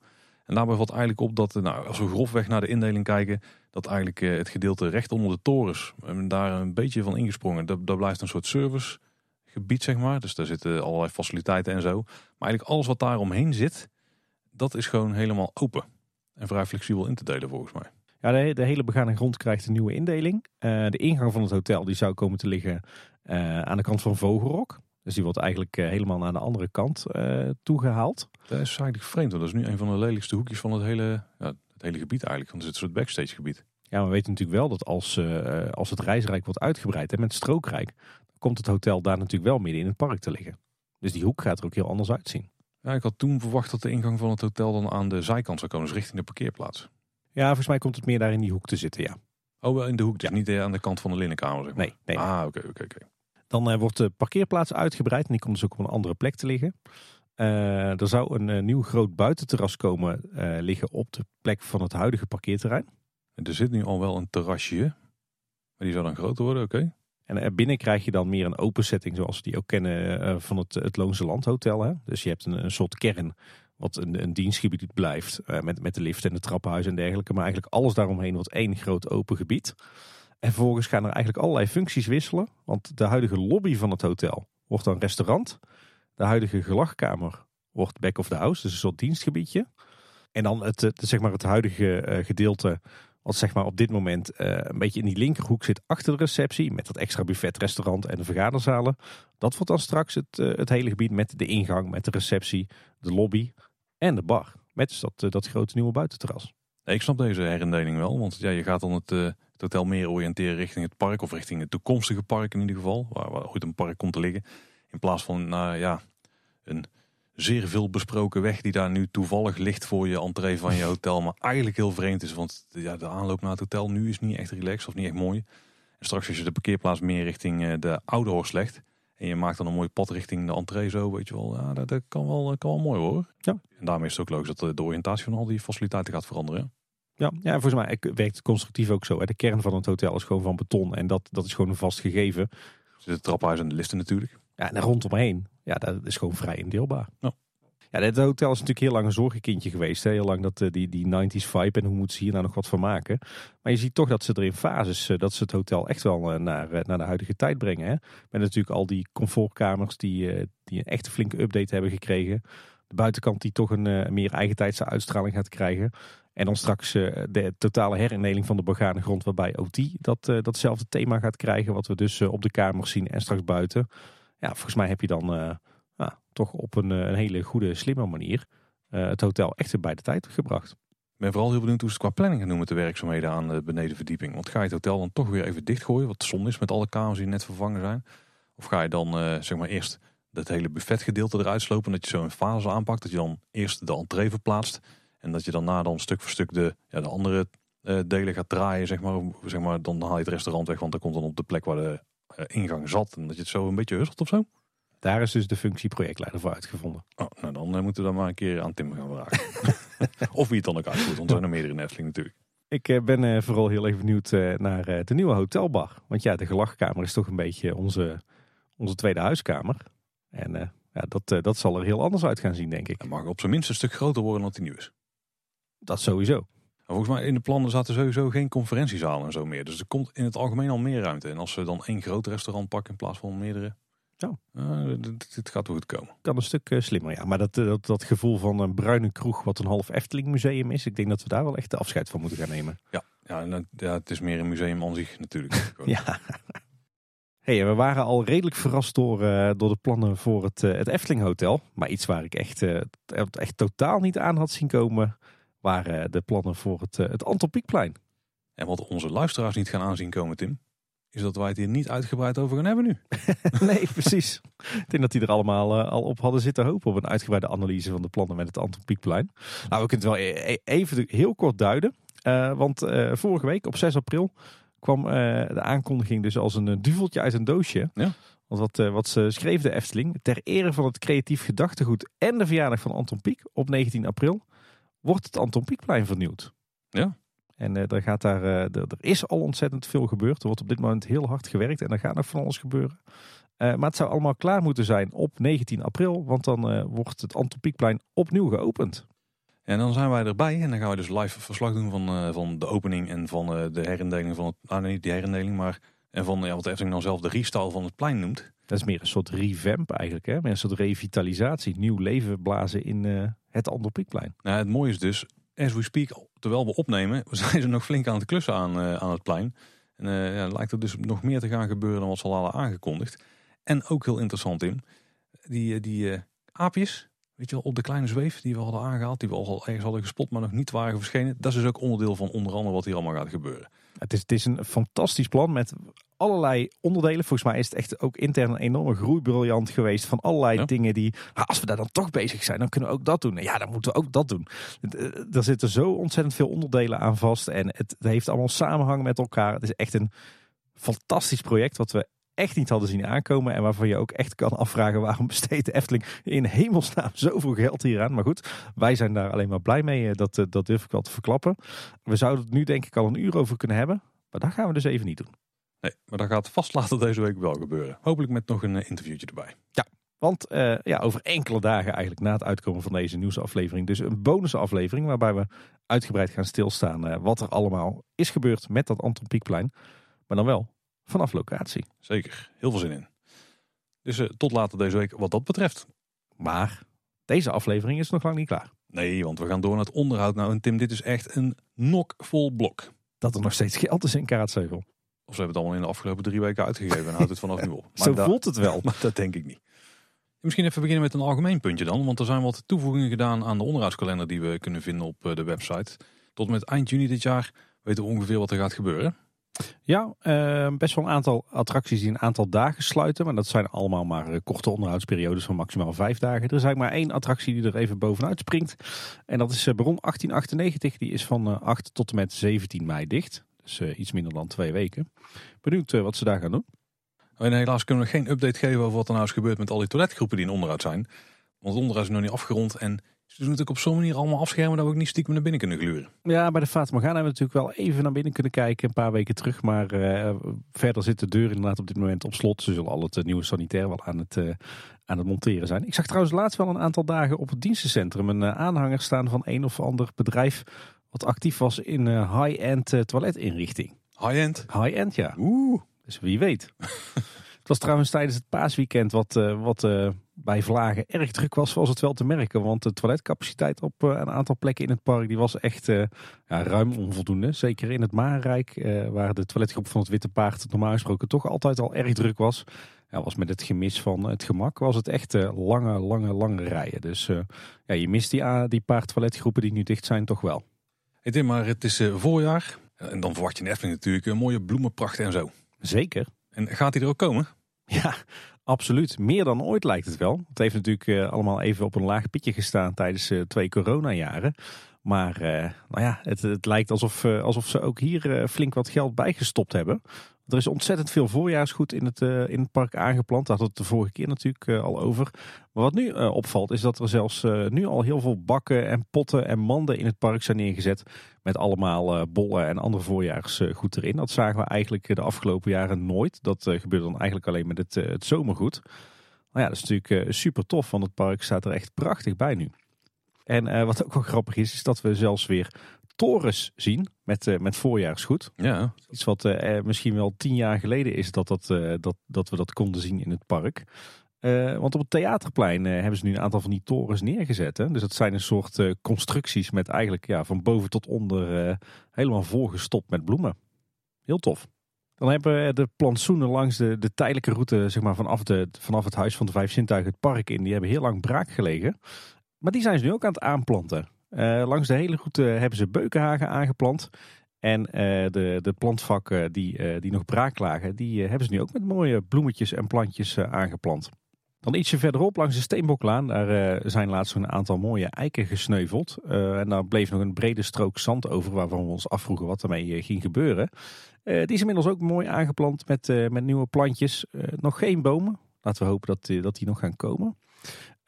En daarbij valt eigenlijk op dat, nou, als we grofweg naar de indeling kijken, dat eigenlijk eh, het gedeelte recht onder de torens, en daar een beetje van ingesprongen. Dat, dat blijft een soort servicegebied, zeg maar. Dus daar zitten allerlei faciliteiten en zo. Maar eigenlijk alles wat daar omheen zit, dat is gewoon helemaal open. En vrij flexibel in te delen volgens mij. Ja, de, de, hele begane grond krijgt een nieuwe indeling. Uh, de ingang van het hotel die zou komen te liggen uh, aan de kant van Vogelrok. Dus die wordt eigenlijk uh, helemaal naar de andere kant toegehaald. Dat is eigenlijk vreemd, want dat is nu een van de lelijkste hoekjes van het hele, ja, het hele gebied eigenlijk. Want het is een soort backstage gebied. Ja, maar we weten natuurlijk wel dat als, als het reisrijk wordt uitgebreid en met strookrijk, dan komt het hotel daar natuurlijk wel midden in het park te liggen. Dus die hoek gaat er ook heel anders uitzien. Ja, ik had toen verwacht dat de ingang van het hotel dan aan de zijkant zou komen, dus richting de parkeerplaats. Ja, volgens mij komt het meer daar in die hoek te zitten, ja. Oh, wel in de hoek, dus ja. niet aan de kant van de linnenkamer, zeg maar. Nee, nee. Ah, oké, oké, oké. Dan uh, wordt de parkeerplaats uitgebreid en die komt dus ook op een andere plek te liggen. Uh, er zou een uh, nieuw groot buitenterras komen liggen op de plek van het huidige parkeerterrein. En er zit nu al wel een terrasje, maar die zou dan groter worden, oké. En binnen krijg je dan meer een open setting zoals we die ook kennen van het, het Loonse Landhotel. Hè? Dus je hebt een, een soort kern wat een, een dienstgebied blijft. Uh, met, met de lift en de trappenhuis en dergelijke. Maar eigenlijk alles daaromheen wordt één groot open gebied. En vervolgens gaan er eigenlijk allerlei functies wisselen. Want de huidige lobby van het hotel wordt dan restaurant. De huidige gelachkamer wordt back of the house, dus een soort dienstgebiedje. En dan het, zeg maar het huidige uh, gedeelte, wat zeg maar op dit moment uh, een beetje in die linkerhoek zit achter de receptie. Met dat extra buffet, restaurant en de vergaderzalen. Dat wordt dan straks het, het hele gebied met de ingang, met de receptie, de lobby en de bar. Met dus dat, dat grote nieuwe buitenterras. Ik snap deze herindeling wel, want ja, je gaat dan het, uh, hotel meer oriënteren richting het park of richting het toekomstige park in ieder geval, waar, ooit een park komt te liggen. In plaats van nou, ja, een zeer veel besproken weg die daar nu toevallig ligt voor je entree van je hotel, maar eigenlijk heel vreemd is, want ja, de aanloop naar het hotel nu is niet echt relaxed of niet echt mooi. En straks als je de parkeerplaats meer richting uh, de oude horst en je maakt dan een mooi pad richting de entree zo, weet je wel. Ja, dat, dat kan, wel, kan wel mooi hoor. Ja. En daarmee is het ook logisch dat de oriëntatie van al die faciliteiten gaat veranderen. Ja, ja volgens mij werkt het constructief ook zo. De kern van het hotel is gewoon van beton en dat, dat is gewoon een vast gegeven. Dus de trappenhuis en de liften natuurlijk. Ja, en rondomheen, ja, dat is gewoon vrij indeelbaar. Ja. Ja, het hotel is natuurlijk heel lang een zorgenkindje geweest. Heel lang dat, eh, die, die 90s vibe en hoe moeten ze hier nou nog wat van maken. Maar je ziet toch dat ze er in fases, eh, dat ze het hotel echt wel eh, naar, naar de huidige tijd brengen. Hè? Met natuurlijk al die comfortkamers die, die een echte flinke update hebben gekregen. De buitenkant die toch een meer eigentijdse uitstraling gaat krijgen. En dan straks de totale herindeling van de begane grond, waarbij die dat, datzelfde thema gaat krijgen. Wat we dus op de kamers zien en straks buiten. Ja, volgens mij heb je dan nou, toch op een, een, hele goede, slimme manier het hotel echt bij de tijd gebracht. Ik ben vooral heel benieuwd hoe ze het qua planning gaan doen met de werkzaamheden aan de benedenverdieping. Want ga je het hotel dan toch weer even dichtgooien, wat zon is met alle kamers die net vervangen zijn? Of ga je dan zeg maar eerst dat hele buffetgedeelte eruit slopen, dat je zo een fase aanpakt, dat je dan eerst de entree verplaatst en dat je daarna dan stuk voor stuk de, ja, de andere delen gaat draaien, zeg maar, zeg maar. Dan haal je het restaurant weg, want dan komt dan op de plek waar de ingang zat. En dat je het zo een beetje hustelt of zo. Daar is dus de functie projectleider voor uitgevonden. Oh, nou dan uh, moeten we dan maar een keer aan Tim gaan vragen. of wie het dan ook uitvoert, want er zijn er meerdere in Efteling natuurlijk. Ik ben vooral heel even benieuwd naar de nieuwe hotelbar. Want ja, de gelachkamer is toch een beetje onze, onze tweede huiskamer. En ja, dat, dat zal er heel anders uit gaan zien, denk ik. Het mag op zijn minst een stuk groter worden dan die nieuw is. Dat sowieso. Volgens mij in de plannen zaten sowieso geen conferentiezalen en zo meer. Dus er komt in het algemeen al meer ruimte. En als ze dan één groot restaurant pakken in plaats van meerdere. Ja. Uh, dit, gaat goed komen. Kan een stuk uh, slimmer, ja. Maar dat, eh, dat, dat gevoel van een bruine kroeg wat een half Efteling museum is. Ik denk dat we daar wel echt de afscheid van moeten gaan nemen. Ja, ja, en, ja het is meer een museum aan zich natuurlijk. ja. Hey, we waren al redelijk verrast door, uh, door de plannen voor het, het Efteling Hotel. Maar iets waar ik echt, echt totaal niet aan had zien komen waren de plannen voor het, eh, het Anton Pieckplein. En wat onze luisteraars niet gaan aanzien komen, Tim, is dat wij het hier niet uitgebreid over gaan hebben nu. nee, precies. Ik denk dat die er allemaal uh, al op hadden zitten hopen op een uitgebreide analyse van de plannen met het Anton Pieckplein. Nou, we kunnen het wel e-, e-, even heel kort duiden. Uh, want uh, vorige week op 6 april kwam de aankondiging dus als een duveltje uit een doosje. Ja. Want wat, wat ze schreef de Efteling, ter ere van het creatief gedachtegoed en de verjaardag van Anton Pieck op 19 april wordt het Anton Pieckplein vernieuwd. Ja. En uh, er, gaat daar, uh, er, is al ontzettend veel gebeurd. Er wordt op dit moment heel hard gewerkt en er gaat nog van alles gebeuren. Uh, maar het zou allemaal klaar moeten zijn op 19 april, want dan wordt het Anton Pieckplein opnieuw geopend. En dan zijn wij erbij en dan gaan we dus live verslag doen van, van de opening en van de herindeling van het, nou niet die herindeling, maar en van ja, wat Efteling dan zelf de restyle van het plein noemt. Dat is meer een soort revamp eigenlijk, hè? Meer een soort revitalisatie, nieuw leven blazen in het Anton Pieckplein. Nou, het mooie is dus, as we speak, terwijl we opnemen, zijn ze nog flink aan het klussen aan, uh, aan het plein. En uh, ja, lijkt er dus nog meer te gaan gebeuren dan wat ze al hadden aangekondigd. En ook heel interessant, in die, eh, die aapjes, weet je wel, op de kleine zweef die we hadden aangehaald, die we al ergens hadden gespot, maar nog niet waren verschenen. Dat is dus ook onderdeel van onder andere wat hier allemaal gaat gebeuren. Het is, het is een fantastisch plan met allerlei onderdelen. Volgens mij is het echt ook intern een enorme groeibriljant geweest van allerlei dingen die, nou, als we daar dan toch bezig zijn, dan kunnen we ook dat doen. ja, dan moeten we ook dat doen. Eh, er zitten zo ontzettend veel onderdelen aan vast en het, heeft allemaal samenhang met elkaar. Het is echt een fantastisch project wat we echt niet hadden zien aankomen. En waarvan je ook echt kan afvragen waarom besteedt de Efteling in hemelsnaam zoveel geld hieraan. Maar goed, wij zijn daar alleen maar blij mee. Eh, dat, eh, dat durf ik wel te verklappen. We zouden het nu denk ik al een uur over kunnen hebben. Maar dat gaan we dus even niet doen. Nee, maar dat gaat vast later deze week wel gebeuren. Hopelijk met nog een eh, interviewtje erbij. Ja, want ja, over enkele dagen eigenlijk na het uitkomen van deze nieuwsaflevering. Dus een bonusaflevering waarbij we uitgebreid gaan stilstaan wat er allemaal is gebeurd met dat Anton Pieckplein. Maar dan wel vanaf locatie. Zeker, heel veel zin in. Dus uh, tot later deze week wat dat betreft. Maar deze aflevering is nog lang niet klaar. Nee, want we gaan door naar het onderhoud. Nou, en Tim, dit is echt een nokvol blok. Dat er nog steeds geld is in Kaartsheuvel. Of ze hebben het allemaal in de afgelopen drie weken uitgegeven en houdt het vanaf nu op. Maar Zo voelt het wel. Maar dat denk ik niet. Misschien even beginnen met een algemeen puntje dan. Want er zijn wat toevoegingen gedaan aan de onderhoudskalender die we kunnen vinden op eh, de website. Tot met eind juni dit jaar weten we ongeveer wat er gaat gebeuren. Ja, uh, best wel een aantal attracties die een aantal dagen sluiten. Maar dat zijn allemaal maar eh, korte onderhoudsperiodes van maximaal vijf dagen. Er is eigenlijk maar één attractie die er even bovenuit springt. En dat is uh, Baron 1898. Die is van 8 tot en met 17 mei dicht. Dus iets minder dan twee weken. Benieuwd wat ze daar gaan doen. En helaas kunnen we geen update geven over wat er nou is gebeurd met al die toiletgroepen die in onderhoud zijn. Want onderhoud is nog niet afgerond. En doen het ook op zo'n manier allemaal afschermen dat we ook niet stiekem naar binnen kunnen gluren. Ja, bij de Fata Morgana hebben we natuurlijk wel even naar binnen kunnen kijken. Een paar weken terug. Maar uh, verder zit de deur inderdaad op dit moment op slot. Ze zullen al het nieuwe sanitair wel aan het, uh, aan het monteren zijn. Ik zag trouwens laatst wel een aantal dagen op het dienstencentrum een aanhanger staan van een of ander bedrijf. Wat actief was in high-end toiletinrichting. High-end? High-end, ja. Oeh. Dus wie weet. het was trouwens tijdens het paasweekend wat, wat bij Vlagen erg druk was, was het wel te merken. Want de toiletcapaciteit op uh, een aantal plekken in het park die was echt uh, ja, ruim onvoldoende. Zeker in het Maanrijk, uh, waar de toiletgroep van het Witte Paard normaal gesproken toch altijd al erg druk was. Ja, was met het gemis van het gemak, was het echt lange, lange, lange rijen. Dus ja, je mist die, die paar toiletgroepen die nu dicht zijn toch wel. Hey Tim, maar het is voorjaar. En dan verwacht je in Efteling natuurlijk een mooie bloemenpracht en zo. Zeker. En gaat die er ook komen? Ja, Absoluut. Meer dan ooit lijkt het wel. Het heeft natuurlijk uh, allemaal even op een laag pitje gestaan tijdens uh, twee coronajaren. Maar uh, nou ja, het, het lijkt alsof, alsof ze ook hier flink wat geld bijgestopt hebben. Er is ontzettend veel voorjaarsgoed in het, uh, in het park aangeplant. Daar hadden we het de vorige keer natuurlijk uh, al over. Maar wat nu uh, opvalt is dat er zelfs nu al heel veel bakken en potten en manden in het park zijn neergezet. Met allemaal bollen en andere voorjaarsgoed erin. Dat zagen we eigenlijk de afgelopen jaren nooit. Dat gebeurde dan eigenlijk alleen met het, het zomergoed. Nou ja, dat is natuurlijk super tof, want het park staat er echt prachtig bij nu. En wat ook wel grappig is, is dat we zelfs weer torens zien met, uh, met voorjaarsgoed. Ja. Iets wat uh, misschien wel tien jaar geleden is dat, dat, uh, dat, dat we dat konden zien in het park. want op het theaterplein hebben ze nu een aantal van die torens neergezet. Hè? Dus dat zijn een soort constructies met eigenlijk ja, van boven tot onder helemaal volgestopt met bloemen. Heel tof. Dan hebben we de plantsoenen langs de, de tijdelijke route zeg maar, vanaf, de, vanaf het Huis van de Vijf Zintuigen het park in. Die hebben heel lang braak gelegen. Maar die zijn ze nu ook aan het aanplanten. Uh, langs de hele route hebben ze beukenhagen aangeplant. En uh, de, de plantvakken die, uh, die nog braak lagen, die hebben ze nu ook met mooie bloemetjes en plantjes aangeplant. Dan ietsje verderop langs de Steenboklaan, daar zijn laatst een aantal mooie eiken gesneuveld. en daar bleef nog een brede strook zand over waarvan we ons afvroegen wat ermee ging gebeuren. die is inmiddels ook mooi aangeplant met, met nieuwe plantjes. nog geen bomen, laten we hopen dat, dat die nog gaan komen.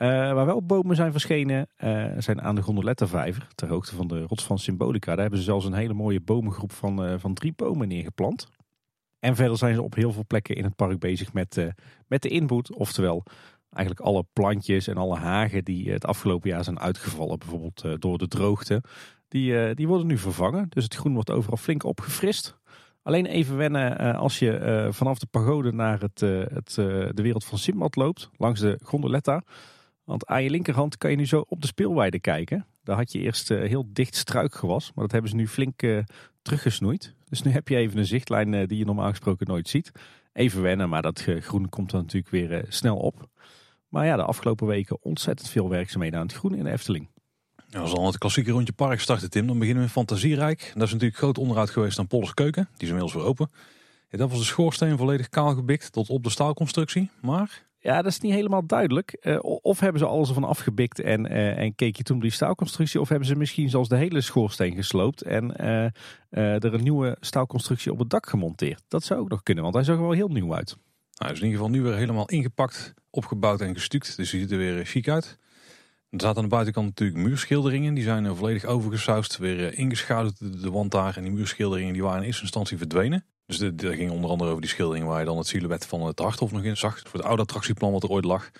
Uh, waar wel bomen zijn verschenen, uh, zijn aan de Gondoletta-vijver, ter hoogte van de rots van Symbolica. Daar hebben ze zelfs een hele mooie bomengroep van, uh, van drie bomen neergeplant. En verder zijn ze op heel veel plekken in het park bezig met, met de inboet. Oftewel, eigenlijk alle plantjes en alle hagen die het afgelopen jaar zijn uitgevallen, bijvoorbeeld door de droogte, die, die worden nu vervangen. Dus het groen wordt overal flink opgefrist. Alleen even wennen als je vanaf de pagode naar het, het, de wereld van Simbad loopt, langs de Gondoletta. Want aan je linkerhand kan je nu zo op de speelweide kijken. Daar had je eerst uh, heel dicht struikgewas, maar dat hebben ze nu flink uh, teruggesnoeid. Dus nu heb je even een zichtlijn uh, die je normaal gesproken nooit ziet. Even wennen, maar dat groen komt er natuurlijk weer snel op. Maar ja, de afgelopen weken ontzettend veel werkzaamheden aan het groen in de Efteling. Ja, als al het klassieke rondje park starten, Tim, dan beginnen we in Fantasierijk. Dat is natuurlijk groot onderhoud geweest aan Polles Keuken. Die is inmiddels weer open. Ja, dat was de schoorsteen volledig kaal gebikt tot op de staalconstructie. Maar ja, dat is niet helemaal duidelijk. Uh, of hebben ze alles ervan afgebikt en, uh, en keek je toen die staalconstructie. Of hebben ze misschien zelfs de hele schoorsteen gesloopt en uh, er een nieuwe staalconstructie op het dak gemonteerd. Dat zou ook nog kunnen, want hij zag er wel heel nieuw uit. Nou, is in ieder geval nu weer helemaal ingepakt, opgebouwd en gestuukt. Dus hij ziet er weer chic uit. Er zaten aan de buitenkant natuurlijk muurschilderingen. Die zijn volledig overgesausd, weer ingeschaduwd de wand. En die muurschilderingen die waren in eerste instantie verdwenen. Dus dat ging onder andere over die schildering waar je dan het silhouet van het Harthof nog in zag. Voor het oude attractieplan wat er ooit lag.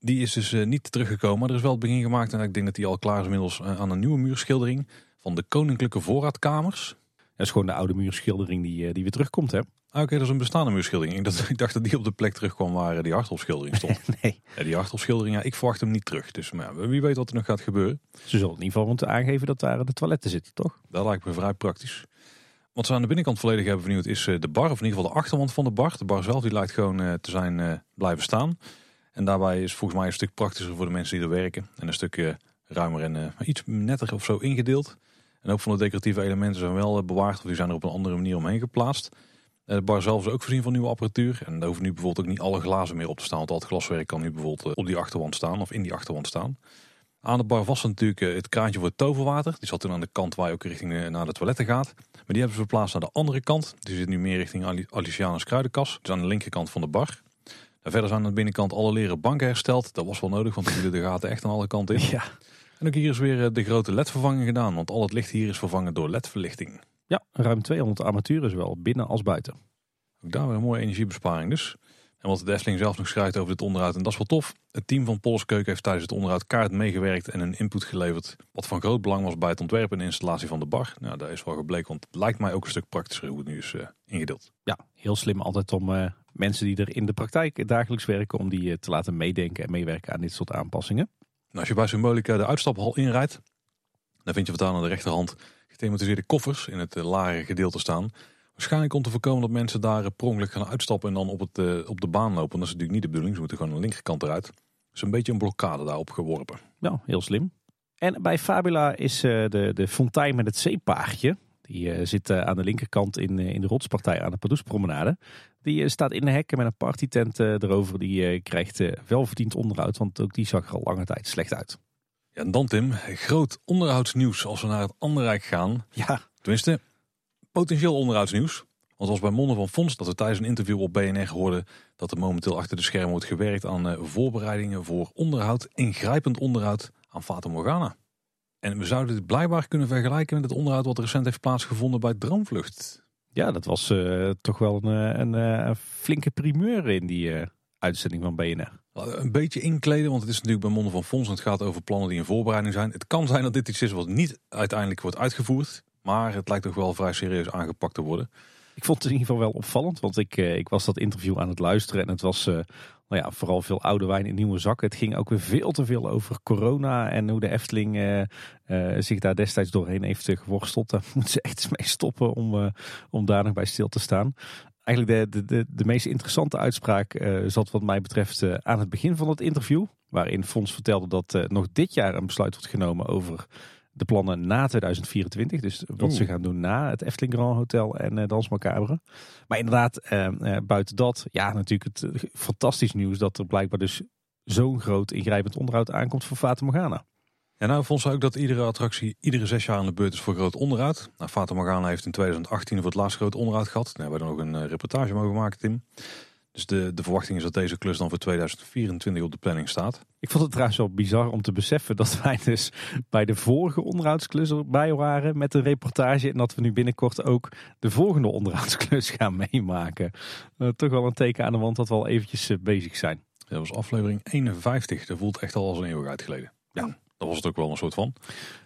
Die is dus uh, niet teruggekomen. Maar er is wel het begin gemaakt. En ik denk dat die al klaar is inmiddels uh, aan een nieuwe muurschildering. Van de Koninklijke Voorraadkamers. Dat is gewoon de oude muurschildering die, uh, die weer terugkomt hè? Ah, Oké, dat is een bestaande muurschildering. Ik dacht, ik dacht, dat die op de plek terugkwam waar die Harthofschildering stond. nee. Ja, die Harthofschildering, ja, ik verwacht hem niet terug. Dus maar ja, wie weet wat er nog gaat gebeuren. Ze zullen in ieder geval moeten aangeven dat daar de toiletten zitten, toch? Dat lijkt me vrij praktisch. Wat ze aan de binnenkant volledig hebben vernieuwd is eh, de bar. Of in ieder geval de achterwand van de bar. De bar zelf die lijkt gewoon eh, te zijn eh, blijven staan. En daarbij is volgens mij een stuk praktischer voor de mensen die er werken. En een stuk ruimer en iets netter of zo ingedeeld. En ook van de decoratieve elementen zijn wel bewaard. Of die zijn er op een andere manier omheen geplaatst. De bar zelf is ook voorzien van nieuwe apparatuur. En daar hoeven nu bijvoorbeeld ook niet alle glazen meer op te staan. Want al het glaswerk kan nu bijvoorbeeld op die achterwand staan. Of in die achterwand staan. Aan de bar was natuurlijk het kraantje voor het toverwater. Die zat toen aan de kant waar je ook richting naar de toiletten gaat. Maar die hebben ze verplaatst naar de andere kant. Die zit nu meer richting Alicianus Kruidenkas. Dus aan de linkerkant van de bar. En verder zijn aan de binnenkant alle leren banken hersteld. Dat was wel nodig, want die vielen de gaten echt aan alle kanten in. Ja. En ook hier is weer eh, de grote LED-vervanging gedaan, want al het licht hier is vervangen door LED-verlichting. Ja, ruim 200 armaturen, zowel binnen als buiten. Ook daar weer een mooie energiebesparing dus. En wat de Efteling zelf nog schrijft over dit onderhoud, en dat is wel tof. Het team van Polskeuken heeft tijdens het onderhoud kaart meegewerkt en een input geleverd. Wat van groot belang was bij het ontwerpen en installatie van de bar. Nou, daar is wel gebleken, want het lijkt mij ook een stuk praktischer hoe het nu is uh, ingedeeld. Ja, heel slim altijd om uh, mensen die er in de praktijk dagelijks werken, om die uh, te laten meedenken en meewerken aan dit soort aanpassingen. Nou, als je bij Symbolica de uitstaphal inrijdt, dan vind je wat aan de rechterhand gethematiseerde koffers in het lage gedeelte staan. Waarschijnlijk om te voorkomen dat mensen daar per ongeluk gaan uitstappen en dan op, het, uh, op de baan lopen. Dat is natuurlijk niet de bedoeling. Ze moeten gewoon aan de linkerkant eruit. Dus een beetje een blokkade daarop geworpen. Ja, heel slim. En bij Fabula is uh, de, de fontein met het zeepaardje. Die uh, zit aan de linkerkant in, in de rotspartij aan de Padoespromenade. Die staat in de hekken met een partytent erover. Die krijgt welverdiend onderhoud, want ook die zag er al lange tijd slecht uit. Ja, en dan Tim, groot onderhoudsnieuws als we naar het Anderrijk gaan. Ja. Tenminste, potentieel onderhoudsnieuws. Want als bij Monde van Fons dat we tijdens een interview op BNR hoorden dat er momenteel achter de schermen wordt gewerkt aan uh, voorbereidingen voor onderhoud, ingrijpend onderhoud aan Fata Morgana. En we zouden dit blijkbaar kunnen vergelijken met het onderhoud wat recent heeft plaatsgevonden bij Droomvlucht. Ja, dat was uh, toch wel een, eh, een, een, flinke primeur in die uitzending van BNR. Een beetje inkleden, want het is natuurlijk bij Monde van Fons en het gaat over plannen die in voorbereiding zijn. Het kan zijn dat dit iets is wat niet uiteindelijk wordt uitgevoerd. Maar het lijkt toch wel vrij serieus aangepakt te worden. Ik vond het in ieder geval wel opvallend, want ik, eh, ik was dat interview aan het luisteren en het was uh, nou ja, vooral veel oude wijn in nieuwe zakken. Het ging ook weer veel te veel over corona en hoe de Efteling uh, zich daar destijds doorheen heeft geworsteld. Daar moeten ze echt mee stoppen om, om daar nog bij stil te staan. Eigenlijk de, de, de, de meest interessante uitspraak zat wat mij betreft aan het begin van het interview. Waarin Fons vertelde dat nog dit jaar een besluit wordt genomen over de plannen na 2024. Dus wat ze gaan doen na het Efteling Grand Hotel en uh, Dans Macabre. Maar inderdaad, uh, uh, buiten dat, ja natuurlijk het fantastisch nieuws dat er blijkbaar dus zo'n groot ingrijpend onderhoud aankomt voor Fata Morgana. Ja, nou vond ze ook dat iedere attractie iedere zes jaar aan de beurt is voor groot onderhoud. Nou, Fata Morgana heeft in 2018 voor het laatst groot onderhoud gehad. Daar hebben we er nog een reportage mogen maken, Tim. Dus de, de verwachting is dat deze klus dan voor 2024 op de planning staat. Ik vond het trouwens wel bizar om te beseffen dat wij dus bij de vorige onderhoudsklus erbij waren met de reportage. En dat we nu binnenkort ook de volgende onderhoudsklus gaan meemaken. Uh, toch wel een teken aan de wand dat we al eventjes uh, bezig zijn. Dat was aflevering 51. Dat voelt echt al als een eeuwigheid geleden. Ja. Dat was het ook wel een soort van.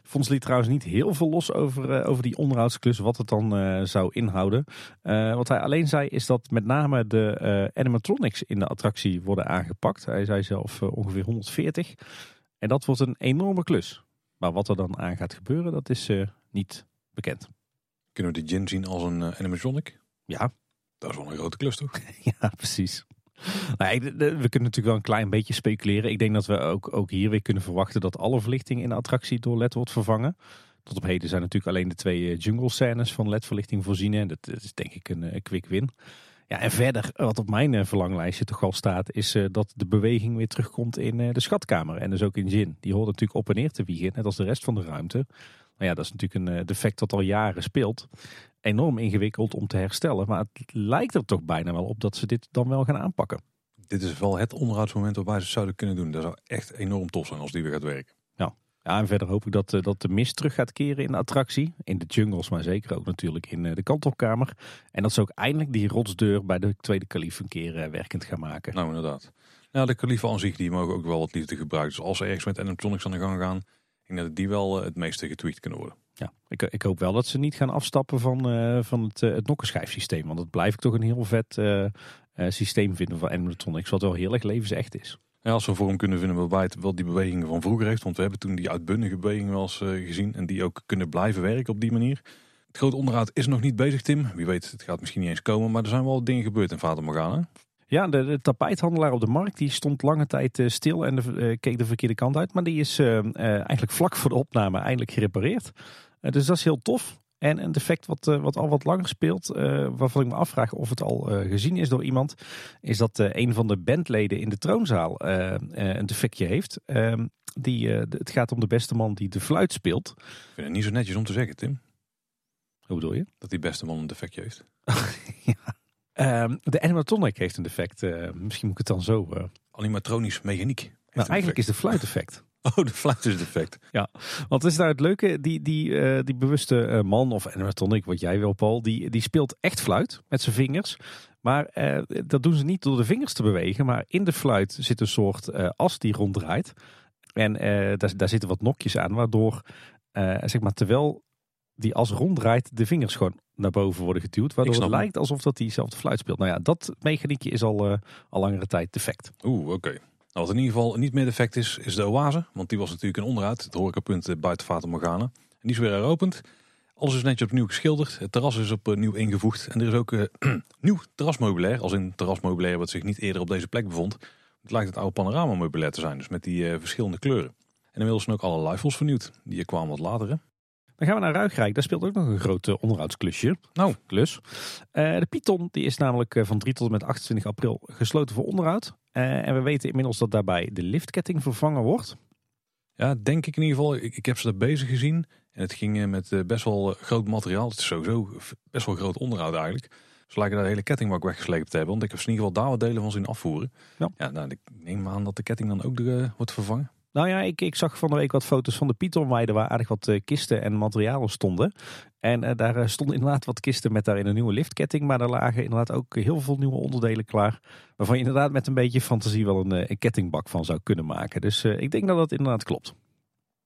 Fons liet trouwens niet heel veel los over, uh, over die onderhoudsklus, wat het dan uh, zou inhouden. Uh, wat hij alleen zei is dat met name de animatronics in de attractie worden aangepakt. Hij zei zelf ongeveer 140. En dat wordt een enorme klus. Maar wat er dan aan gaat gebeuren, dat is niet bekend. Kunnen we de Gin zien als een animatronic? Ja. Dat is wel een grote klus toch? ja, precies. We kunnen natuurlijk wel een klein beetje speculeren. Ik denk dat we ook, ook hier weer kunnen verwachten dat alle verlichting in de attractie door LED wordt vervangen. Tot op heden zijn natuurlijk alleen de twee eh, jungle scènes van LED-verlichting voorzien. En dat is denk ik een, een quick win. Ja, en verder, wat op mijn eh, verlanglijstje toch al staat, is dat de beweging weer terugkomt in de schatkamer. En dus ook in Zin. Die hoort natuurlijk op en neer te wiegen, net als de rest van de ruimte. Ja, dat is natuurlijk een defect dat al jaren speelt. Enorm ingewikkeld om te herstellen. Maar het lijkt er toch bijna wel op dat ze dit dan wel gaan aanpakken. Dit is wel het onderhoudsmoment waarbij ze zouden kunnen doen. Dat zou echt enorm tof zijn als die weer gaat werken. Ja, ja en verder hoop ik dat, dat de mist terug gaat keren in de attractie. In de jungles, maar zeker ook natuurlijk in de kantelkamer. En dat ze ook eindelijk die rotsdeur bij de tweede kalif een keer werkend gaan maken. Nou, inderdaad. Nou, de kaliefen aan zich die mogen ook wel wat liefde gebruiken. Dus als ze ergens met animatronics aan de gang gaan, denk dat die wel het meeste getweet kunnen worden. Ja, ik, ik, hoop wel dat ze niet gaan afstappen van, uh, van het, uh, het nokkenschijfsysteem. Want dat blijf ik toch een heel vet uh, systeem vinden van animatronics. Wat wel heel erg levensecht is. Ja, als we een vorm kunnen vinden waarbij het wel die bewegingen van vroeger heeft. Want we hebben toen die uitbundige bewegingen wel eens gezien. En die ook kunnen blijven werken op die manier. Het grote onderhoud is nog niet bezig, Tim. Wie weet, het gaat misschien niet eens komen. Maar er zijn wel dingen gebeurd in Vater Morgana. Ja, de, de, tapijthandelaar op de markt die stond lange tijd uh, stil en de, uh, keek de verkeerde kant uit. Maar die is uh, eigenlijk vlak voor de opname eindelijk gerepareerd. dus dat is heel tof. En een defect wat, wat al wat langer speelt, waarvan ik me afvraag of het al gezien is door iemand, is dat een van de bandleden in de troonzaal een defectje heeft. Ehm, die, het gaat om de beste man die de fluit speelt. Ik vind het niet zo netjes om te zeggen, Tim. Hoe bedoel je? Dat die beste man een defectje heeft. ja. Um, de animatronic heeft een defect. Uh, misschien moet ik het dan zo... Uh... Animatronisch mechaniek. Nou, eigenlijk is de fluiteffect. Oh, de fluit is defect. Wat is nou het leuke? Die, die, eh, die bewuste eh, man, of animatronic, wat jij wil Paul, die, die speelt echt fluit met zijn vingers. Maar eh, dat doen ze niet door de vingers te bewegen, maar in de fluit zit een soort eh, as die ronddraait. En eh, daar, daar zitten wat nokjes aan, waardoor, eh, zeg maar, terwijl die as ronddraait, de vingers gewoon naar boven worden geduwd. Waardoor het lijkt alsof dat hij zelf de fluit speelt. Nou ja, dat mechaniekje is al, eh, al langere tijd defect. Oeh, oké. Nou, wat in ieder geval niet meer defect is, is de oase. Want die was natuurlijk een onderhoud. Het horecapunt eh, buiten Fata Morgana. En die is weer heropend. Alles is netjes opnieuw geschilderd. Het terras is opnieuw ingevoegd. En er is ook eh, nieuw terrasmeubilair. Als in terrasmeubilair wat zich niet eerder op deze plek bevond. Het lijkt het oude panorama meubilair te zijn. Dus met die eh, verschillende kleuren. En inmiddels zijn ook alle luifels vernieuwd. Die eh, kwamen wat later. Hè? Dan gaan we naar Ruigrijk. Daar speelt ook nog een groot eh, onderhoudsklusje. Nou. klus. Eh, de Python die is namelijk eh, van 3 tot en met 28 april gesloten voor onderhoud. En we weten inmiddels dat daarbij de liftketting vervangen wordt. Ja, denk ik in ieder geval. Ik, ik heb ze daar bezig gezien. En het ging met best wel groot materiaal. Het is sowieso best wel groot onderhoud eigenlijk. Ze lijken daar de hele kettingbak weggesleept te hebben. Want ik heb ze in ieder geval daar wat delen van zien afvoeren. Ja. nou, ik neem aan dat de ketting dan ook eh, wordt vervangen. Nou ja, ik, ik zag van de week wat foto's van de Pythonweide waar aardig wat eh, kisten en materialen stonden. En eh, daar eh, stonden inderdaad wat kisten met daarin een nieuwe liftketting. Maar daar lagen inderdaad ook heel veel nieuwe onderdelen klaar. Waarvan je inderdaad met een beetje fantasie wel een, kettingbak van zou kunnen maken. Dus ik denk dat dat inderdaad klopt.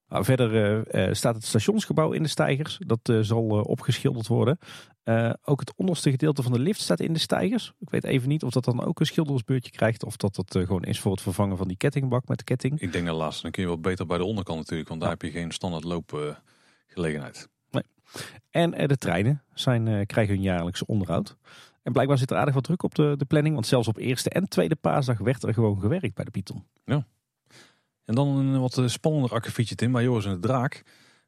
Nou, verder staat het stationsgebouw in de stijgers. Dat zal opgeschilderd worden. Eh, ook het onderste gedeelte van de lift staat in de stijgers. Ik weet even niet of dat dan ook een schildersbeurtje krijgt. Of dat dat eh, gewoon is voor het vervangen van die kettingbak met de ketting. Ik denk dat laatste. Dan kun je wel beter bij de onderkant natuurlijk. Want daar heb je geen standaard loopgelegenheid. En eh, de treinen zijn, krijgen hun jaarlijkse onderhoud. En blijkbaar zit er aardig wat druk op de, de planning. Want zelfs op eerste en tweede paasdag werd er gewoon gewerkt bij de Python. En dan een wat spannender akkefietje Tim. Bij Joris en de Draak.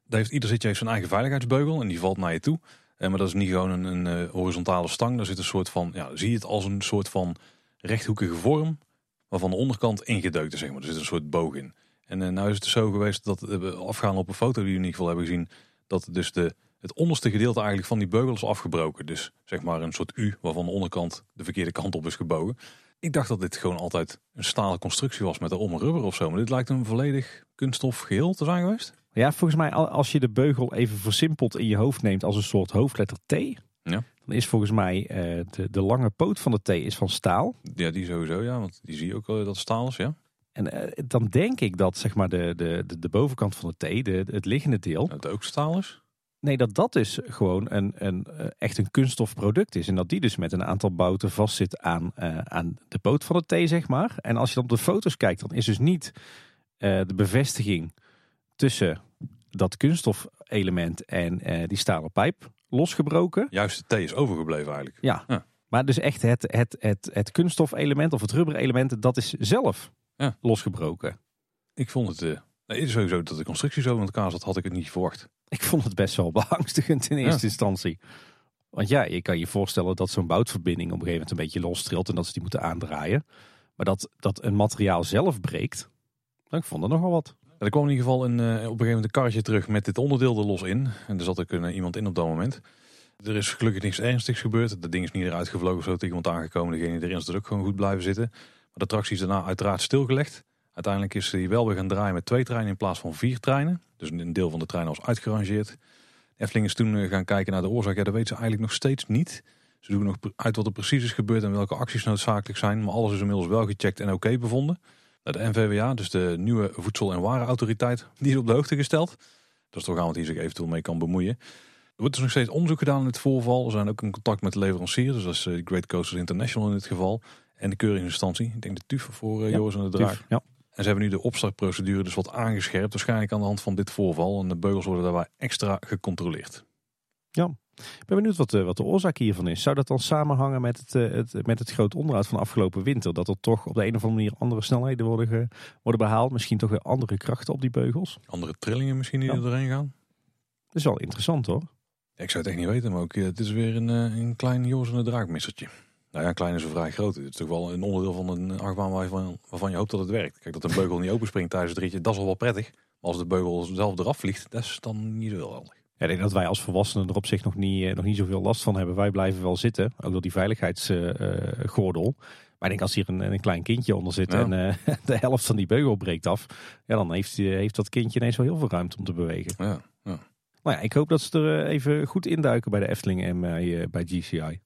Daar heeft ieder zitje heeft zijn eigen veiligheidsbeugel. En die valt naar je toe. Eh, maar dat is niet gewoon een, een eh, horizontale stang. Daar zit een soort van, ja, zie je het als een soort van rechthoekige vorm. Waarvan de onderkant ingedeukt is, zeg maar. Er zit een soort boog in. En eh, nou is het zo geweest dat we afgaan op een foto die we in ieder geval hebben gezien. Dat dus de, het onderste gedeelte eigenlijk van die beugel is afgebroken. Dus zeg maar een soort U waarvan de onderkant de verkeerde kant op is gebogen. Ik dacht dat dit gewoon altijd een stalen constructie was met erom rubber of zo. Maar dit lijkt een volledig kunststof geheel te zijn geweest. Ja, volgens mij al- als je de beugel even versimpeld in je hoofd neemt als een soort hoofdletter T. Ja. Dan is volgens mij eh, de, de lange poot van de T is van staal. Ja, die sowieso, ja. Want die zie je ook wel dat staal is, ja. En eh, dan denk ik dat zeg maar de, de, de, de bovenkant van de T, de, het liggende deel. Dat ook staal is. Nee, dat dat dus gewoon een, een, eh, echt een kunststof product is. En dat die dus met een aantal bouten vastzit aan, aan de poot van de T, zeg maar. En als je dan op de foto's kijkt, dan is dus niet de bevestiging tussen dat kunststofelement en eh, die stalen pijp losgebroken. Juist de T is overgebleven eigenlijk. Ja. Ja. Maar dus echt het, het, het, het kunststofelement of het rubberelement, dat is zelf Ja. losgebroken. Ik vond het... eh nee, sowieso dat de constructie zo in elkaar zat, had ik het niet verwacht. Ik vond het best wel beangstigend in eerste instantie. Want ja, je kan je voorstellen dat zo'n boutverbinding op een gegeven moment een beetje lostrilt en dat ze die moeten aandraaien. Maar dat, dat een materiaal zelf breekt, dan ik vond er nogal wat. Er kwam in ieder geval een, eh, op een gegeven moment een karretje terug met dit onderdeel er los in. En er zat ook een, iemand in op dat moment. Er is gelukkig niks ernstigs gebeurd. Dat ding is niet eruit gevlogen of zo tegen iemand aangekomen. Degene die erin er ook gewoon goed blijven zitten. Maar de attractie is daarna uiteraard stilgelegd. Uiteindelijk is hij wel weer gaan draaien met twee treinen in plaats van vier treinen. Dus een deel van de trein was uitgerangeerd. Efteling is toen eh, gaan kijken naar de oorzaak. Ja, dat weten ze eigenlijk nog steeds niet. Ze doen nog uit wat er precies is gebeurd en welke acties noodzakelijk zijn. Maar alles is inmiddels wel gecheckt en oké bevonden. De NVWA, dus de nieuwe Voedsel- en Warenautoriteit, die is op de hoogte gesteld. Dat is toch aan wat hij zich eventueel mee kan bemoeien. Er wordt dus nog steeds onderzoek gedaan in het voorval. We zijn ook in contact met de leverancier, dus dat is eh, Great Coasters International in dit geval. En de keuringsinstantie, ik denk de TUF voor eh, Ja, Joris en de Draak. Ja. En ze hebben nu de opstartprocedure dus wat aangescherpt, waarschijnlijk aan de hand van dit voorval. En de beugels worden daarbij extra gecontroleerd. Ik ben benieuwd wat de, wat de oorzaak hiervan is. Zou dat dan samenhangen met het, eh, het, met het groot onderhoud van de afgelopen winter? Dat er toch op de een of andere manier andere snelheden worden, ge- worden behaald? Misschien toch weer andere krachten op die beugels? Andere trillingen misschien die Ja. er doorheen gaan. Dat is wel interessant hoor. Ja, ik zou het echt niet weten, maar ook, eh, het is weer een, eh, een klein Joris en de Draak missertje. Nou ja, klein is een vrij groot. Het is toch wel een onderdeel van een achtbaan waarvan, waarvan je hoopt dat het werkt. Kijk, dat een beugel niet openspringt tijdens het ritje, dat is al wel prettig. Maar als de beugel zelf eraf vliegt, dat is dan niet zo heel handig. Ja, ik denk dat wij als volwassenen er op zich nog niet, eh, nog niet zoveel last van hebben. Wij blijven wel zitten, ook door die veiligheidsgordel. maar ik denk als hier een, een klein kindje onder zit Ja. en eh, de helft van die beugel breekt af, ja, dan heeft, die- heeft dat kindje ineens wel heel veel ruimte om te bewegen. Ja, ja. Nou ja, ik hoop dat ze er eh, even goed induiken bij de Efteling en bij, eh, bij GCI.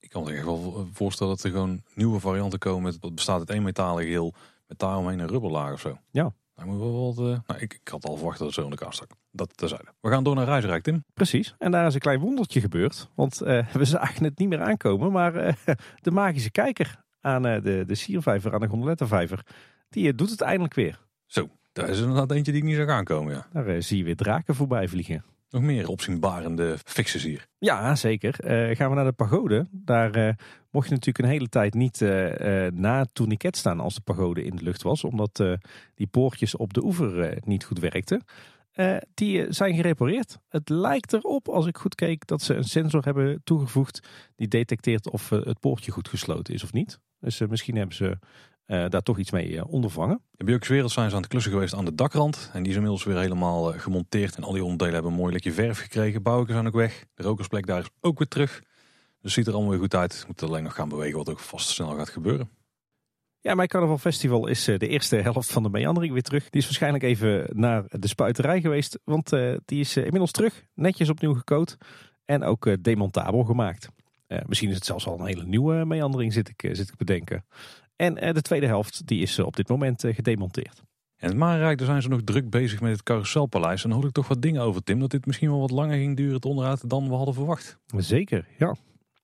Ik kan me echt wel voorstellen dat er gewoon nieuwe varianten komen. Met, wat bestaat uit één metalen geheel met daaromheen een rubberlaag of zo. Ja. Wel wat, eh, nou, ik, ik had al verwacht dat het zo in elkaar stak. Dat terzijde. We gaan door naar Reisrijk, Tim. Precies, en daar is een klein wondertje gebeurd. Want eh, we zagen het niet meer aankomen, maar eh, de magische kijker aan de, de siervijver, aan de gondolettenvijver, die doet het eindelijk weer. Zo, daar is inderdaad eentje die ik niet zag aankomen. Ja. Daar zie je weer draken voorbij vliegen. Nog meer opzienbarende fixes hier. Ja, zeker. Eh, gaan we naar de pagode. Daar eh, mocht je natuurlijk een hele tijd niet eh, na het tourniquet staan als de pagode in de lucht was. Omdat die poortjes op de oever niet goed werkten. Die zijn gerepareerd. Het lijkt erop, als ik goed keek, dat ze een sensor hebben toegevoegd. Die detecteert of het poortje goed gesloten is of niet. Dus misschien hebben ze daar toch iets mee eh, ondervangen. De Björk's Wereld zijn ze aan het klussen geweest aan de dakrand. En die is inmiddels weer helemaal eh, gemonteerd. En al die onderdelen hebben een mooi lekje verf gekregen. Bouwkers zijn ook weg. De rokersplek daar is ook weer terug. Dus het ziet er allemaal weer goed uit. We moeten alleen nog gaan bewegen wat ook vast snel gaat gebeuren. Ja, mijn Carnaval Festival is eh, de eerste helft van de meandering weer terug. Die is waarschijnlijk even naar de spuiterij geweest. Want eh, die is eh, inmiddels terug. Netjes opnieuw gecoat. En ook eh, demontabel gemaakt. Eh, misschien is het zelfs al een hele nieuwe meandering, zit ik, eh, zit ik bedenken. En eh, de tweede helft die is eh, op dit moment eh, gedemonteerd. En het Marenrijk, daar zijn ze nog druk bezig met het Carouselpaleis. En dan hoor ik toch wat dingen over, Tim. Dat dit misschien wel wat langer ging duren, het onderhoud, dan we hadden verwacht. Zeker, ja.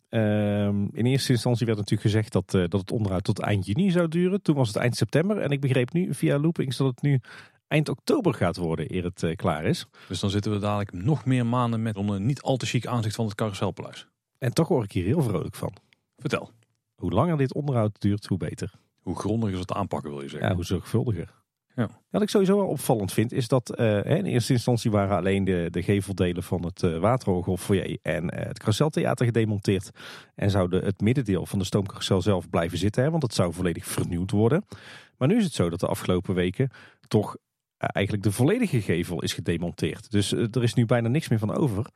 Ehm, in eerste instantie werd natuurlijk gezegd dat, dat het onderhoud tot eind juni zou duren. Toen was het eind september. En ik begreep nu via loopings dat het nu eind oktober gaat worden eer het klaar is. Dus dan zitten we dadelijk nog meer maanden met een niet al te chic aanzicht van het Carouselpaleis. En toch word ik hier heel vrolijk van. Vertel. Hoe langer dit onderhoud duurt, hoe beter. Hoe grondiger ze het aanpakken, wil je zeggen. Ja, hoe zorgvuldiger. Ja. Wat ik sowieso wel opvallend vind, is dat eh, in eerste instantie waren alleen de, de geveldelen van het uh, Waterhoogolfoyer en eh, het Carouseltheater gedemonteerd. En zou het middendeel van de stoomcarousel zelf blijven zitten, hè, want het zou volledig vernieuwd worden. Maar nu is het zo dat de afgelopen weken toch eh, eigenlijk de volledige gevel is gedemonteerd. Dus eh, er is nu bijna niks meer van over.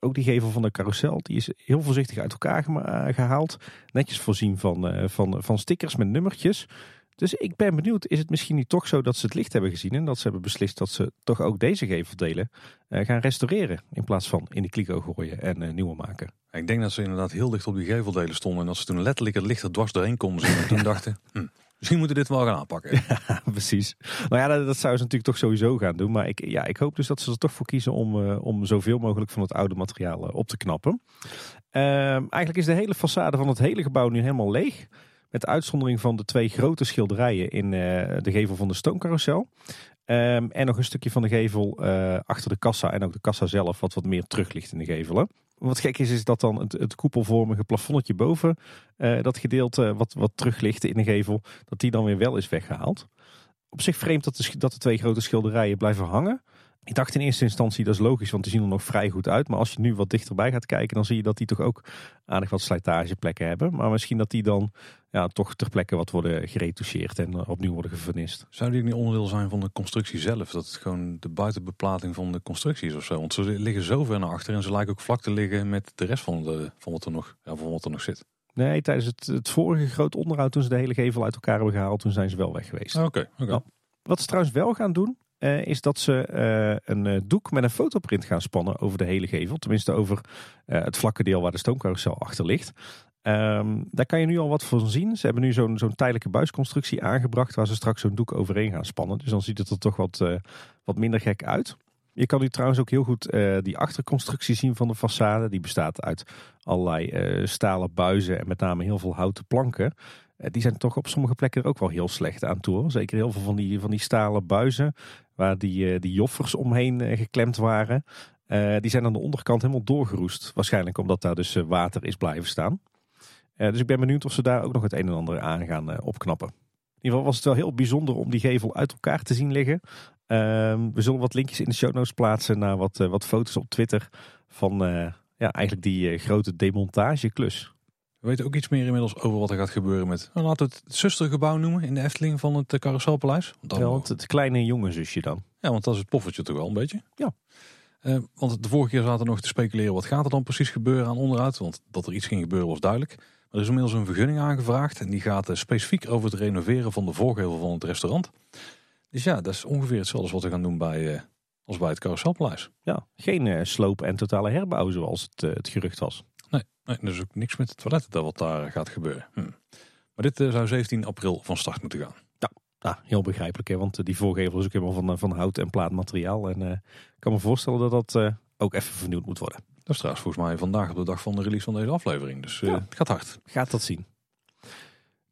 Ook die gevel van de carousel, die is heel voorzichtig uit elkaar gema- gehaald. Netjes voorzien van, eh, van, van stickers met nummertjes. Dus ik ben benieuwd, is het misschien niet toch zo dat ze het licht hebben gezien en dat ze hebben beslist dat ze toch ook deze geveldelen eh, gaan restaureren in plaats van in de kliko gooien en eh, nieuwe maken. Ik denk dat ze inderdaad heel dicht op die geveldelen stonden. En dat ze toen letterlijk het licht er dwars doorheen konden zien. En toen dachten, hm, misschien moeten we dit wel gaan aanpakken. Ja, precies. Nou ja, dat, dat zou ze natuurlijk toch sowieso gaan doen. Maar ik, ja, ik hoop dus dat ze er toch voor kiezen om, uh, om zoveel mogelijk van het oude materiaal uh, op te knappen. Uh, eigenlijk is de hele façade van het hele gebouw nu helemaal leeg. Met uitzondering van de twee grote schilderijen in uh, de gevel van de stoomcarousel. Um, en nog een stukje van de gevel achter de kassa en ook de kassa zelf, wat wat meer terug ligt in de gevelen. Wat gek is, is dat dan het, het koepelvormige plafonnetje boven, uh, dat gedeelte wat, wat ligt in de gevel, dat die dan weer wel is weggehaald. Op zich vreemd dat dat de twee grote schilderijen blijven hangen. Ik dacht in eerste instantie dat is logisch, want die zien er nog vrij goed uit. Maar als je nu wat dichterbij gaat kijken, dan zie je dat die toch ook aardig wat slijtageplekken hebben. Maar misschien dat die dan ja, toch ter plekke wat worden geretoucheerd en uh, opnieuw worden gevernist. Zou die niet onderdeel zijn van de constructie zelf? Dat het gewoon de buitenbeplating van de constructie is of zo? Want ze liggen zo ver naar achter en ze lijken ook vlak te liggen met de rest van, de, van, wat, er nog, ja, van wat er nog zit. Nee, tijdens het, het vorige groot onderhoud, toen ze de hele gevel uit elkaar hebben gehaald, toen zijn ze wel weg geweest. Oké, okay, okay. nou, Wat ze trouwens wel gaan doen, uh, is dat ze uh, een uh, doek met een fotoprint gaan spannen over de hele gevel. Tenminste over het vlakke deel waar de stoomcarousel achter ligt. Um, daar kan je nu al wat van zien. Ze hebben nu zo'n zo'n tijdelijke buisconstructie aangebracht waar ze straks zo'n doek overheen gaan spannen. Dus dan ziet het er toch wat, wat minder gek uit. Je kan nu trouwens ook heel goed die achterconstructie zien van de façade. Die bestaat uit allerlei stalen buizen en met name heel veel houten planken. Die zijn toch op sommige plekken er ook wel heel slecht aan toe. Zeker heel veel van die, van die stalen buizen waar die, die joffers omheen geklemd waren. Die zijn aan de onderkant helemaal doorgeroest. Waarschijnlijk omdat daar dus water is blijven staan. Dus ik ben benieuwd of ze daar ook nog het een en ander aan gaan opknappen. In ieder geval was het wel heel bijzonder om die gevel uit elkaar te zien liggen. we zullen wat linkjes in de show notes plaatsen naar wat, wat foto's op Twitter van ja, eigenlijk die grote demontageklus. We weten ook iets meer inmiddels over wat er gaat gebeuren met, nou, laten we het, zustergebouw noemen in de Efteling van het Carouselpaleis. Want ja, want het kleine jonge zusje dan. Ja, want dat is het poffertje toch wel een beetje. Ja. Eh, want de vorige keer zaten we nog te speculeren wat gaat er dan precies gebeuren aan onderhoud. Want dat er iets ging gebeuren was duidelijk. Maar er is inmiddels een vergunning aangevraagd. En die gaat eh, specifiek over het renoveren van de voorgevel van het restaurant. Dus ja, dat is ongeveer hetzelfde als wat we gaan doen bij, eh, als bij het Carouselpaleis. Ja, geen eh, sloop en totale herbouw zoals het, eh, het gerucht was. Nee, er is ook niks met het toilet dat wat daar gaat gebeuren. Hm. Maar dit eh, zou 17 april van start moeten gaan. Nou, heel begrijpelijk, hè? want eh, die voorgevel is ook helemaal van, eh, van hout en plaatmateriaal. En ik kan me voorstellen dat dat ook even vernieuwd moet worden. Dat is trouwens volgens mij vandaag op de dag van de release van deze aflevering. Dus Ja. het gaat hard. Gaat dat zien.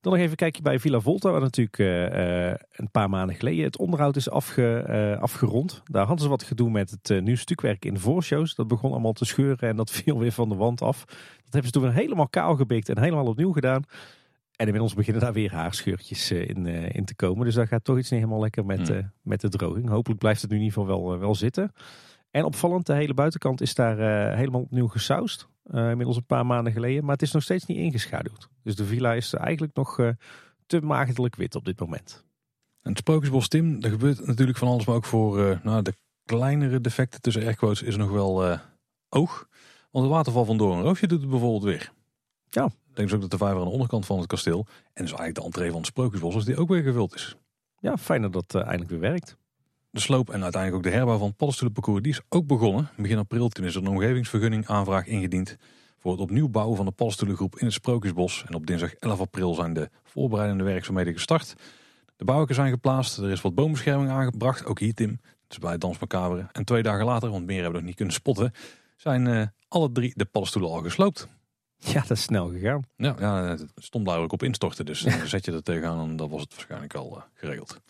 Dan nog even een kijkje bij Villa Volta, waar natuurlijk eh, eh, een paar maanden geleden het onderhoud is afge, eh, afgerond. Daar hadden ze wat gedoe met het uh, nieuw stukwerk in de voorshows. Dat begon allemaal te scheuren en dat viel weer van de wand af. Dat hebben ze toen helemaal kaal gebikt en helemaal opnieuw gedaan. En inmiddels beginnen daar weer haarscheurtjes in, in te komen. Dus daar gaat toch iets niet helemaal lekker met, Hmm. met de droging. Hopelijk blijft het nu in ieder geval wel, wel zitten. En opvallend, de hele buitenkant is daar eh, helemaal opnieuw gesausd. Eh, inmiddels een paar maanden geleden. Maar het is nog steeds niet ingeschaduwd. Dus de villa is eigenlijk nog eh, te maagdelijk wit op dit moment. En het Sprookjesbos Tim, er gebeurt natuurlijk van alles. Maar ook voor nou, de kleinere defecten tussen airquotes is nog wel oog. Want het waterval van Doornroosje doet het bijvoorbeeld weer. Ja. Ik denk dus ook dat de vijver aan de onderkant van het kasteel. En dus eigenlijk de entree van het Sprookjesbos, als die ook weer gevuld is. Ja, fijn dat dat eindelijk weer werkt. De sloop en uiteindelijk ook de herbouw van het paddenstoelenparcours, die is ook begonnen. Begin april toen is er een omgevingsvergunning aanvraag ingediend voor het opnieuw bouwen van de paddenstoelengroep in het Sprookjesbos. En op dinsdag 11 april zijn de voorbereidende werkzaamheden gestart. De bouwwerken zijn geplaatst, er is wat boombescherming aangebracht, ook hier Tim. Het is bij het Dans Macabre. En twee dagen later, want meer hebben we nog niet kunnen spotten, zijn eh, alle drie de paddenstoelen al gesloopt. Ja, dat is snel gegaan. Ja, ja, het stond duidelijk op instorten. Dus dan zet je er tegenaan en dan was het waarschijnlijk al eh, geregeld.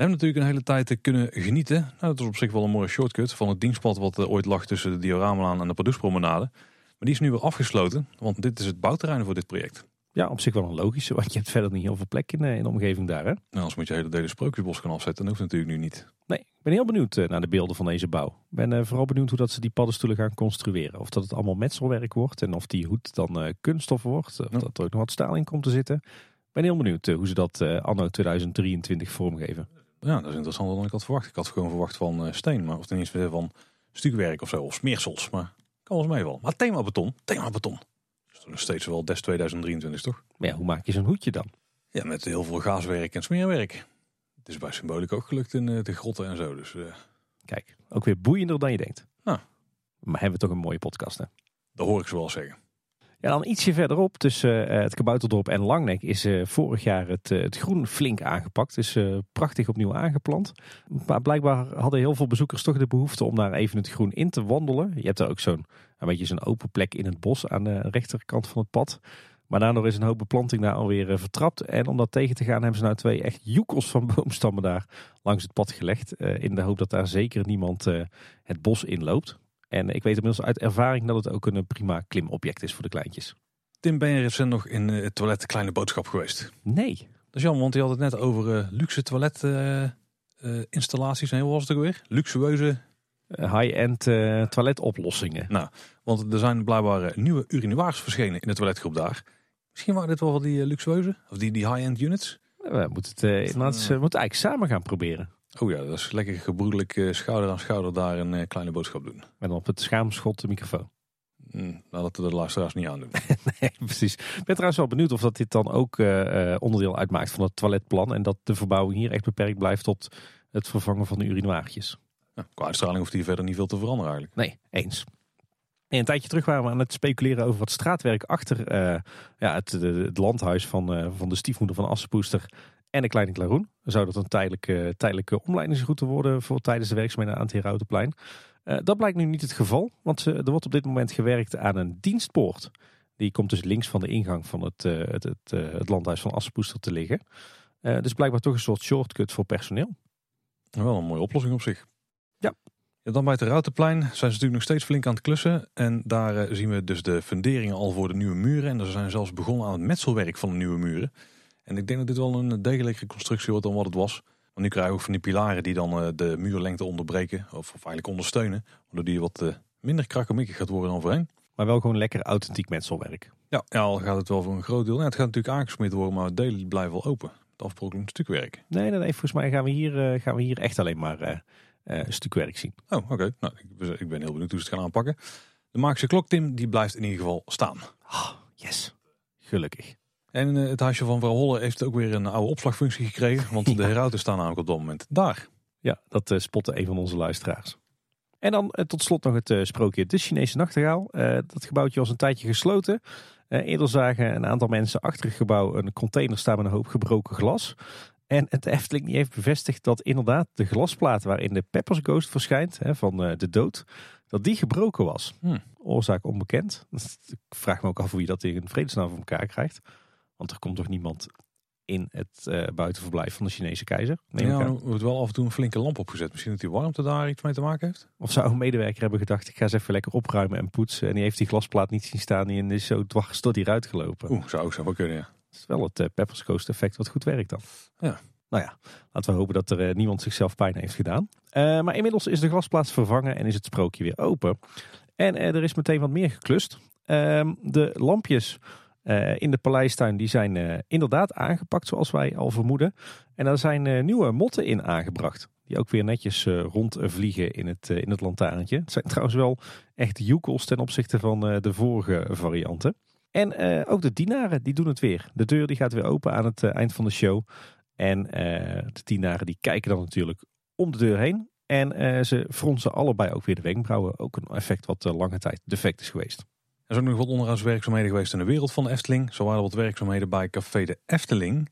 We hebben natuurlijk een hele tijd eh, kunnen genieten. Nou, dat is op zich wel een mooie shortcut van het dienstpad wat eh, ooit lag tussen de Dioramelaan en de Pardoespromenade. Maar die is nu weer afgesloten, want dit is het bouwterrein voor dit project. Ja, op zich wel een logische, want je hebt verder niet heel veel plek in, eh, in de omgeving daar. Hè? Nou, anders moet je hele delen Sprookjesbos gaan afzetten. Dat hoeft natuurlijk nu niet. Nee, ik ben heel benieuwd naar de beelden van deze bouw. Ik ben vooral benieuwd hoe dat ze die paddenstoelen gaan construeren. Of dat het allemaal metselwerk wordt en of die hoed dan kunststof wordt. Of Ja. dat er ook nog wat staal in komt te zitten. Ik ben heel benieuwd hoe ze dat anno 2023 vormgeven. Ja, dat is interessanter dan ik had verwacht. Ik had gewoon verwacht van eh, steen, maar of tenminste van stukwerk of zo, of smeersels. Maar kan wel eens meevallen. Maar thema beton, thema beton. Dat is nog steeds wel des 2023, toch? Maar ja, hoe maak je zo'n hoedje dan? Ja, met heel veel gaaswerk en smeerwerk. Het is bij Symbolic ook gelukt in eh, de grotten en zo. Dus eh, Kijk, ook weer boeiender dan je denkt. Ja. Maar hebben we toch een mooie podcast hè? dat hoor ik ze wel zeggen. Ja, dan ietsje verderop tussen eh, het Kabouterdorp en Langnek is eh, vorig jaar het, eh, het groen flink aangepakt. eh, prachtig opnieuw aangeplant. Maar blijkbaar hadden heel veel bezoekers toch de behoefte om daar even het groen in te wandelen. Je hebt daar ook zo'n een beetje zo'n open plek in het bos aan de rechterkant van het pad. Maar daardoor is een hoop beplanting daar alweer vertrapt. En om dat tegen te gaan hebben ze nou twee echt joekels van boomstammen daar langs het pad gelegd. in de hoop dat daar zeker niemand het bos inloopt. En ik weet inmiddels uit ervaring dat het ook een prima klimobject is voor de kleintjes. Tim, ben je recent nog in eh, het toilet Kleine Boodschap geweest? Nee. Dat is jammer, want je had het net over eh, luxe toilet eh, eh, installaties. Nee, hoe was het ook weer? Luxueuze. High-end toiletoplossingen. Want er zijn blijkbaar nieuwe urinoirs verschenen in de toiletgroep daar. Misschien waren dit wel van die luxueuze? Of die, die high-end units? We moeten het we moeten eigenlijk samen gaan proberen. Oh ja, dat is lekker gebroedelijk eh, schouder aan schouder daar een eh, kleine boodschap doen. En dan op het schaamschot de microfoon. Mm, nou, dat we de luisteraars niet aandoen. Nee, precies. Ik ben trouwens wel benieuwd of dat dit dan ook eh, onderdeel uitmaakt van het toiletplan. En dat de verbouwing hier echt beperkt blijft tot het vervangen van de urinoirtjes. Ja, qua uitstraling hoeft hier verder niet veel te veranderen eigenlijk. Nee, eens. En een tijdje terug waren we aan het speculeren over wat straatwerk achter ja, het, de- het landhuis van, van de stiefmoeder van Assenpoester en de Kleine Klaroen. Zou dat een tijdelijke, tijdelijke omleidingsroute worden voor tijdens de werkzaamheden aan het Herautenplein? Eh dat blijkt nu niet het geval, want er wordt op dit moment gewerkt aan een dienstpoort. Die komt dus links van de ingang van het, eh, het, het, eh, het landhuis van Assenpoester te liggen. Dus blijkbaar toch een soort shortcut voor personeel. Wel een mooie oplossing op zich. Ja. Ja, dan bij het Routenplein zijn ze natuurlijk nog steeds flink aan het klussen. En daar zien we dus de funderingen al voor de nieuwe muren. En ze zijn zelfs begonnen aan het metselwerk van de nieuwe muren. En ik denk dat dit wel een degelijke constructie wordt dan wat het was. Want nu krijgen we ook van die pilaren die dan eh, de muurlengte onderbreken. Of, of eigenlijk ondersteunen. Waardoor die wat eh, minder krakkemikkig gaat worden dan voorheen. Maar wel gewoon lekker authentiek metselwerk. Ja, ja, al gaat het wel voor een groot deel. Ja, het gaat natuurlijk aangesmeerd worden, maar delen blijven wel open. Het afbrokkelend stukwerk. Nee, nee, nee, volgens mij gaan we hier, eh, gaan we hier echt alleen maar eh, eh, stuk werk zien. Oh, oké. Nou, ik, ik ben heel benieuwd hoe ze het gaan aanpakken. De Maakse klok, Tim, die blijft in ieder geval staan. Oh, yes, gelukkig. En eh, het huisje van mevrouw Holle heeft ook weer een oude opslagfunctie gekregen. Want de herauten staan namelijk op dat moment daar. Ja, dat uh, spotte een van onze luisteraars. En dan uh, tot slot nog het sprookje De Chinese Nachtegaal. dat gebouwtje was een tijdje gesloten. eerder zagen een aantal mensen achter het gebouw een container staan met een hoop gebroken glas. En het Efteling die heeft bevestigd dat inderdaad de glasplaat waarin de Peppers Ghost verschijnt, hè, van de dood, dat die gebroken was. Hmm. Oorzaak onbekend. Ik vraag me ook af wie dat in vredesnaam voor elkaar krijgt. Want er komt toch niemand in het uh, buitenverblijf van de Chinese keizer? Neem ja, er wordt wel af en toe een flinke lamp opgezet. Misschien dat die warmte daar iets mee te maken heeft? Of zou een medewerker hebben gedacht, ik ga eens even lekker opruimen en poetsen. En die heeft die glasplaat niet zien staan en is zo dwars tot hieruit gelopen. Oeh, zou ook zo wel kunnen, ja. Dat is wel het uh, Peppers Coast effect wat goed werkt dan. Ja. Nou ja, laten we hopen dat er uh, niemand zichzelf pijn heeft gedaan. maar inmiddels is de glasplaat vervangen en is het sprookje weer open. En er is meteen wat meer geklust. Ehm, de lampjes uh, in de paleistuin die zijn uh, inderdaad aangepakt zoals wij al vermoeden. En daar zijn uh, nieuwe motten in aangebracht. Die ook weer netjes rondvliegen in het, in het lantaarntje. Het zijn trouwens wel echt joekels ten opzichte van de vorige varianten. En ook de dienaren die doen het weer. De deur die gaat weer open aan het eind van de show. En de dienaren die kijken dan natuurlijk om de deur heen. En ze fronsen allebei ook weer de wenkbrauwen. Ook een effect wat lange tijd defect is geweest. Er is ook nog wat onderhoudswerkzaamheden geweest in de wereld van de Efteling. Zo waren er wat werkzaamheden bij Café de Efteling.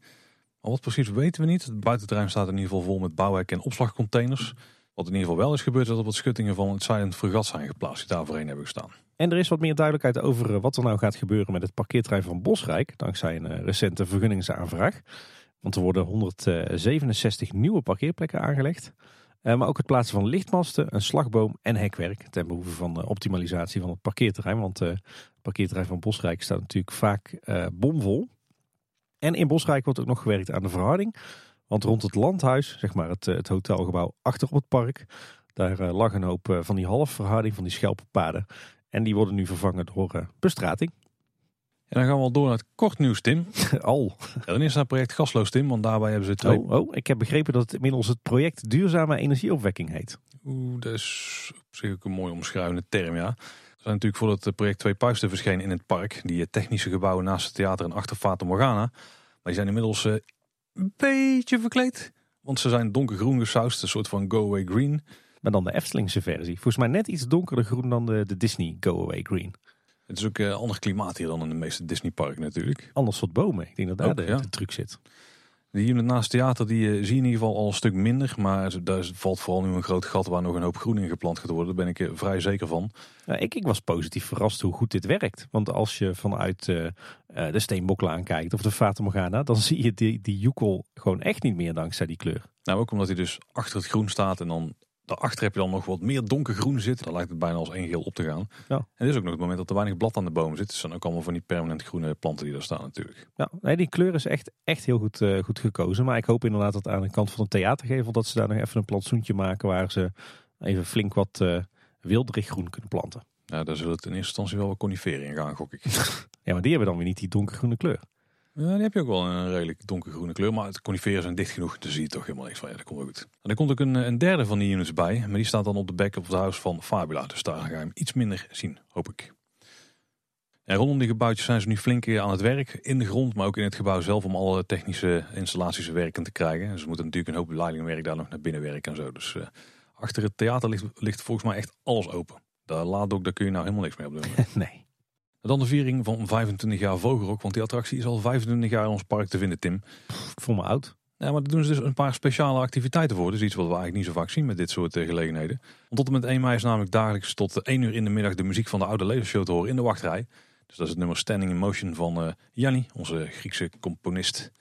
Maar wat precies weten we niet. Het buitenterrein staat in ieder geval vol met bouwwerk en opslagcontainers. Wat in ieder geval wel is gebeurd, is dat er wat schuttingen van het Silent Fregat zijn geplaatst die daar voorheen hebben gestaan. En er is wat meer duidelijkheid over eh, wat er nou gaat gebeuren met het parkeerterrein van Bosrijk. Dankzij een eh, recente vergunningsaanvraag. Want er worden 167 nieuwe parkeerplekken aangelegd. Eh, maar ook het plaatsen van lichtmasten, een slagboom en hekwerk. Ten behoeve van de optimalisatie van het parkeerterrein. Want eh, het parkeerterrein van Bosrijk staat natuurlijk vaak uh, bomvol. En in Bosrijk wordt ook nog gewerkt aan de verharding. Want rond het landhuis, zeg maar het, het hotelgebouw achter op het park. Daar lag een hoop van die halfverharding, van die schelpenpaden. En die worden nu vervangen door bestrating. En dan gaan we al door naar het kort nieuws, Tim. Al. Ja, dan is het project Gasloos, Tim, want daarbij hebben ze twee... Oh, oh, ik heb begrepen dat het inmiddels het project Duurzame Energieopwekking heet. Oeh, dat is op zich ook een mooi omschrijvende term, ja. Er zijn natuurlijk voor het project twee puisten verschenen in het park. Die technische gebouwen naast het theater en achter Fata Morgana. Maar die zijn inmiddels uh, een beetje verkleed. Want ze zijn donkergroen gesausd, een soort van Go Away Green. Maar dan de Eftelingse versie. Volgens mij net iets donkerder groen dan de, de Disney Go Away Green. Het is ook uh, ander klimaat hier dan in de meeste Disneyparken natuurlijk. Anders soort bomen. Ik denk dat daar de, de, truc zit. Die unit naast theater die uh, zie je in ieder geval al een stuk minder. Maar daar valt vooral nu een groot gat waar nog een hoop groen in geplant gaat worden. Daar ben ik uh, vrij zeker van. Ja, ik, ik, was positief verrast hoe goed dit werkt. Want als je vanuit de Steenboklaan kijkt of de Fata Morgana. Dan zie je die, die joekel gewoon echt niet meer dankzij die kleur. Nou ook omdat hij dus achter het groen staat en dan Daarachter heb je dan nog wat meer donkergroen zitten. Dan lijkt het bijna als één geel op te gaan. Ja. En dit is ook nog het moment dat er weinig blad aan de boom zit. Het zijn ook allemaal van die permanent groene planten die daar staan natuurlijk. Ja, nee, die kleur is echt, echt heel goed, uh, goed gekozen. Maar ik hoop inderdaad dat aan de kant van het theatergevel... dat ze daar nog even een plantsoentje maken... waar ze even flink wat uh, wilderig groen kunnen planten. Ja, daar zullen het in eerste instantie wel wat coniferen in gaan, gok ik. ja, maar die hebben dan weer niet die donkergroene kleur. Ja, die heb je ook wel een redelijk donkergroene kleur. Maar het coniferen zijn dicht genoeg. Dan zie je toch helemaal niks van. Ja, dat komt ook goed. En er komt ook een, een derde van die units bij. Maar die staat dan op de back of the house van Fabula. Dus daar ga je hem iets minder zien, hoop ik. En rondom die gebouwtjes zijn ze nu flink aan het werk. In de grond, maar ook in het gebouw zelf. Om alle technische installaties werken te krijgen. Dus ze moeten natuurlijk een hoop leidingwerk daar nog naar binnen werken en zo. Dus uh, achter het theater ligt, ligt volgens mij echt alles open. Daar laat ook, daar kun je nou helemaal niks mee op doen. nee. Dan de viering van 25 jaar Vogelrok. Want die attractie is al 25 jaar in ons park te vinden, Tim. ik voel me oud. Ja, maar daar doen ze dus een paar speciale activiteiten voor. Dus iets wat we eigenlijk niet zo vaak zien met dit soort eh, gelegenheden. Want tot en met 1 mei is namelijk dagelijks tot 1 uur in de middag de muziek van de oude lasershow te horen in de wachtrij. Dus dat is het nummer Standing in Motion van uh, Janni, onze Griekse componist.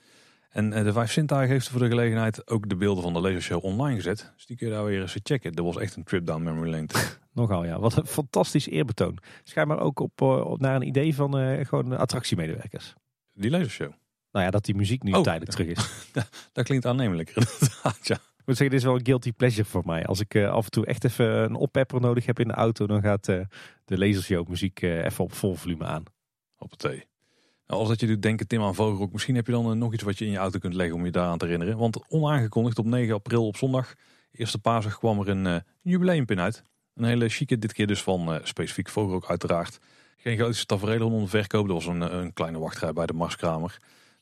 En uh, de Vijf Zintuigen heeft voor de gelegenheid ook de beelden van de lasershow online gezet. Dus die kun je daar weer eens checken. Dat was echt een trip down memory lane. Nogal ja, wat een fantastisch eerbetoon. Schijnbaar ook op, eh, op naar een idee van uh, gewoon attractiemedewerkers. Die lasershow? Nou ja, dat die muziek nu oh, tijdelijk terug is. dat, klinkt aannemelijk ja. Ik moet zeggen, dit is wel een guilty pleasure voor mij. Als ik uh, af en toe echt even een oppepper nodig heb in de auto, dan gaat uh, de lasershow muziek even op vol volume aan. Op het thee. Als dat je doet denken, Tim aan Vogelrok, misschien heb je dan nog iets wat je in je auto kunt leggen om je daaraan te herinneren. Want onaangekondigd op 9 april op zondag Eerste Paasdag kwam er een uh, jubileumpin uit. Een hele chique, dit keer dus van uh, specifiek ook uiteraard. Geen grootste tafereel rondom verkoop. Dat was een, een kleine wachtrij bij de Marskramer.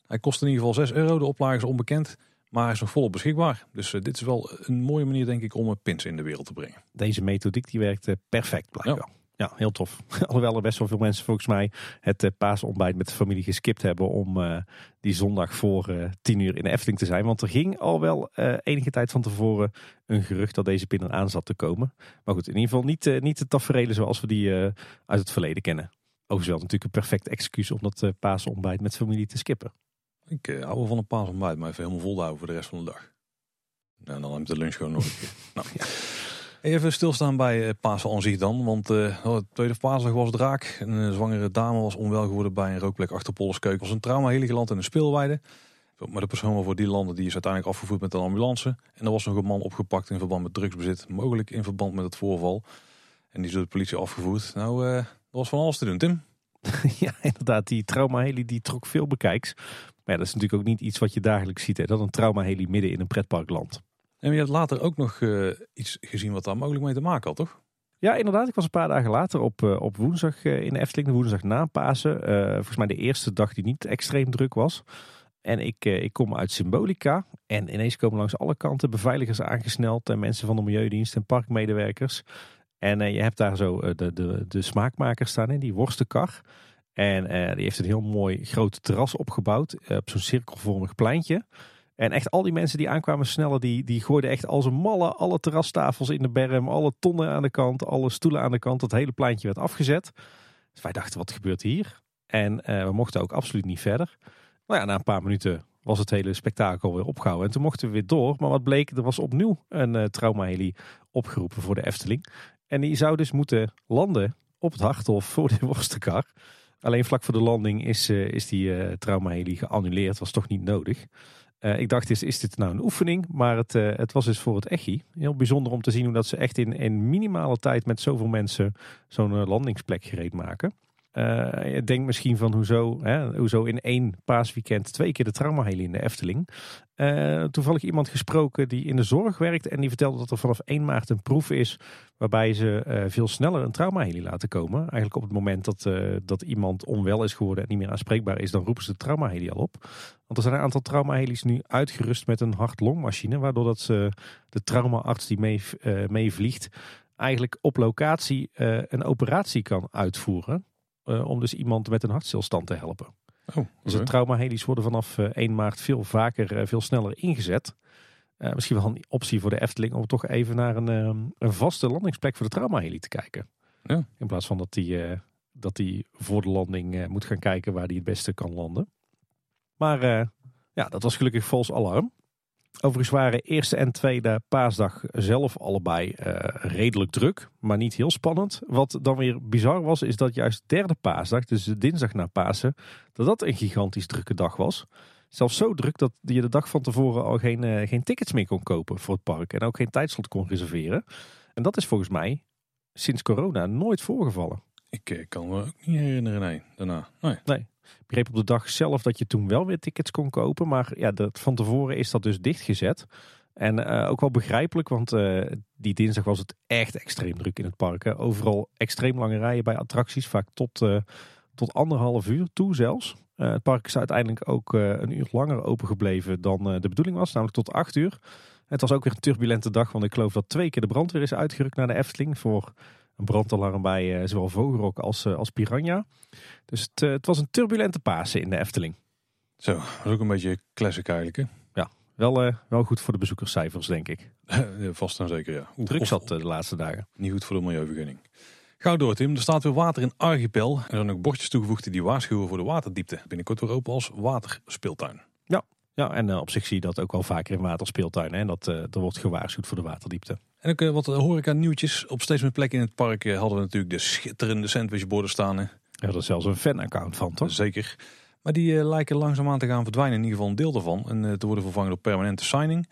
Hij kost in ieder geval 6 euro. De oplage is onbekend. Maar hij is nog volop beschikbaar. Dus dit is wel een mooie manier denk ik om pins in de wereld te brengen. Deze methodiek die werkt perfect blijkbaar. Ja, heel tof. Alhoewel er best wel veel mensen volgens mij het uh, paasontbijt met de familie geskipt hebben om uh, die zondag voor uh, tien uur in de Efteling te zijn. Want er ging al wel enige tijd van tevoren een gerucht dat deze pin aan zat te komen. Maar goed, in ieder geval niet, niet de tafereelen zoals we die uit het verleden kennen. Overigens wel natuurlijk een perfect excuus om dat paasontbijt met familie te skippen. Ik hou wel van een paasontbijt, maar even helemaal vol houden voor de rest van de dag. En dan heb ik de lunch gewoon nog een keer. nou, ja. Even stilstaan bij eh, Pasen aan dan. Want uh, de tweede Paasdag was draak. Een zwangere dame was onwel geworden bij een rookplek achter Polleskeuken. was een trauma hele geland in een speelweide. Maar de persoon waarvoor die landen die is uiteindelijk afgevoerd met een ambulance. En er was nog een man opgepakt in verband met drugsbezit. Mogelijk in verband met het voorval. En die is door de politie afgevoerd. Nou, uh, was van alles te doen, Tim. ja, inderdaad. Die trauma-heli die trok veel bekijks. Maar dat is natuurlijk ook niet iets wat je dagelijks ziet. Hè? Dat een trauma-heli midden in een pretpark landt. En je hebt later ook nog uh, iets gezien wat daar mogelijk mee te maken had, toch? Ja, inderdaad. Ik was een paar dagen later op, uh, op woensdag uh, in de Efteling, de woensdag na Pasen. volgens mij de eerste dag die niet extreem druk was. En ik, ik kom uit Symbolica. En ineens komen langs alle kanten beveiligers aangesneld. En mensen van de Milieudienst en parkmedewerkers. En je hebt daar zo de, de, de smaakmakers staan in, die worstenkar. En die heeft een heel mooi groot terras opgebouwd op zo'n cirkelvormig pleintje. En echt al die mensen die aankwamen snellen, die, die gooiden echt als een malle alle terrastafels in de berm, alle tonnen aan de kant, alle stoelen aan de kant. Het hele pleintje werd afgezet. Dus wij dachten, wat gebeurt hier? En uh, we mochten ook absoluut niet verder. Nou ja, na een paar minuten was het hele spektakel weer opgehouden. En toen mochten we weer door. Maar wat bleek, er was opnieuw een uh, traumaheli opgeroepen voor de Efteling. En die zou dus moeten landen op het Harthof voor de worstenkar. Alleen vlak voor de landing is, uh, is die uh, traumaheli geannuleerd. Was toch niet nodig. Uh, ik dacht, is, is dit nou een oefening? Maar het, uh, het was dus voor het EGI. Heel bijzonder om te zien hoe dat ze echt in, in minimale tijd met zoveel mensen zo'n uh, landingsplek gereed maken. Je denkt misschien van hoezo, hè, hoezo in één paasweekend twee keer de traumaheli in de Efteling. Uh, toevallig iemand gesproken die in de zorg werkt en die vertelde dat er vanaf 1 maart een proef is waarbij ze uh, veel sneller een traumaheli laten komen. Eigenlijk op het moment dat, dat iemand onwel is geworden en niet meer aanspreekbaar is, dan roepen ze de traumaheli al op. Want er zijn een aantal traumahelis nu uitgerust met een hart-longmachine, waardoor dat ze de traumaarts die mee, meevliegt eigenlijk op locatie een operatie kan uitvoeren. Uh, om dus iemand met een hartstilstand te helpen. Oh, Dus de traumaheli's worden vanaf uh, eh, 1 maart veel vaker, uh, veel sneller ingezet. misschien wel een optie voor de Efteling om toch even naar een, een vaste landingsplek voor de traumaheli te kijken. Ja. In plaats van dat die, dat die voor de landing moet gaan kijken waar die het beste kan landen. Maar ja, dat was gelukkig vals alarm. Overigens waren eerste en tweede paasdag zelf allebei uh, redelijk druk, maar niet heel spannend. Wat dan weer bizar was, is dat juist derde paasdag, dus de dinsdag na Pasen, dat dat een gigantisch drukke dag was. Zelfs zo druk dat je de dag van tevoren al geen, uh, geen tickets meer kon kopen voor het park en ook geen tijdslot kon reserveren. En dat is volgens mij sinds corona nooit voorgevallen. Ik uh, kan me ook niet herinneren, nee, daarna. Nee. nee. Ik begreep op de dag zelf dat je toen wel weer tickets kon kopen. Maar ja, dat, van tevoren is dat dus dichtgezet. En uh, ook wel begrijpelijk, want uh, die dinsdag was het echt extreem druk in het park. Overal extreem lange rijen bij attracties, vaak tot, uh, tot anderhalf uur toe zelfs. het park is uiteindelijk ook een uur langer open gebleven dan de bedoeling was, namelijk tot acht uur. Het was ook weer een turbulente dag, want ik geloof dat twee keer de brandweer is uitgerukt naar de Efteling voor een brandalarm bij uh, zowel Vogelrok als, uh, als Piranha. Dus het, uh, het, was een turbulente Pasen in de Efteling. Zo, dat is ook een beetje classic eigenlijk hè? Ja, wel, wel goed voor de bezoekerscijfers denk ik. Vast en zeker ja. Druk zat de laatste dagen. Niet goed voor de milieuvergunning. Gauw door Tim, er staat weer water in Archipel. Er zijn ook bordjes toegevoegd die waarschuwen voor de waterdiepte. Binnenkort weer open als waterspeeltuin. Ja, ja en op zich zie je dat ook wel vaker in waterspeeltuinen. En dat er wordt gewaarschuwd voor de waterdiepte. En ook eh, wat horeca nieuwtjes. Op steeds meer plekken in het park eh, hadden we natuurlijk de schitterende sandwichborden staan. Ja, er is zelfs een fanaccount van, toch? Zeker. Maar die uh, lijken langzaamaan te gaan verdwijnen. In ieder geval een deel daarvan. En uh, te worden vervangen door permanente signing.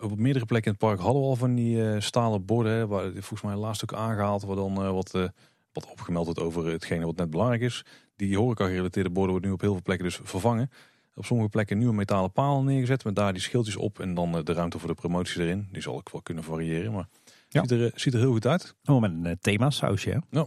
Op meerdere plekken in het park hadden we al van die stalen borden. Waar volgens mij laatst ook aangehaald. Waar dan wat, wat opgemeld wordt over hetgene wat net belangrijk is. Die horeca gerelateerde borden worden nu op heel veel plekken dus vervangen. Op sommige plekken nieuwe metalen palen neergezet met daar die schildjes op en dan de ruimte voor de promotie erin. Die zal ook wel kunnen variëren, maar Ja. ziet, er, ziet er heel goed uit. Oh, met een uh, themasausje. Ja.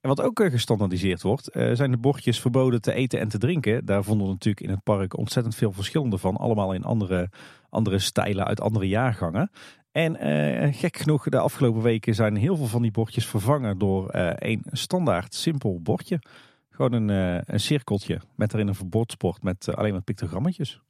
En wat ook gestandaardiseerd wordt, zijn de bordjes verboden te eten en te drinken. Daar vonden we natuurlijk in het park ontzettend veel verschillende van. Allemaal in andere, andere stijlen uit andere jaargangen. En uh, gek genoeg, de afgelopen weken zijn heel veel van die bordjes vervangen door één standaard simpel bordje. Gewoon een, een cirkeltje met erin een verbodsbord met alleen maar pictogrammetjes.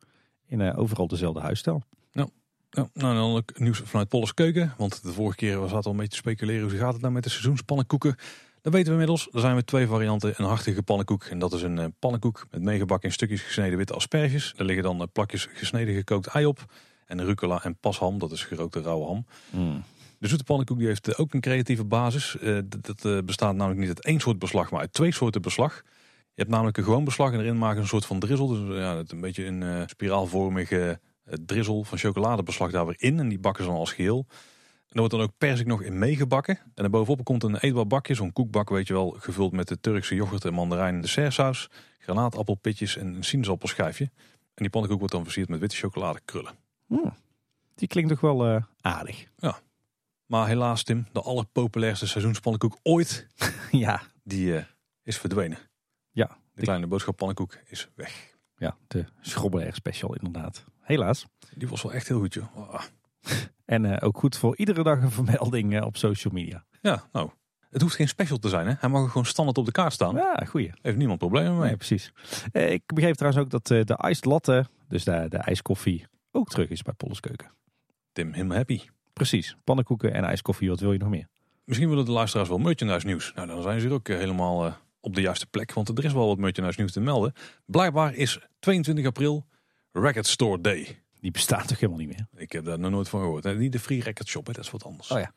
In overal dezelfde huisstijl. Ja, nou en dan ook nieuws vanuit Polles Keuken. Want de vorige keer was het al een beetje te speculeren. Hoe gaat het nou met de seizoenspannenkoeken? Dat weten we inmiddels. Er zijn weer twee varianten. Een hartige pannenkoek. En dat is een pannenkoek met meegebakken in stukjes gesneden witte asperges. Daar liggen dan plakjes gesneden gekookt ei op. En rucola en pasham. Dat is gerookte rauwe ham. Mm. De zoete pannenkoek die heeft uh, ook een creatieve basis. dat bestaat namelijk niet uit één soort beslag, maar uit twee soorten beslag. Je hebt namelijk een gewoon beslag en erin maken een soort van drizzle. Dus ja, een beetje een spiraalvormige drizzle van chocoladebeslag daar weer in. En die bakken ze dan als geheel. En er wordt dan ook persik nog in meegebakken. En daarbovenop komt een eetbaar bakje, zo'n koekbak weet je wel, gevuld met de Turkse yoghurt en mandarijn en dessertsaus, granaatappelpitjes en een sinaasappelschijfje. En die pannenkoek wordt dan versierd met witte chocoladekrullen. Mm. Die klinkt toch wel aardig. Maar helaas Tim, de allerpopulairste seizoenspannenkoek ooit, ja. die uh, is verdwenen. Ja. De kleine boodschap pannenkoek is weg. Ja, de schrobbelair special inderdaad. Helaas. Die was wel echt heel goed joh. Oh. En uh, ook goed voor iedere dag een vermelding uh, op social media. Ja, nou. Het hoeft geen special te zijn, hè? Hij mag gewoon standaard op de kaart staan. Ja, goeie. Heeft niemand problemen mee. Nee, precies. Ik begreep trouwens ook dat de iced latte, dus de, de ijskoffie, ook terug is bij Polles Keuken. Tim, helemaal happy. Precies. Pannenkoeken en ijskoffie, wat wil je nog meer? Misschien willen de luisteraars wel merchandise nieuws. Nou, dan zijn ze hier ook helemaal op de juiste plek. Want er is wel wat merchandise nieuws te melden. Blijkbaar is 22 april Record Store Day. Die bestaat toch helemaal niet meer? Ik heb daar nog nooit van gehoord. Niet de Free Record Shop, hè? dat is wat anders. Oh ja.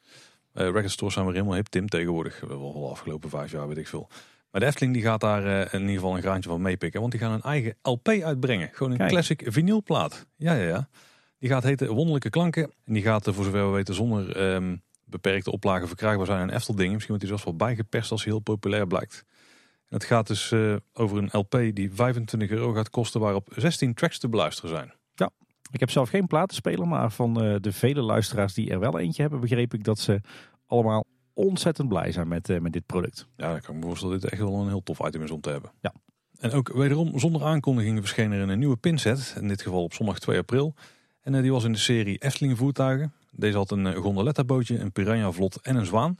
Uh, record stores zijn weer helemaal hip, Tim, tegenwoordig. Wel de afgelopen vijf jaar, weet ik veel. Maar de Efteling die gaat daar uh, in ieder geval een graantje van meepikken. Want die gaan een eigen LP uitbrengen. Gewoon een Kijk. classic vinylplaat. Ja, ja, ja. Die gaat heten Wonderlijke Klanken. En die gaat, voor zover we weten, zonder um, beperkte oplagen verkrijgbaar zijn in Efteldingen. Misschien wordt die zelfs wel bijgeperst als hij heel populair blijkt. En het gaat dus uh, over een LP die 25 euro gaat kosten, waarop 16 tracks te beluisteren zijn. Ik heb zelf geen platenspeler, maar van uh, de vele luisteraars die er wel eentje hebben, begreep ik dat ze allemaal ontzettend blij zijn met, uh, met dit product. Ja, ik kan me voorstellen dat dit echt wel een heel tof item is om te hebben. Ja. En ook wederom zonder aankondiging verscheen er een nieuwe pinset. In dit geval op zondag 2 april. En uh, die was in de serie Efteling voertuigen. Deze had een gondoletta bootje, een piranha vlot en een zwaan.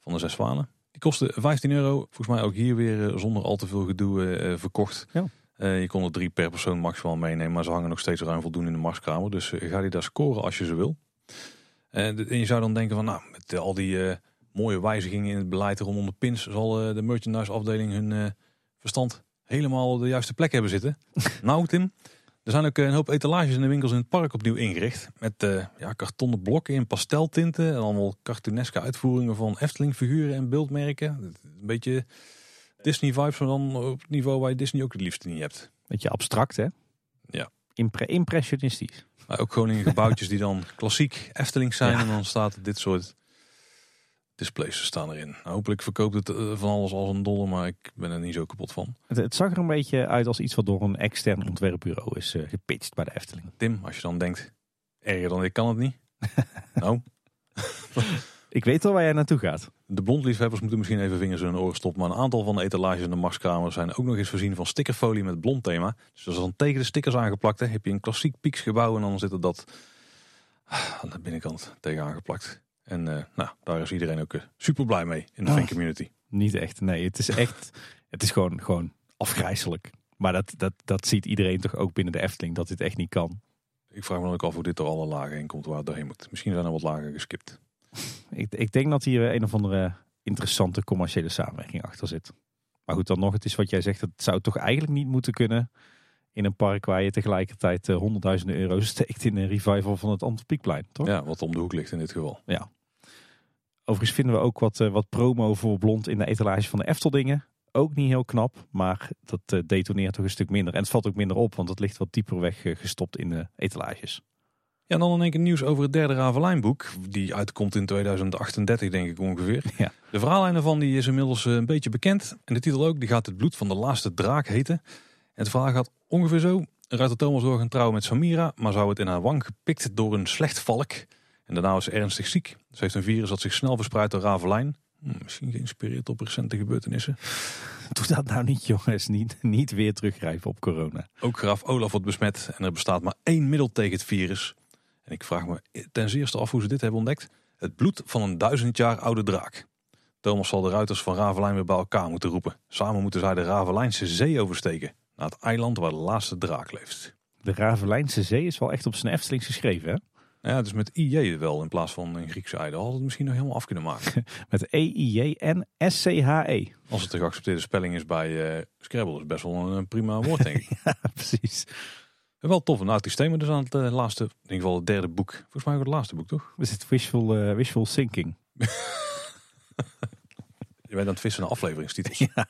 Van de zes zwanen. Die kostte 15 euro. Volgens mij ook hier weer zonder al te veel gedoe verkocht. Ja. Uh, je kon er drie per persoon maximaal meenemen, maar ze hangen nog steeds ruim voldoende in de marktkamer. Dus uh, ga die daar scoren als je ze wil. Uh, en je zou dan denken van, nou, met al die mooie wijzigingen in het beleid rondom de pins, zal de merchandise afdeling hun verstand helemaal op de juiste plek hebben zitten. nou, Tim, er zijn ook een hoop etalages in de winkels in het park opnieuw ingericht. Met ja, kartonnen blokken in pasteltinten en allemaal cartooneske uitvoeringen van Efteling figuren en beeldmerken. Een beetje Disney vibes, maar dan op het niveau waar je Disney ook het liefste niet hebt. Beetje abstract, hè? Ja. Impre impressionistisch. Maar ook gewoon in gebouwtjes die dan klassiek Efteling zijn. Ja. En dan staat dit soort displays staan erin. Hopelijk verkoopt het eh, van alles als een dollar, maar ik ben er niet zo kapot van. Het, het zag er een beetje uit als iets wat door een extern ontwerpbureau is uh, gepitcht bij de Efteling. Tim, als je dan denkt, erger dan ik kan het niet. nou, ik weet al waar jij naartoe gaat. De blondliefhebbers moeten misschien even vingers in hun oren stoppen. Maar een aantal van de etalages in de marktkamer zijn ook nog eens voorzien van stickerfolie met blond thema. Dus als dan tegen de stickers aangeplakt, hè, heb je een klassiek Pieks gebouw en dan zit er dat aan de binnenkant tegen aangeplakt. En uh, nou, daar is iedereen ook uh, super blij mee in de Oh. fan community. Niet echt, nee. Het is echt, het is gewoon, gewoon afgrijzelijk. Maar dat, dat, dat ziet iedereen toch ook binnen de Efteling, dat dit echt niet kan. Ik vraag me dan ook af hoe dit er alle lagen heen komt waar het doorheen moet. Misschien zijn er wat lagen geskipt. Ik, ik denk dat hier een of andere interessante commerciële samenwerking achter zit. Maar goed, dan nog, het is wat jij zegt, het zou toch eigenlijk niet moeten kunnen in een park waar je tegelijkertijd honderdduizenden euro's steekt in een revival van het Antropiekplein, toch? Ja, wat om de hoek ligt in dit geval. Ja. Overigens vinden we ook wat, uh, wat promo voor blond in de etalage van de Efteldingen. Ook niet heel knap, maar dat uh, detoneert toch een stuk minder. En het valt ook minder op, want het ligt wat dieper weg gestopt in de etalages. Ja, en dan in één keer nieuws over het derde Ravelijn-boek. Die uitkomt in 2038, denk ik ongeveer. Ja. De verhaallijn ervan die is inmiddels eh, een beetje bekend. En de titel ook, die gaat Het bloed van de laatste draak heten. En het verhaal gaat ongeveer zo. Ruiter Thomas wil gaan trouwen met Samira, maar zou het in haar wang gepikt door een slecht valk. En daarna was ze ernstig ziek. Ze heeft een virus dat zich snel verspreidt door Ravelijn. Hm, misschien geïnspireerd op recente gebeurtenissen. Doe dat nou niet jongens, niet, niet weer teruggrijpen op corona. Ook graaf Olaf wordt besmet en er bestaat maar één middel tegen het virus. En ik vraag me ten zeerste af hoe ze dit hebben ontdekt. Het bloed van een duizend jaar oude draak. Thomas zal de ruiters van Ravelijn weer bij elkaar moeten roepen. Samen moeten zij de Ravelijnse zee oversteken. Naar het eiland waar de laatste draak leeft. De Ravelijnse Zee is wel echt op zijn Eftelings geschreven hè? Ja, dus met IJ wel in plaats van een Griekse eide. Had het misschien nog helemaal af kunnen maken. Met E-I-J-N-S-C-H-E. Als het de geaccepteerde spelling is bij uh, Scrabble. is best wel een, een prima woord denk ik. ja, precies. Wel tof. Nou, die stemmen dus aan het uh, laatste, in ieder geval het derde boek. Volgens mij ook het laatste boek, toch? Is het wishful, uh, wishful thinking? Je bent aan het vissen naar afleveringstitels. Ja.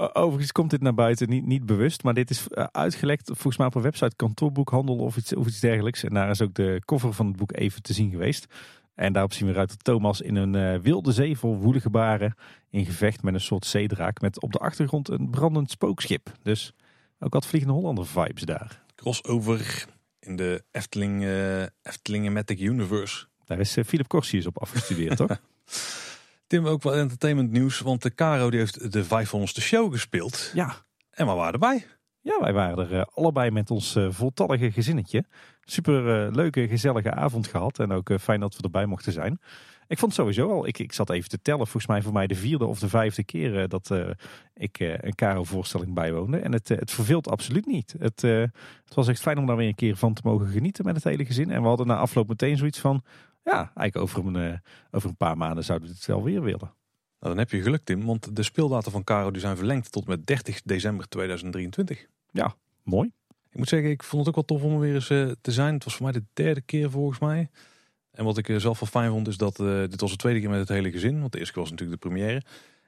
Overigens komt dit naar buiten niet, niet bewust, maar dit is uh, uitgelekt volgens mij op een website kantoorboekhandel of iets, of iets dergelijks. En daar is ook de cover van het boek even te zien geweest. En daarop zien we Ruiter Thomas in een uh, wilde zee vol woelige baren in gevecht met een soort zeedraak met op de achtergrond een brandend spookschip. Dus ook wat Vliegende Hollander vibes daar. Crossover in de Efteling, uh, Universe. Daar is Philip Corsius op afgestudeerd, toch? Tim, ook wel entertainment nieuws, want de Caro die heeft de 500ste show gespeeld. Ja. En we waren erbij. Ja, wij waren er uh, allebei met ons uh, voltallige gezinnetje. Super uh, leuke, gezellige avond gehad. En ook fijn dat we erbij mochten zijn. Ik vond sowieso al, ik, ik zat even te tellen, volgens mij voor mij de vierde of de vijfde keer dat ik een Caro-voorstelling bijwoonde. En het, het verveelt absoluut niet. Het, het was echt fijn om daar weer een keer van te mogen genieten met het hele gezin. En we hadden na afloop meteen zoiets van, ja, eigenlijk over een, over een paar maanden zouden we het wel weer willen. Nou, dan heb je geluk Tim, want de speeldata van Caro die zijn verlengd tot met 30 december 2023. Ja, mooi. Ik moet zeggen, ik vond het ook wel tof om er weer eens uh, te zijn. Het was voor mij de derde keer volgens mij. En wat ik uh, zelf wel fijn vond is dat, uh, dit was de tweede keer met het hele gezin. Want de eerste keer was natuurlijk de première.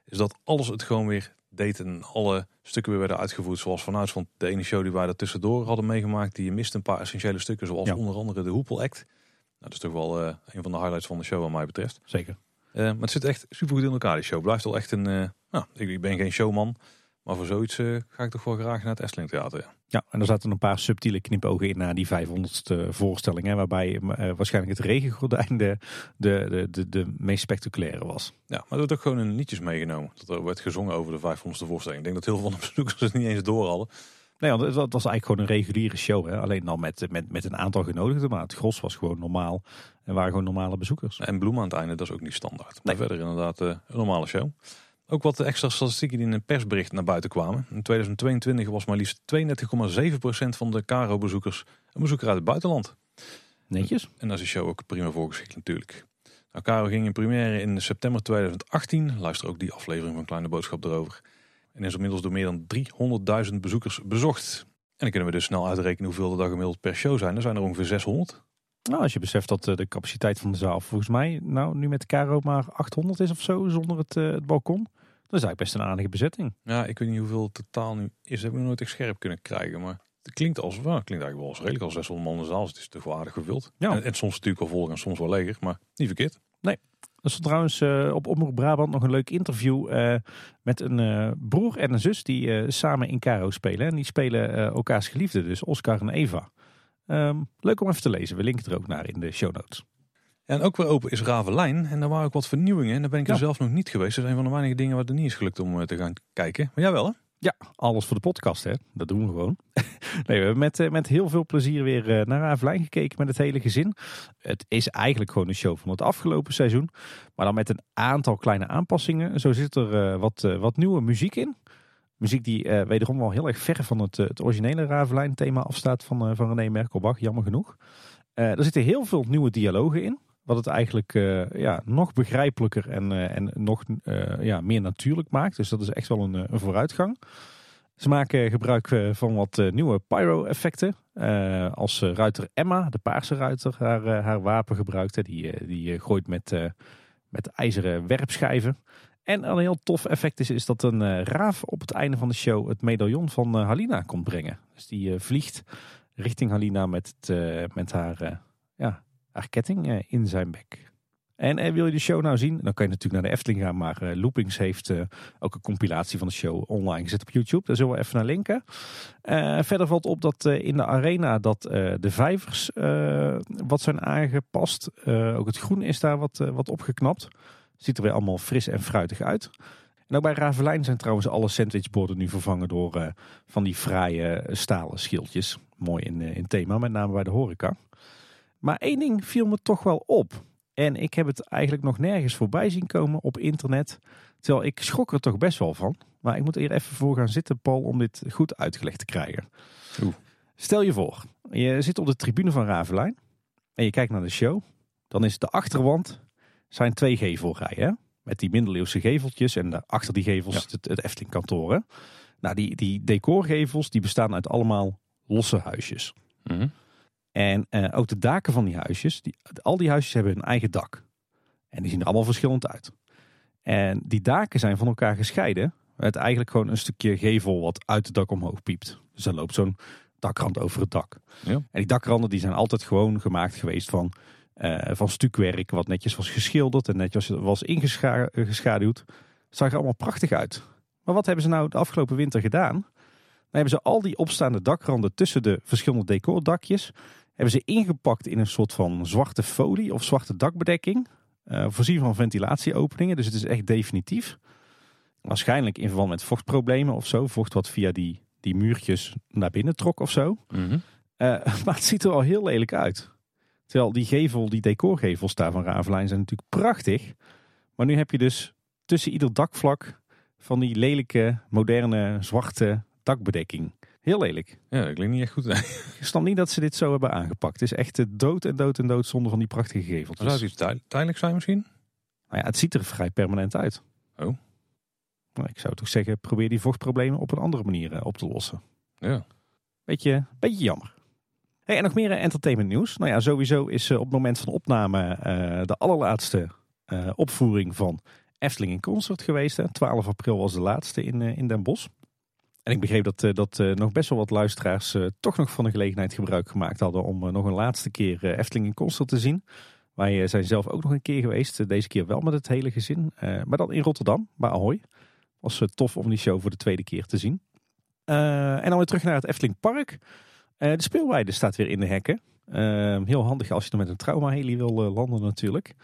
Is dat alles het gewoon weer deed en alle stukken weer werden uitgevoerd zoals vanuit. Want de ene show die wij er tussendoor hadden meegemaakt, die miste een paar essentiële stukken. Zoals ja. onder andere de Hoepel Act. Nou, dat is toch wel een van de highlights van de show wat mij betreft. Zeker. Uh, maar het zit echt super goed in elkaar, die show. Blijft wel echt een. Uh, nou, ik, ben geen showman. Maar voor zoiets ga ik toch wel graag naar het Efteling Theater. Ja. ja, en er zaten een paar subtiele knipogen in naar die 500ste voorstelling. Hè, waarbij waarschijnlijk het regengordijn de, de, de, de, de meest spectaculaire was. Ja, maar er wordt ook gewoon een liedjes meegenomen. Dat er werd gezongen over de 500ste voorstelling. Ik denk dat heel veel van de bezoekers het niet eens door hadden. Nee, want het was eigenlijk gewoon een reguliere show. Hè? Alleen dan met, met, met een aantal genodigden. Maar het gros was gewoon normaal. En waren gewoon normale bezoekers. En Bloem aan het einde, dat is ook niet standaard. Maar verder inderdaad uh, een normale show. Ook wat extra statistieken die in een persbericht naar buiten kwamen. In 2022 was maar liefst 32,7% van de Caro-bezoekers een bezoeker uit het buitenland. Netjes. En daar is de show ook prima voorgeschikt natuurlijk. Nou, Caro ging in première in september 2018. Luister ook die aflevering van Kleine Boodschap erover. En is inmiddels door meer dan 300.000 bezoekers bezocht. En dan kunnen we dus snel uitrekenen hoeveel er dan gemiddeld per show zijn. Er zijn er ongeveer 600. Nou, als je beseft dat de capaciteit van de zaal volgens mij nou nu met de Caro maar 800 is of zo zonder het, uh, het balkon. Dat is eigenlijk best een aardige bezetting. Ja, ik weet niet hoeveel het totaal nu is. Dat hebben we nooit echt scherp kunnen krijgen. Maar het klinkt als, well, het klinkt eigenlijk wel als redelijk als 600 man in de zaal. Dus het is toch wel aardig gevuld. Ja. En, en soms natuurlijk al vol en soms wel leger. Maar niet verkeerd. Nee. Er stond trouwens uh, op Omroep Brabant nog een leuk interview uh, met een uh, broer en een zus die samen in Caro spelen. En die spelen elkaars geliefden, dus Oscar en Eva. Um, leuk om even te lezen. We linken er ook naar in de show notes. En ook weer open is Ravelijn. En daar waren ook wat vernieuwingen. En daar ben ik ja. er zelf nog niet geweest. Dat is een van de weinige dingen waar het niet is gelukt om te gaan kijken. Maar jij wel hè? Ja, alles voor de podcast hè. Dat doen we gewoon. nee, we hebben met, met heel veel plezier weer naar Ravelijn gekeken met het hele gezin. Het is eigenlijk gewoon een show van het afgelopen seizoen. Maar dan met een aantal kleine aanpassingen. Zo zit er wat, wat nieuwe muziek in. Muziek die uh, wederom wel heel erg ver van het, het originele Ravelijn thema afstaat van, van René Merkelbach, jammer genoeg. Er zitten heel veel nieuwe dialogen in. Wat het eigenlijk ja, nog begrijpelijker en, en nog ja, meer natuurlijk maakt. Dus dat is echt wel een, een vooruitgang. Ze maken gebruik van wat nieuwe pyro-effecten. als ruiter Emma, de paarse ruiter, haar, haar wapen gebruikt. Die, die gooit met, met ijzeren werpschijven. En een heel tof effect is, is dat een raaf op het einde van de show het medaillon van Halina komt brengen. Dus die vliegt richting Halina met, met haar, ja, haar ketting in zijn bek. En eh, wil je de show nou zien, dan kan je natuurlijk naar de Efteling gaan. Maar eh, Loopings heeft eh, ook een compilatie van de show online gezet op YouTube. Daar zullen we even naar linken. Eh, verder valt op dat eh, in de arena dat eh, de vijvers eh, wat zijn aangepast. Eh, ook het groen is daar wat, eh, wat opgeknapt. Ziet er weer allemaal fris en fruitig uit. En ook bij Ravelijn zijn trouwens alle sandwichborden nu vervangen door eh, van die fraaie stalen schildjes. Mooi in, eh, in thema, met name bij de horeca. Maar één ding viel me toch wel op. En ik heb het eigenlijk nog nergens voorbij zien komen op internet. Terwijl ik schrok er toch best wel van. Maar ik moet er even voor gaan zitten, Paul, om dit goed uitgelegd te krijgen. Oeh. Stel je voor, je zit op de tribune van Ravelijn en je kijkt naar de show. Dan is de achterwand zijn twee gevelrijen. Met die middeleeuwse geveltjes en achter die gevels Ja. het, het Efteling kantoor. hè? Nou, die, die decorgevels die bestaan uit allemaal losse huisjes. Mhm. En eh, ook de daken van die huisjes, die, al die huisjes hebben hun eigen dak. En die zien er allemaal verschillend uit. En die daken zijn van elkaar gescheiden. Met eigenlijk gewoon een stukje gevel wat uit het dak omhoog piept. Dus dan loopt zo'n dakrand over het dak. Ja. En die dakranden die zijn altijd gewoon gemaakt geweest van, eh, van stukwerk. Wat netjes was geschilderd en netjes was ingeschaduwd. Zag er allemaal prachtig uit. Maar wat hebben ze nou de afgelopen winter gedaan? Dan hebben ze al die opstaande dakranden tussen de verschillende decordakjes hebben ze ingepakt in een soort van zwarte folie of zwarte dakbedekking. eh, voorzien van ventilatieopeningen, dus het is echt definitief. Waarschijnlijk in verband met vochtproblemen of zo. Vocht wat via die, die muurtjes naar binnen trok of zo. Mhm. Eh, maar het ziet er al heel lelijk uit. Terwijl die gevel, die decorgevels daar van Ravelijn zijn natuurlijk prachtig. Maar nu heb je dus tussen ieder dakvlak van die lelijke, moderne, zwarte dakbedekking. Heel lelijk. Ja, dat klinkt niet echt goed. Nee. Ik snap niet dat ze dit zo hebben aangepakt. Het is echt de dood en dood en dood zonder van die prachtige geveltjes. Zou het iets tij- tijdelijk zijn misschien? Nou ja, het ziet er vrij permanent uit. Oh. Nou, ik zou toch zeggen, probeer die vochtproblemen op een andere manier eh, op te lossen. Ja. Beetje, beetje jammer. Hey, en nog meer eh, entertainment nieuws. Nou ja, sowieso is eh, op het moment van opname de allerlaatste opvoering van Efteling in Concert geweest. Hè. 12 april was de laatste in, in Den Bosch. En ik begreep dat, eh, dat eh, nog best wel wat luisteraars eh, toch nog van de gelegenheid gebruik gemaakt hadden om nog een laatste keer Efteling in Concert te zien. Wij zijn zelf ook nog een keer geweest. deze keer wel met het hele gezin. maar dan in Rotterdam, bij Ahoy. Was tof om die show voor de tweede keer te zien. En dan weer terug naar het Efteling Park. De speelweide staat weer in de hekken. Eh, heel handig als je er met een trauma-heli wil landen natuurlijk.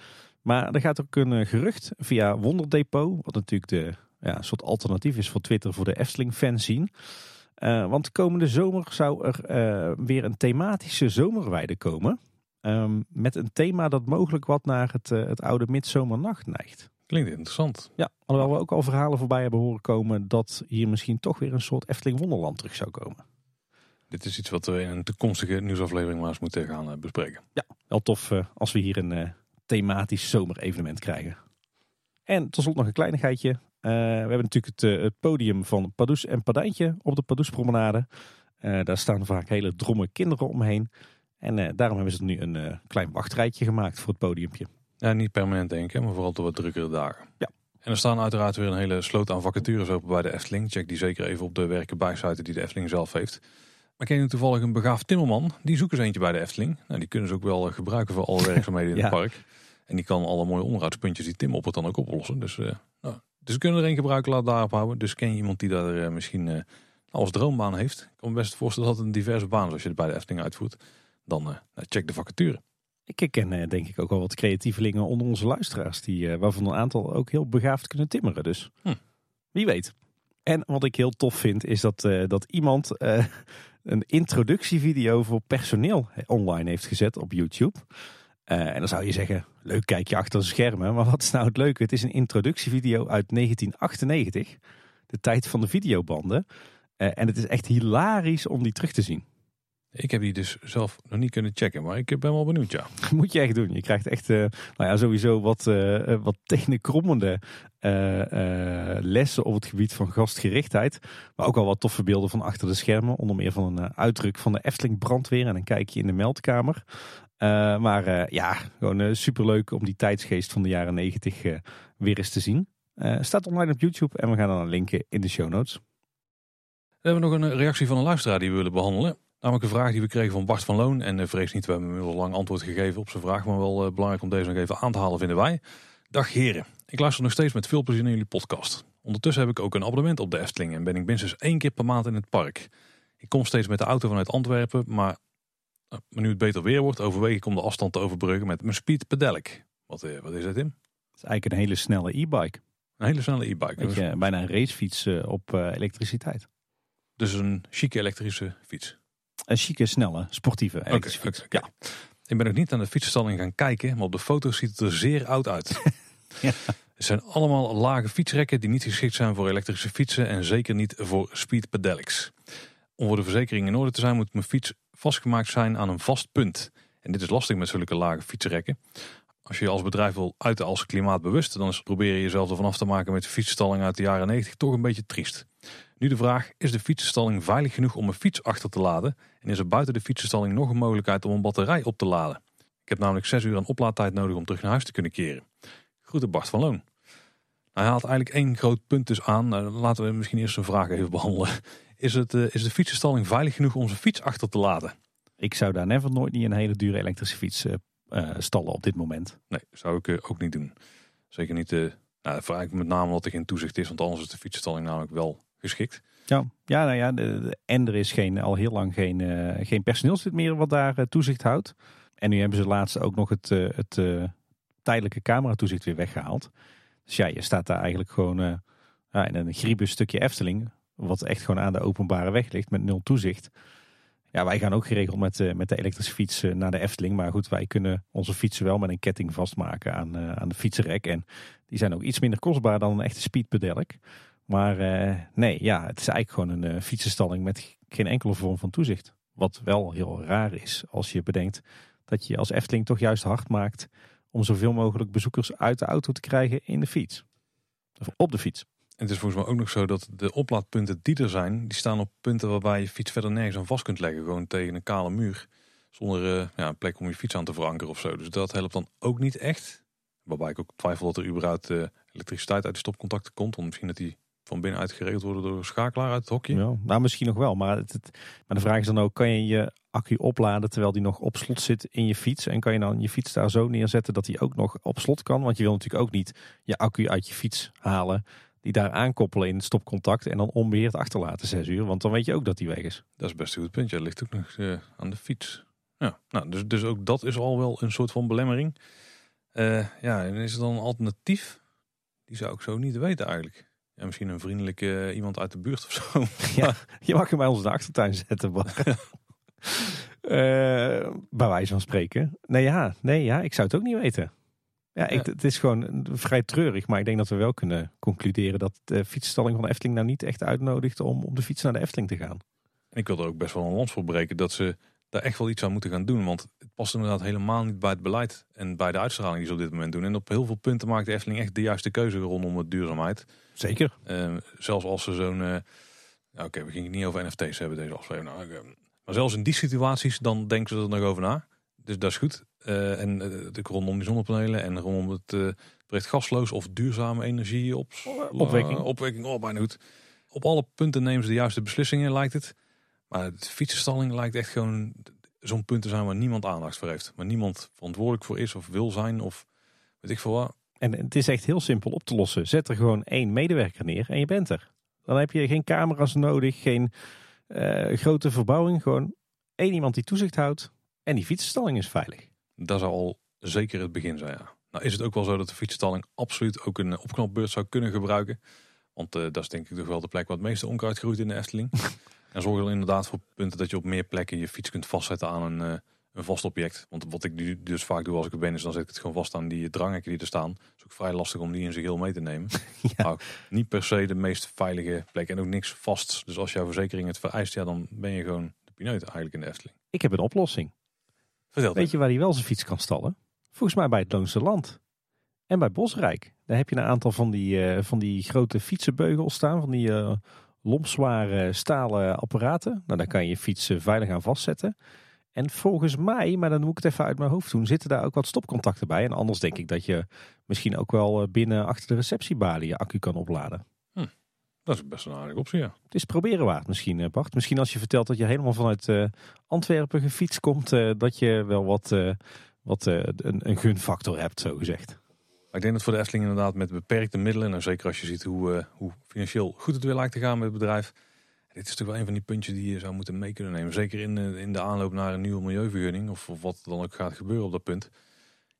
Maar er gaat ook een gerucht via Wonderdepot. Wat natuurlijk de, ja, een soort alternatief is voor Twitter voor de Efteling-fans zien. Eh, want komende zomer zou er eh, weer een thematische zomerweide komen. Ehm, met een thema dat mogelijk wat naar het, eh, het oude midzomernacht neigt. Klinkt interessant. Ja, alhoewel we ook al verhalen voorbij hebben horen komen dat hier misschien toch weer een soort Efteling Wonderland terug zou komen. Dit is iets wat we in een toekomstige nieuwsaflevering maar eens moeten gaan bespreken. Wel tof als we hier een thematisch zomerevenement krijgen. En tot slot nog een kleinigheidje. Eh, we hebben natuurlijk het, eh, het podium van Padoes en Padijntje op de Padoespromenade. Eh daar staan vaak hele dromme kinderen omheen. En daarom hebben ze nu een klein wachtrijtje gemaakt voor het podiumpje. Ja, niet permanent denk ik, maar vooral de wat drukkere dagen. Ja. En er staan uiteraard weer een hele sloot aan vacatures open bij de Efteling. Check die zeker even op de werken bijsite die de Efteling zelf heeft. Maar ken je toevallig een begaafd timmerman? Die zoeken ze eentje bij de Efteling. Nou, die kunnen ze ook wel gebruiken voor alle werkzaamheden in Ja. het park. En die kan alle mooie onderhoudspuntjes die Tim op het dan ook oplossen. Dus, eh, nou, dus we kunnen er een gebruiken, laat daarop houden. Dus ken je iemand die daar eh, misschien eh, als droombaan heeft? Ik kan me best voorstellen dat het een diverse baan is als je het bij de Efteling uitvoert. Dan eh, check de vacature. Ik ken denk ik ook wel wat creatievelingen onder onze luisteraars. Die, waarvan een aantal ook heel begaafd kunnen timmeren. Dus Hm. wie weet. En wat ik heel tof vind is dat, dat iemand een introductievideo voor personeel online heeft gezet op YouTube. Eh, en dan zou je zeggen, leuk kijkje achter de schermen. Maar wat is nou het leuke? Het is een introductievideo uit 1998. De tijd van de videobanden. Eh, en het is echt hilarisch om die terug te zien. Ik heb die dus zelf nog niet kunnen checken, maar ik ben wel benieuwd, ja. Moet je echt doen. Je krijgt echt, eh, nou ja, sowieso wat, eh, wat tenenkrommende lessen op het gebied van gastgerichtheid. Maar ook al wat toffe beelden van achter de schermen. Onder meer van een uitdruk van de Efteling brandweer en een kijkje in de meldkamer. Eh, maar eh, ja, gewoon eh, superleuk om die tijdsgeest van de jaren negentig weer eens te zien. Staat online op YouTube en we gaan dan linken in de show notes. We hebben nog een reactie van een luisteraar die we willen behandelen. Namelijk een vraag die we kregen van Bart van Loon. En vrees niet, we hebben inmiddels lang antwoord gegeven op zijn vraag. Maar wel belangrijk om deze nog even aan te halen, vinden wij. Dag heren, ik luister nog steeds met veel plezier naar jullie podcast. Ondertussen heb ik ook een abonnement op de Efteling en ben ik minstens één keer per maand in het park. Ik kom steeds met de auto vanuit Antwerpen, maar, maar nu het beter weer wordt, overweeg ik om de afstand te overbruggen met mijn Speed Pedelec. Wat, wat is dat, Tim? Het is eigenlijk een hele snelle e-bike. Een hele snelle e-bike. Dus... bijna een racefiets op uh, elektriciteit. Dus een chique elektrische fiets. Een chique, snelle, sportieve elektrische okay, fiets. Okay, ja. Ik ben nog niet aan de fietsstalling gaan kijken, maar op de foto's ziet het er zeer oud uit. ja. Het zijn allemaal lage fietsrekken die niet geschikt zijn voor elektrische fietsen en zeker niet voor speed pedelecs. Om voor de verzekering in orde te zijn moet mijn fiets vastgemaakt zijn aan een vast punt. En dit is lastig met zulke lage fietsrekken. Als je je als bedrijf wil uiten als klimaatbewust, dan is proberen jezelf ervan af te maken met de fietsstalling uit de jaren 90 toch een beetje triest. Nu de vraag, is de fietsenstalling veilig genoeg om een fiets achter te laden? En is er buiten de fietsenstalling nog een mogelijkheid om een batterij op te laden? Ik heb namelijk 6 uur aan oplaadtijd nodig om terug naar huis te kunnen keren. Groeten Bart van Loon. Nou, hij haalt eigenlijk één groot punt dus aan. Nou, laten we misschien eerst een vraag even behandelen. Is, het, uh, is de fietsenstalling veilig genoeg om zijn fiets achter te laden? Ik zou daar never nooit niet een hele dure elektrische fiets uh, uh, stallen op dit moment. Nee, zou ik uh, ook niet doen. Zeker niet, uh, nou, vraag ik met name omdat er geen toezicht is, want anders is de fietsstalling namelijk wel geschikt. Ja, ja nou ja, de, de, en er is geen, al heel lang geen, geen personeelslid meer wat daar toezicht houdt. En nu hebben ze laatst ook nog het, het tijdelijke cameratoezicht weer weggehaald. Dus ja, je staat daar eigenlijk gewoon in een griebus stukje Efteling, wat echt gewoon aan de openbare weg ligt met nul toezicht. Ja, wij gaan ook geregeld met, uh, met de elektrische fiets uh, naar de Efteling. Maar goed, wij kunnen onze fietsen wel met een ketting vastmaken aan, uh, aan de fietsenrek. En die zijn ook iets minder kostbaar dan een echte speedpedelec. Maar nee, ja, het is eigenlijk gewoon een fietsenstalling met geen enkele vorm van toezicht. Wat wel heel raar is als je bedenkt dat je als Efteling toch juist hard maakt om zoveel mogelijk bezoekers uit de auto te krijgen in de fiets. Of op de fiets. Het is volgens mij ook nog zo dat de oplaadpunten die er zijn, die staan op punten waarbij je fiets verder nergens aan vast kunt leggen. Gewoon tegen een kale muur. Zonder uh, ja, een plek om je fiets aan te verankeren of zo. Dus dat helpt dan ook niet echt. Waarbij ik ook twijfel dat er überhaupt uh, elektriciteit uit de stopcontacten komt. Want misschien dat die van binnenuit geregeld worden door een schakelaar uit het hokje. Ja, nou, misschien nog wel. Maar, het, maar de vraag is dan ook, kan je je accu opladen terwijl die nog op slot zit in je fiets? En kan je dan je fiets daar zo neerzetten dat die ook nog op slot kan? Want je wil natuurlijk ook niet je accu uit je fiets halen die daar aankoppelen in het stopcontact en dan onbeheerd achterlaten zes uur. Want dan weet je ook dat die weg is. Dat is best een goed punt. Ja, ligt ook nog uh, aan de fiets. Ja, nou, dus, dus ook dat is al wel een soort van belemmering. Uh, ja, en is er dan een alternatief? Die zou ik zo niet weten eigenlijk. Ja, misschien een vriendelijke uh, iemand uit de buurt of zo. Ja, je mag hem bij ons in de achtertuin zetten. Maar. bij wijze van spreken. Nee ja, nee, ja, ik zou het ook niet weten. Ja, ik, het is gewoon vrij treurig. Maar ik denk dat we wel kunnen concluderen dat de fietsstalling van de Efteling nou niet echt uitnodigt om op de fiets naar de Efteling te gaan. En ik wil er ook best wel een lans voor breken dat ze daar echt wel iets aan moeten gaan doen. Want het past inderdaad helemaal niet bij het beleid en bij de uitstraling die ze op dit moment doen. En op heel veel punten maakt de Efteling echt de juiste keuze rondom de duurzaamheid. Zeker. Uh, zelfs als ze zo'n... Uh, Oké, okay, we gingen niet over NFT's hebben deze aflevering. Nou, uh, maar zelfs in die situaties, dan denken ze er nog over na. Dus dat is goed. Uh, en uh, rondom die zonnepanelen en rondom het uh, project gasloos of duurzame energie op, opwekking. opwekking, oh, bijna goed. Op alle punten nemen ze de juiste beslissingen, lijkt het. Maar de fietsenstalling lijkt echt gewoon zo'n punt te zijn waar niemand aandacht voor heeft. Waar niemand verantwoordelijk voor is of wil zijn of weet ik veel wat. En het is echt heel simpel op te lossen. Zet er gewoon één medewerker neer en je bent er. Dan heb je geen camera's nodig, geen grote verbouwing. Gewoon één iemand die toezicht houdt en die fietsenstalling is veilig. Dat zou al zeker het begin zijn, ja. Nou is het ook wel zo dat de fietsstalling absoluut ook een opknapbeurt zou kunnen gebruiken. Want uh, dat is denk ik toch wel de plek waar het meeste onkruid groeit in de Efteling. en zorg er inderdaad voor punten dat je op meer plekken je fiets kunt vastzetten aan een, uh, een vast object. Want wat ik nu dus vaak doe als ik er ben, is dan zet ik het gewoon vast aan die dranghekken die er staan. Het is ook vrij lastig om die in zijn geheel mee te nemen. ja. Nou, niet per se de meest veilige plek en ook niks vast. Dus als jouw verzekering het vereist, ja, dan ben je gewoon de pineut eigenlijk in de Efteling. Ik heb een oplossing. Weet je waar hij wel zijn fiets kan stallen? Volgens mij bij het Loonse Land. En bij Bosrijk. Daar heb je een aantal van die, uh, van die grote fietsenbeugels staan. Van die uh, stalen apparaten. Nou, daar kan je je fiets veilig aan vastzetten. En volgens mij, maar dan moet ik het even uit mijn hoofd doen, zitten daar ook wat stopcontacten bij. En anders denk ik dat je misschien ook wel binnen achter de receptiebalie je accu kan opladen. Dat is best een aardige optie, ja. Het is proberen waard misschien, eh, Bart. Misschien als je vertelt dat je helemaal vanuit eh, Antwerpen gefietst komt, eh, dat je wel wat, wat een, een gunfactor hebt, zo gezegd. Ik denk dat voor de Efteling inderdaad met beperkte middelen, en zeker als je ziet hoe, hoe financieel goed het weer lijkt te gaan met het bedrijf. Dit is toch wel een van die puntjes die je zou moeten mee kunnen nemen. Zeker in, de- in de aanloop naar een nieuwe milieuvergunning, of, of wat dan ook gaat gebeuren op dat punt.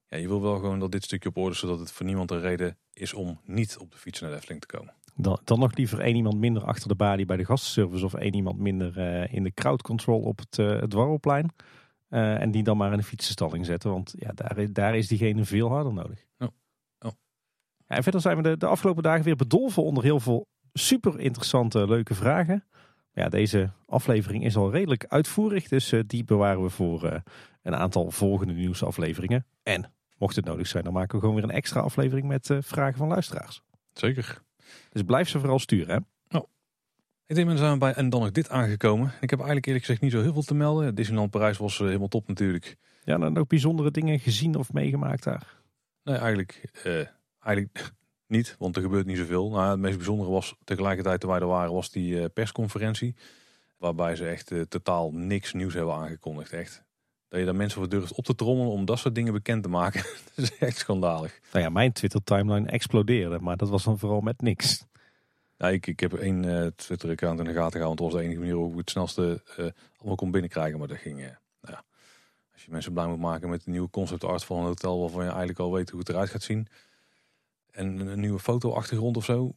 Ja, je wil wel gewoon dat dit stukje op orde is, zodat het voor niemand een reden is om niet op de fiets naar de Efteling te komen. Dan, dan nog liever één iemand minder achter de balie bij de gastenservice of één iemand minder eh, in de crowd control op het, eh het Dwarrelplein. Eh, en die dan maar in de fietsenstalling zetten, want ja, daar, is- daar is diegene veel harder nodig. Ja. Ja. Ja, en verder zijn we de, de afgelopen dagen weer bedolven onder heel veel super interessante, leuke vragen. Ja, deze aflevering is al redelijk uitvoerig, dus die bewaren we voor een aantal volgende nieuwsafleveringen. En mocht het nodig zijn, dan maken we gewoon weer een extra aflevering met vragen van luisteraars. Zeker. Dus blijf ze vooral sturen. Hè? Ik denk, zijn we bij en dan nog dit aangekomen. Ik heb eigenlijk eerlijk gezegd niet zo heel veel te melden. Disneyland Parijs was eh, helemaal top natuurlijk. Ja, dan ook bijzondere dingen gezien of meegemaakt daar. Nee, eigenlijk, eh, eigenlijk niet, want er gebeurt niet zoveel. Nou, het meest bijzondere was tegelijkertijd toen wij er waren, was die eh, persconferentie. Waarbij ze echt totaal niks nieuws hebben aangekondigd. Echt. Dat je daar mensen voor durft op te trommelen om dat soort dingen bekend te maken. dat is echt schandalig. Nou ja, mijn Twitter-timeline explodeerde, maar dat was dan vooral met niks. Ja, ik, ik heb één eh, Twitter-account in de gaten gehouden. Want dat was de enige manier hoe ik het snelste eh, allemaal kon binnenkrijgen. Maar dat ging, eh, nou ja. Als je mensen blij moet maken met een nieuwe concept art van een hotel waarvan je eigenlijk al weet hoe het eruit gaat zien. En een nieuwe foto-achtergrond of zo.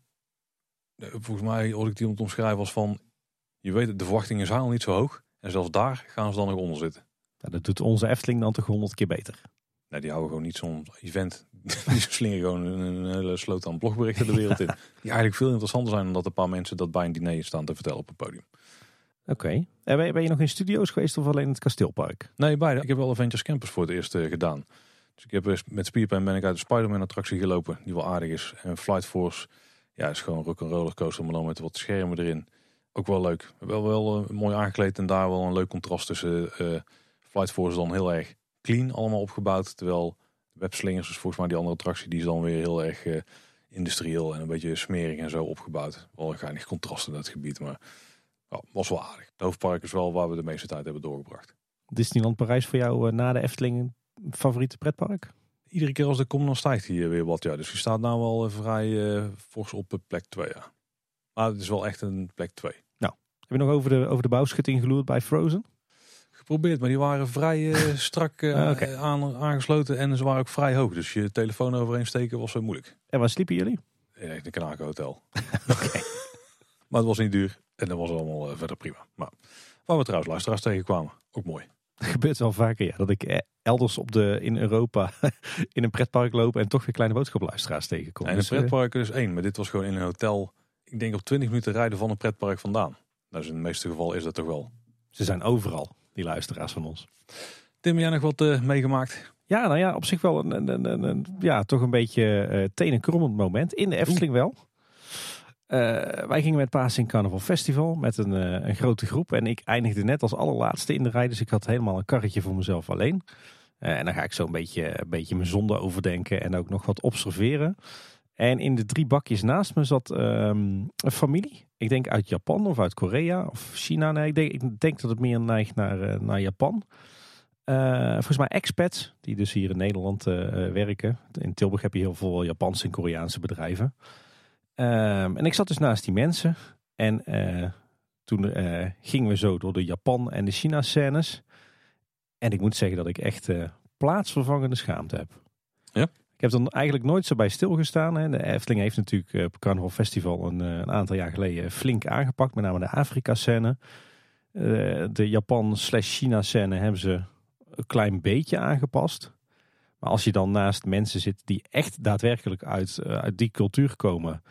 Volgens mij, als ik die omschrijven, was van... Je weet, de verwachtingen zijn al niet zo hoog. En zelfs daar gaan ze dan nog onder zitten. Nou, dat doet onze Efteling dan toch honderd keer beter. Nee, die houden gewoon niet zo'n event. Die slingen gewoon een, hele sloot aan blogberichten de wereld in. Die eigenlijk veel interessanter zijn dan dat een paar mensen dat bij een diner staan te vertellen op een podium. Oké. En ben, je- ben je nog in studio's geweest of alleen in het kasteelpark? Nee, beide. Ik heb wel Avengers Campus voor het eerst eh, gedaan. Dus ik heb eh, met Spierpijn ben ik uit de Spider-Man attractie gelopen, die wel aardig is. En Flight Force, ja, is gewoon rock roller coaster, maar dan met wat schermen erin. Ook wel leuk. Wel, wel eh, mooi aangekleed en daar wel een leuk contrast tussen eh Flight Force dan heel erg clean allemaal opgebouwd. Terwijl Webslingers, dus volgens mij die andere attractie, die is dan weer heel erg eh, industrieel en een beetje smerig en zo opgebouwd. Wel een geinig contrast in dat gebied, maar was wel aardig. Het hoofdpark is wel waar we de meeste tijd hebben doorgebracht. Disneyland Parijs voor jou eh, na de Efteling een favoriete pretpark? Iedere keer als ik kom, dan stijgt hij weer wat. Ja. Dus je staat nou wel eh, vrij eh, fors op plek 2. Ja. Maar het is wel echt een plek 2. Heb je nog over de, over de bouwschutting geloerd bij Frozen? Geprobeerd, maar die waren vrij eh, strak aan, aangesloten en ze waren ook vrij hoog. Dus je telefoon overheen steken was zo moeilijk. En waar sliepen jullie? In echt een Kanaken hotel. Maar het was niet duur en dat was allemaal eh, verder prima. Maar waar we trouwens luisteraars tegenkwamen, ook mooi. Het gebeurt wel vaker, ja. Dat ik elders op de, in Europa in een pretpark loop en toch weer kleine boodschapluisteraars tegenkom. En een Dus, pretpark is één, maar dit was gewoon in een hotel. Ik denk op 20 minuten rijden van een pretpark vandaan. Dus in de meeste gevallen is dat toch wel. ze zijn overal, die luisteraars van ons. Tim, jij nog wat eh, meegemaakt? Ja, nou ja, op zich wel een, een, een, een- ja, toch een beetje eh tenenkrommend moment. In de Efteling wel. Eh, wij gingen met Pasen in Carnaval Festival met een, eh, een grote groep. En ik eindigde net als allerlaatste in de rij. Dus ik had helemaal een karretje voor mezelf alleen. En dan ga ik zo een beetje, een beetje mijn zonde overdenken en ook nog wat observeren. En in de drie bakjes naast me zat ehm, een familie. Ik denk uit Japan of uit Korea of China. Nee, ik denk, ik denk dat het meer neigt naar, eh, naar Japan. Eh, volgens mij expats, die dus hier in Nederland eh, werken. In Tilburg heb je heel veel Japanse en Koreaanse bedrijven. Ehm, en ik zat dus naast die mensen. En toen gingen we zo door de Japan- en de China-scènes. En ik moet zeggen dat ik echt plaatsvervangende schaamte heb. Ja? Ik heb er eigenlijk nooit zo bij stilgestaan. Hè. De Efteling heeft natuurlijk eh, op Carnaval Festival een, eh, een aantal jaar geleden flink aangepakt. Met name de Afrika-scène. Eh, de Japan-slash-China-scène hebben ze een klein beetje aangepast. Maar als je dan naast mensen zit die echt daadwerkelijk uit, uit die cultuur komen.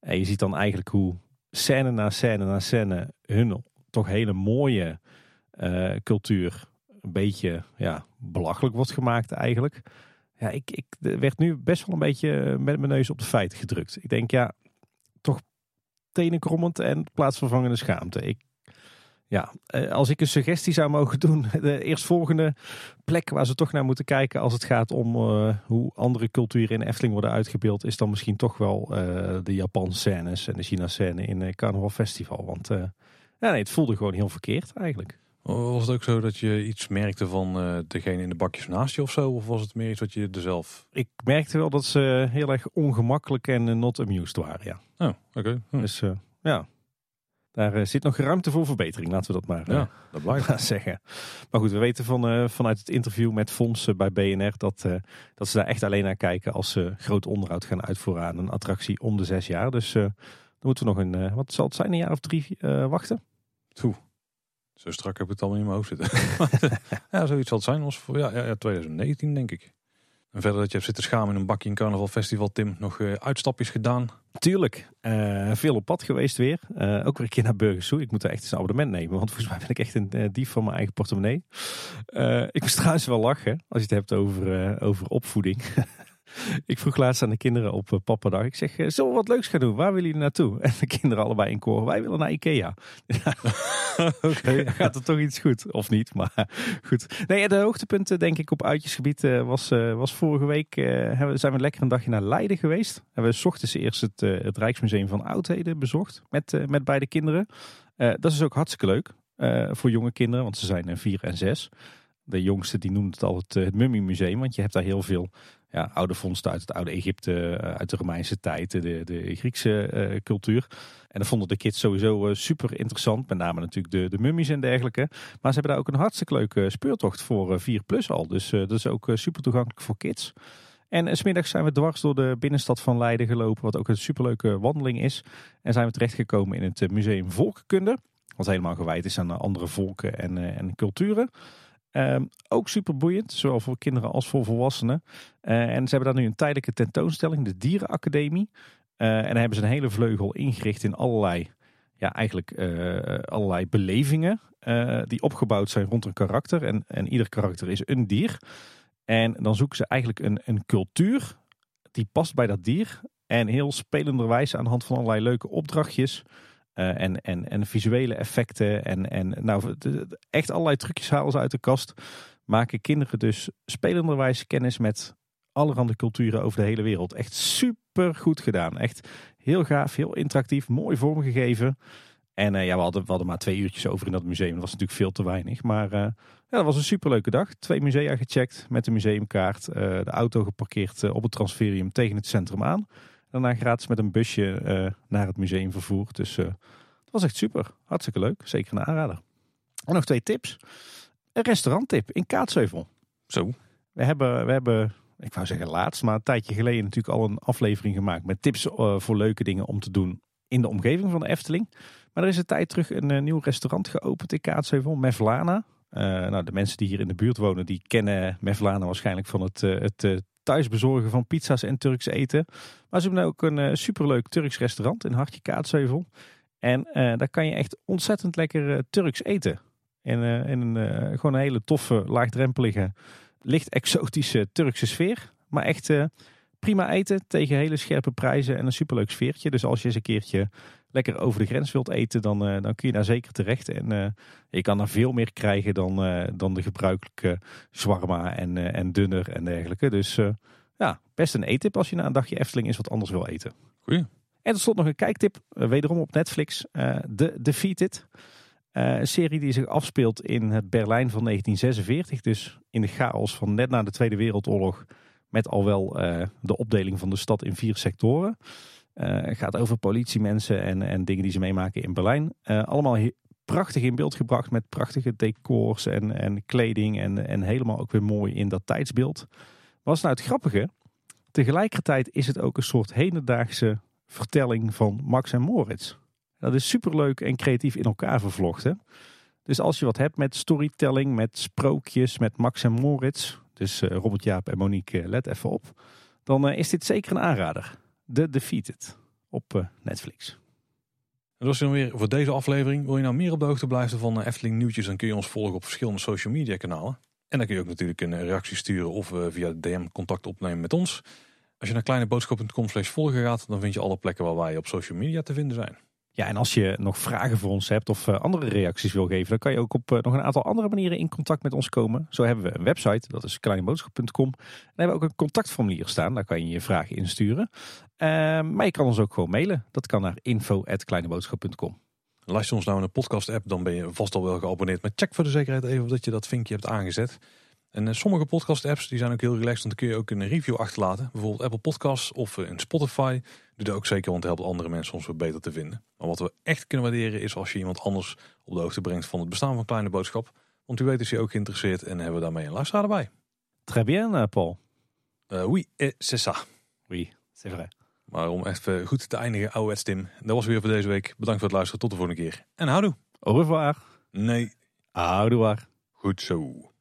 En je ziet dan eigenlijk hoe scène na scène na scène hun toch hele mooie cultuur een beetje ja, belachelijk wordt gemaakt eigenlijk. Ja, ik, ik werd nu best wel een beetje met mijn neus op de feiten gedrukt. Ik denk ja, toch tenenkrommend en plaatsvervangende schaamte. Ik, Ja, eh, als ik een suggestie zou mogen doen, de eerstvolgende plek waar ze toch naar moeten kijken als het gaat om uh, hoe andere culturen in Efteling worden uitgebeeld, is dan misschien toch wel de Japanse scènes en de China scène in uh, Carnaval Festival. Want ja, nee, het voelde gewoon heel verkeerd eigenlijk. Was het ook zo dat je iets merkte van uh, degene in de bakjes naast je of zo? Of was het meer iets wat je er zelf... Ik merkte wel dat ze heel erg ongemakkelijk en uh, not amused waren, ja. Oh, oké. Hm. Dus uh, ja, daar zit nog ruimte voor verbetering, laten we dat maar ja, dat blijft. zeggen. Maar goed, we weten van, vanuit het interview met Fons bij BNR dat, dat ze daar echt alleen naar kijken als ze groot onderhoud gaan uitvoeren aan een attractie om de zes jaar. Dus dan moeten we nog een, wat zal het zijn, een jaar of drie wachten? Toe. Zo strak heb ik het allemaal in mijn hoofd zitten. ja, zoiets zal het zijn. Voor, ja, ja, 2019 denk ik. En verder dat je hebt zitten schamen in een bakje in Carnaval Festival, Tim. Nog uh, uitstapjes gedaan? Tuurlijk. Uh, veel op pad geweest weer. Uh, ook weer een keer naar Burgers Ik moet er echt eens een abonnement nemen. Want volgens mij ben ik echt een dief van mijn eigen portemonnee. ik moest trouwens wel lachen als je het hebt over, over opvoeding. ik vroeg laatst aan de kinderen op uh, Pappadag. Ik zeg, uh, zullen we wat leuks gaan doen? Waar willen jullie naartoe? En de kinderen allebei in koor. Wij willen naar Ikea. Gaat er toch iets goed? Of niet, maar goed. Nee, de hoogtepunten denk ik op uitjesgebied was, was vorige week. zijn we lekker een dagje naar Leiden geweest. Hebben we s ochtends eerst het, het Rijksmuseum van Oudheden bezocht. Met, met beide kinderen. dat is ook hartstikke leuk. voor jonge kinderen, want ze zijn vier en zes. De jongste die noemt het altijd het Mummy Museum, want je hebt daar heel veel ja, oude vondsten uit het oude Egypte, eh, uit de Romeinse tijd, de, de Griekse uh, cultuur. En dat vonden de kids sowieso uh, super interessant. Met name natuurlijk de, de mummies en dergelijke. Maar ze hebben daar ook een hartstikke leuke speurtocht voor 4 plus al. Dus dat is ook super toegankelijk voor kids. En smiddags zijn we dwars door de binnenstad van Leiden gelopen. Wat ook een superleuke wandeling is. En zijn we terechtgekomen in het museum Volkenkunde. Wat helemaal gewijd is aan andere volken en, en culturen. Um, ook super boeiend, zowel voor kinderen als voor volwassenen. Uh, en ze hebben daar nu een tijdelijke tentoonstelling, de Dierenacademie. Uh, en daar hebben ze een hele vleugel ingericht in allerlei, ja, eigenlijk uh, allerlei belevingen. die opgebouwd zijn rond een karakter. En, en ieder karakter is een dier. En dan zoeken ze eigenlijk een, een cultuur die past bij dat dier. En heel spelenderwijs aan de hand van allerlei leuke opdrachtjes uh, en, en, en visuele effecten en, en nou, echt allerlei trucjes halen ze uit de kast. Maken kinderen dus spelenderwijs kennis met allerhande culturen over de hele wereld. Echt super goed gedaan. Echt heel gaaf, heel interactief, mooi vormgegeven. En uh, ja, we hadden, we hadden maar twee uurtjes over in dat museum. Dat was natuurlijk veel te weinig. Maar uh, ja, dat was een superleuke dag. Twee musea gecheckt met de museumkaart. de auto geparkeerd op het transferium tegen het centrum aan. Daarna gratis met een busje uh, naar het museum vervoerd. Dus uh, dat was echt super. Hartstikke leuk. Zeker een aanrader. En nog twee tips. Een restauranttip in Kaatsheuvel. Zo. We hebben, we hebben, ik wou zeggen laatst, maar een tijdje geleden natuurlijk al een aflevering gemaakt met tips uh, voor leuke dingen om te doen in de omgeving van de Efteling. Maar er is een tijd terug een nieuw restaurant geopend in Kaatsheuvel, Mevlana. nou, de mensen die hier in de buurt wonen, die kennen Mevlana waarschijnlijk van het, het thuis bezorgen van pizza's en Turks eten. Maar ze hebben ook een uh, superleuk Turks restaurant in Hartje Kaatsheuvel. En uh, daar kan je echt ontzettend lekker uh, Turks eten. In, in een gewoon een hele toffe, laagdrempelige, licht exotische Turkse sfeer. Maar echt prima eten tegen hele scherpe prijzen en een superleuk sfeertje. Dus als je eens een keertje lekker over de grens wilt eten, dan, uh, dan kun je daar zeker terecht. En uh, je kan daar veel meer krijgen dan, uh, dan de gebruikelijke zwarma en, en dunner en dergelijke. Dus ja, best een eettip als je na een dagje Efteling is wat anders wil eten. Goeie. En tot slot nog een kijktip, wederom op Netflix, The Defeated. een serie die zich afspeelt in het Berlijn van 1946. Dus in de chaos van net na de Tweede Wereldoorlog. Met al wel de opdeling van de stad in vier sectoren. Het gaat over politiemensen en, en dingen die ze meemaken in Berlijn. Uh, allemaal prachtig in beeld gebracht met prachtige decors en, en kleding. En, en helemaal ook weer mooi in dat tijdsbeeld. Wat is nou het grappige? Tegelijkertijd is het ook een soort hedendaagse vertelling van Max en Moritz. Dat is superleuk en creatief in elkaar vervlochten. Dus als je wat hebt met storytelling, met sprookjes, met Max en Moritz. Dus uh, Robert Jaap en Monique, let even op. Dan is dit zeker een aanrader. The Defeated op uh, Netflix. En dat is dan weer voor deze aflevering. Wil je nou meer op de hoogte blijven van uh, Efteling nieuwtjes, dan kun je ons volgen op verschillende social media kanalen. En dan kun je ook natuurlijk een reactie sturen of via DM contact opnemen met ons. Als je naar kleineboodschap.com slash volgen gaat, dan vind je alle plekken waar wij op social media te vinden zijn. Ja, en als je nog vragen voor ons hebt of uh, andere reacties wil geven, dan kan je ook op uh, nog een aantal andere manieren in contact met ons komen. Zo hebben we een website, dat is kleineboodschap.com. En hebben we ook een contactformulier staan, daar kan je je vragen insturen. Uh, maar je kan ons ook gewoon mailen. Dat kan naar info.kleineboodschap.com. Luister ons nou in een podcast app, dan ben je vast al wel geabonneerd. Maar check voor de zekerheid even of dat je dat vinkje hebt aangezet. En sommige podcast apps die zijn ook heel relaxed, want dan kun je ook een review achterlaten. Bijvoorbeeld Apple Podcasts of in Spotify. Doe dat ook zeker, want het helpt andere mensen ons weer beter te vinden. Maar wat we echt kunnen waarderen is als je iemand anders op de hoogte brengt van het bestaan van Kleine Boodschap. Want u weet is je ook geïnteresseerd en hebben we daarmee een luisteraar erbij. Très bien, Paul. Uh, oui, c'est ça. Oui, c'est vrai. Maar om even goed te eindigen, oude Tim. Dat was weer voor deze week. Bedankt voor het luisteren. Tot de volgende keer. En houdoe. Au revoir. Nee. Au revoir. Goed zo.